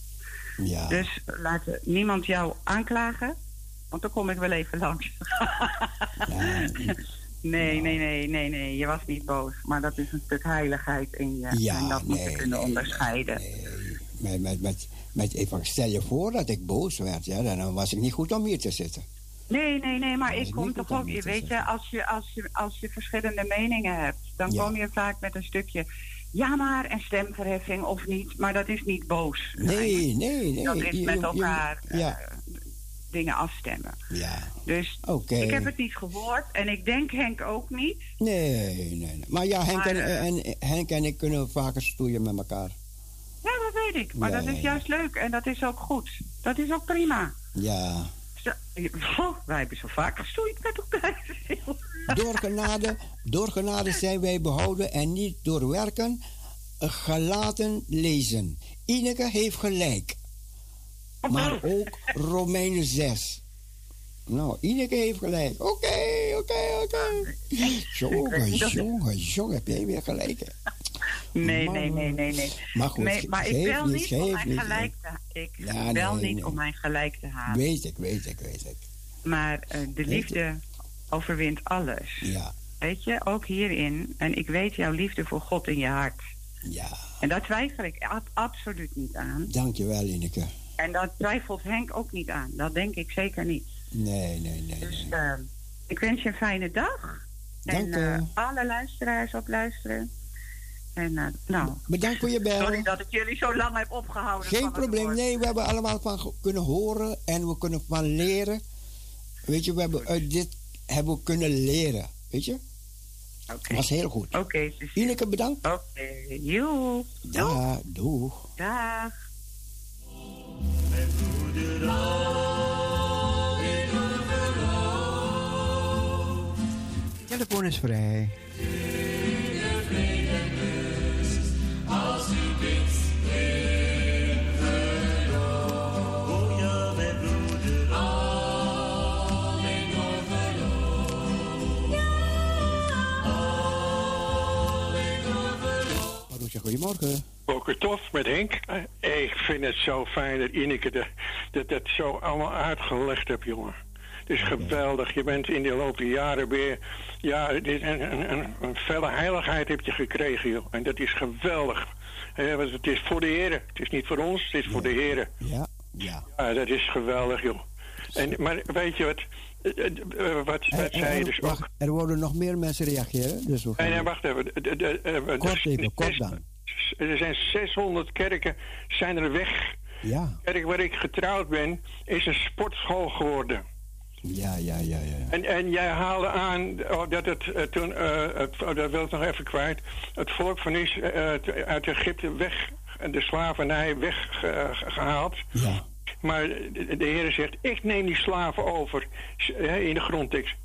Ja. Dus laat niemand jou aanklagen, want dan kom ik wel even langs. nee, nee, nee, nee, nee, je was niet boos. Maar dat is een stuk heiligheid in je. Ja, en dat moet je nee, kunnen nee, onderscheiden. Met, met, met, met, even, stel je voor dat ik boos werd, ja, dan was ik niet goed om hier te zitten. Nee, nee, nee, maar ik kom toch ook, je weet je, als je, als je, als je verschillende meningen hebt, dan Ja. kom je vaak met een stukje ja maar en stemverheffing of niet, maar dat is niet boos. Nee, nee, nee. Dat is met je- elkaar ja, eh, dingen afstemmen. ja. Dus ik heb het niet gehoord en ik denk Henk ook niet. Nee, nee, nee. Maar ja, Henk, Maar, en, en, Henk en ik kunnen vaker stoeien met elkaar. Ja, dat weet ik, maar Ja, dat is ja. juist leuk en dat is ook goed. Dat is ook prima. Ja. Zo, oh, wij hebben zo vaak gestoeid met elkaar. Door genade, door genade zijn wij behouden en niet door werken eh, gelaten lezen. Ineke heeft gelijk. Maar ook Romeinen 6. Nou, Ineke heeft gelijk. Oké, oké, oké. Jongen, jongen, jongen, heb jij weer gelijk. hè? Nee, nee, nee, nee, nee. Maar goed, nee, maar ik wil niet, niet om mijn niet, gelijk te Ik Ja, nee, niet nee. om mijn gelijk te halen. Weet ik, weet ik, weet ik. Maar eh, de liefde overwint alles. Ja, Weet je, ook hierin. En ik weet jouw liefde voor God in je hart. ja. En daar twijfel ik ab- absoluut niet aan. Dankjewel, Ineke. En daar twijfelt Henk ook niet aan. Dat denk ik zeker niet. Nee, nee, nee. Dus eh, ik wens je een fijne dag. Dank en eh, alle luisteraars op luisteren. En eh, nou, Bedankt voor je bel. sorry dat ik jullie zo lang heb opgehouden. Geen probleem. Nee, we hebben allemaal van kunnen horen en we kunnen van leren. Weet je, we hebben uit dit hebben we kunnen leren. Weet je? Oké. Was heel goed. Oké, Ineke, bedankt. Oké, joe. Ja, doeg. Dag. Geloof. Al in geloof. Marusha, goedemorgen. Boker tof met Henk. Eh, Ik vind het zo fijn dat Ineke de, dat dat zo allemaal uitgelegd hebt, jongen. Het is geweldig. Je bent in de loop der jaren weer... Ja, dit, een, een, een, een felle heiligheid heb je gekregen, joh. En dat is geweldig. Want het is voor de heren. Het is niet voor ons, het is voor de heren. Ja, ja. Ja, dat is geweldig, joh. En, maar weet je wat... eh, eh, Wat, wat Er, zei je dus ook... wacht, er worden nog meer mensen reageren. Dus we gaan Nee, nee, wacht even. De- de- kort even, de- kort dan. Er zijn 600 kerken zijn er weg. Ja, De kerk waar ik getrouwd ben, is een sportschool geworden. ja, ja, ja. ja. En, en jij haalde aan oh, dat het eh, toen, eh, het, oh, dat wil ik nog even kwijt, het volk van Is eh, uit Egypte weg, de slavernij weggehaald. Ja. Maar de, Heer zegt, ik neem die slaven over in de grondtekst.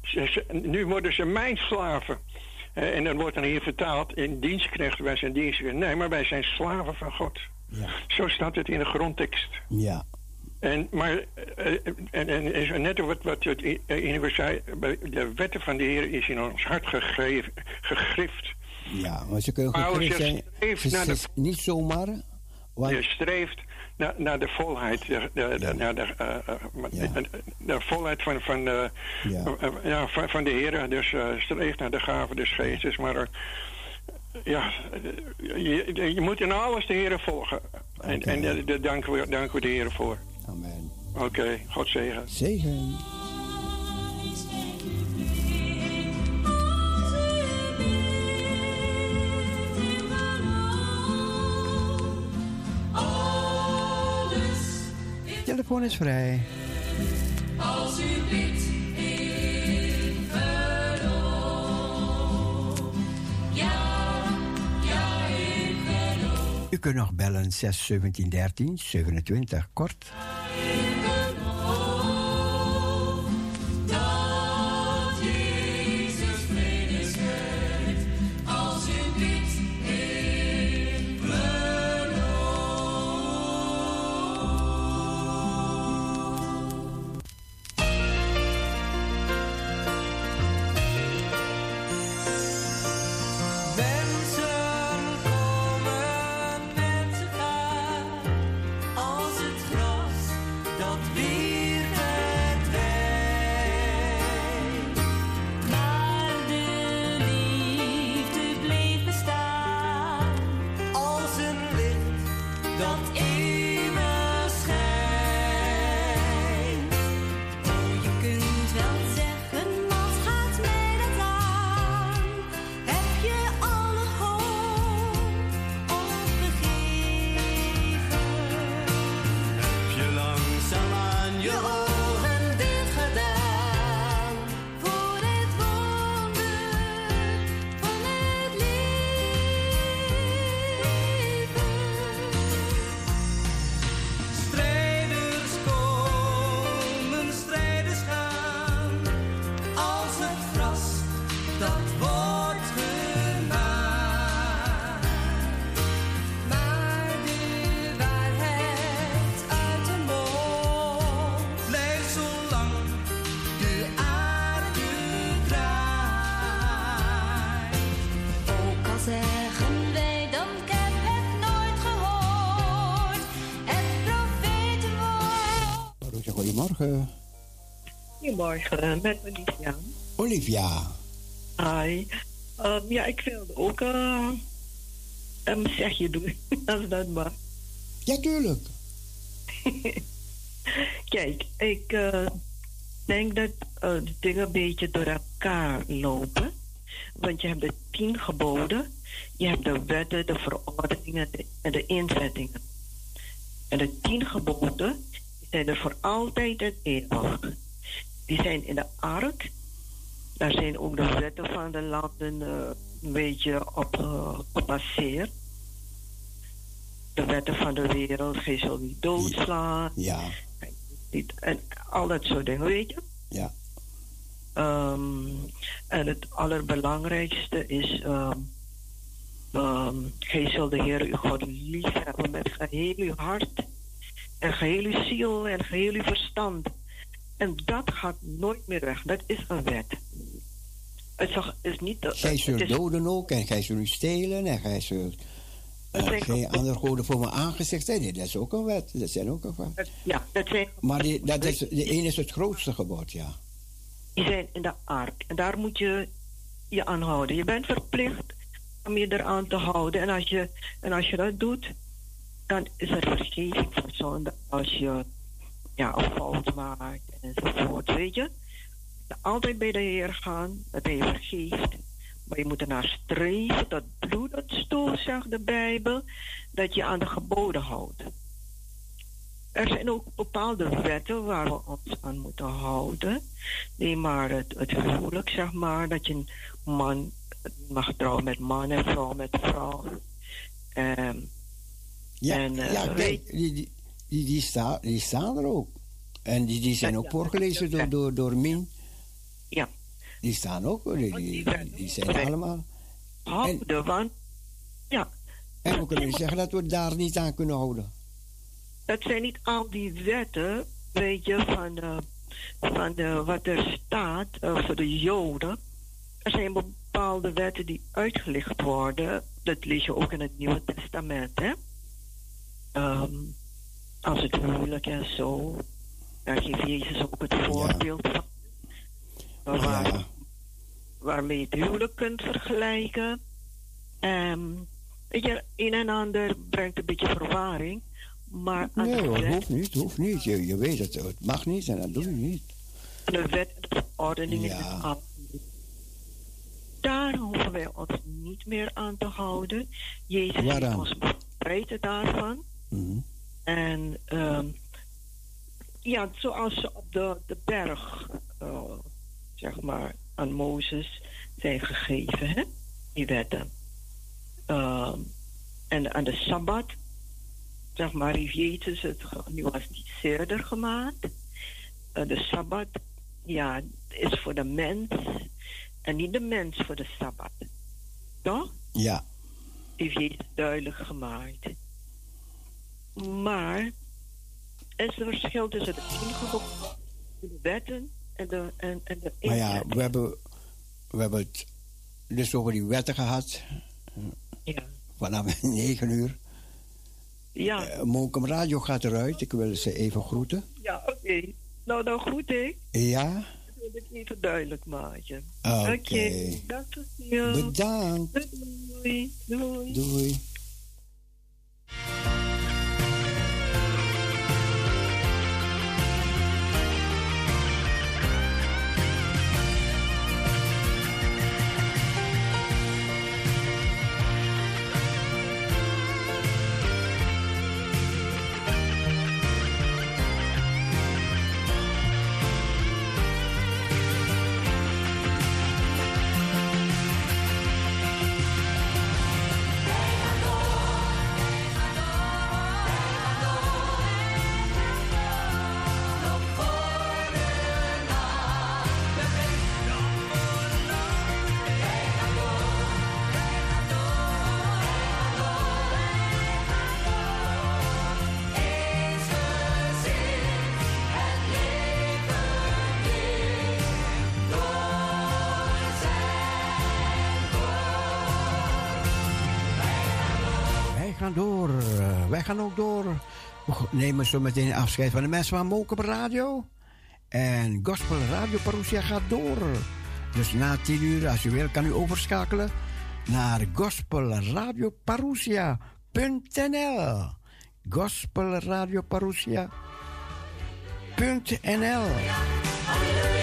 Nu worden ze mijn slaven. Eh, En dan wordt dan hier vertaald in dienstknechten, wij zijn dienstknechten. Nee, maar wij zijn slaven van God. Ja. Zo staat het in de grondtekst. Ja, En, maar, eh, en, en is net wat, wat het eh, Inge zei, de wetten van de Heer is in ons hart gegreven, gegrift. ja. Maar ze kunnen gegrift zijn. streef Ze- naar ze- de- niet zomaar. Want, Je streeft naar, naar de volheid, de, naar de, eh, eh, de, de volheid van, van, de, Ja. eh, van, van de Heer. Dus eh, streef naar de gave des geestes. Maar ja, je, je moet in alles de Heer volgen. En, en daar danken we, danken we de Heer voor. Amen. Oké, God zegen. Zegen. Telefoon is vrij. als u bidt in geloof. Ja, ja, in geloof. U kunt nog bellen 6 17 13 27 kort. Dat Goedemorgen, met Olivia. Olivia. Hi. Ehm, ja, ik wilde ook eh, een zegje doen, als dat mag. Ja, tuurlijk. Kijk, ik eh, denk dat eh, de dingen een beetje door elkaar lopen. Want je hebt de tien geboden, je hebt de wetten, de verordeningen de- en de inzettingen. En de tien geboden zijn er voor altijd en eeuwig. Die zijn in de ark. Daar zijn ook de wetten van de landen eh, een beetje op eh, gebaseerd. De wetten van de wereld, geen zult niet doodslaan. Ja. Niet, en al dat soort dingen, weet je. Ja. Ehm, en het allerbelangrijkste is... ehm ehm, gij zult de Heer uw God lief hebben met geheel uw hart... en geheel uw ziel en geheel uw verstand. En dat gaat nooit meer weg. Dat is een wet. Het is, niet... Gij het zult is- doden ook en gij zult stelen en gij zult En geen andere goden voor mijn aangezicht. Nee, dat is ook een wet. Dat zijn ook een wet. Ja, dat zijn, Maar die, dat is, de ene is het grootste gebod, ja. die zijn in de ark. En daar moet je je aan houden. Je bent verplicht om je eraan te houden. En als je, en als je dat doet, dan is er vergeving voor zonde. Als je ja, een fout maakt enzovoort, weet je. Altijd bij de Heer gaan, dat hij vergeeft. Maar je moet ernaar streven, dat bloed dat stoot, zegt de Bijbel, dat je aan de geboden houdt. Er zijn ook bepaalde wetten waar we ons aan moeten houden. Nee, maar het, het huwelijk, zeg maar, dat je een man mag trouwen met man en vrouw met vrouw. Ehm, Ja, en, eh, ja weet- kijk, die, die, die, die, sta, die staan er ook. En die, die zijn Ja, ook voorgelezen door, door, door Min. Ja. Die staan ook, die, die, die, die zijn allemaal. houden, want ja, En we kunnen zeggen dat we daar niet aan kunnen houden. dat zijn niet al die wetten, weet je, van, eh, van de, wat er staat eh, voor de Joden. Er zijn bepaalde wetten die uitgelicht worden. Dat lees je ook in het Nieuwe Testament, hè? Ehm, als het huwelijk en zo. Daar geeft Jezus ook het voorbeeld van. Waar, Waarmee je het huwelijk kunt vergelijken. Ehm, weet je, een en ander brengt een beetje verwarring. Maar Nee hoor, wet- hoeft niet, hoeft niet. Je, je weet het, het mag niet en dat doe je niet. de wet en de verordeningen Ja. al. Daar hoeven wij ons niet meer aan te houden. Jezus heeft Waaraan? ons bevrijd daarvan. Mhm. En ehm, ja, zoals ze op de, de berg, eh, zeg maar, aan Mozes zijn gegeven, hè? die wetten. Ehm, en aan de Sabbat, zeg maar, heeft Jezus het genuanceerder gemaakt. Eh, de Sabbat, ja, is voor de mens en niet de mens voor de Sabbat. Toch? Ja, heeft Jezus duidelijk gemaakt. Maar er is een verschil tussen de ingeboden de wetten en de, en, en de maar ja, we hebben, we hebben het dus over die wetten gehad. Ja. Vanaf 9 uur. Ja, Uh, Mokum Radio gaat eruit. Ik wil ze even groeten. ja oké. Nou, dan goed, hè? Ja, Dat wil ik even duidelijk maken. Oké. Je. bedankt. Doei. Doei. Doei. Gaan ook door. We nemen zo meteen afscheid van de mensen van Mokum Radio. En Gospel Radio Parousia gaat door. Dus na 10 uur, als u wil, kan u overschakelen naar gospelradioparousia.nl. Gospelradioparousia.nl.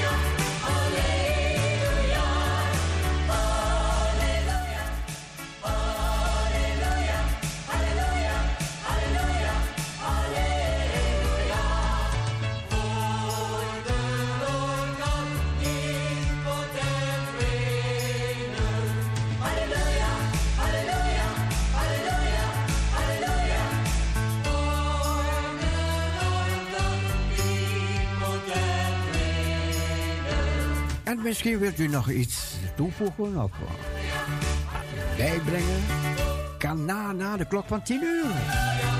misschien wilt u nog iets toevoegen of bijbrengen. Kan na, na de klok van 10 uur.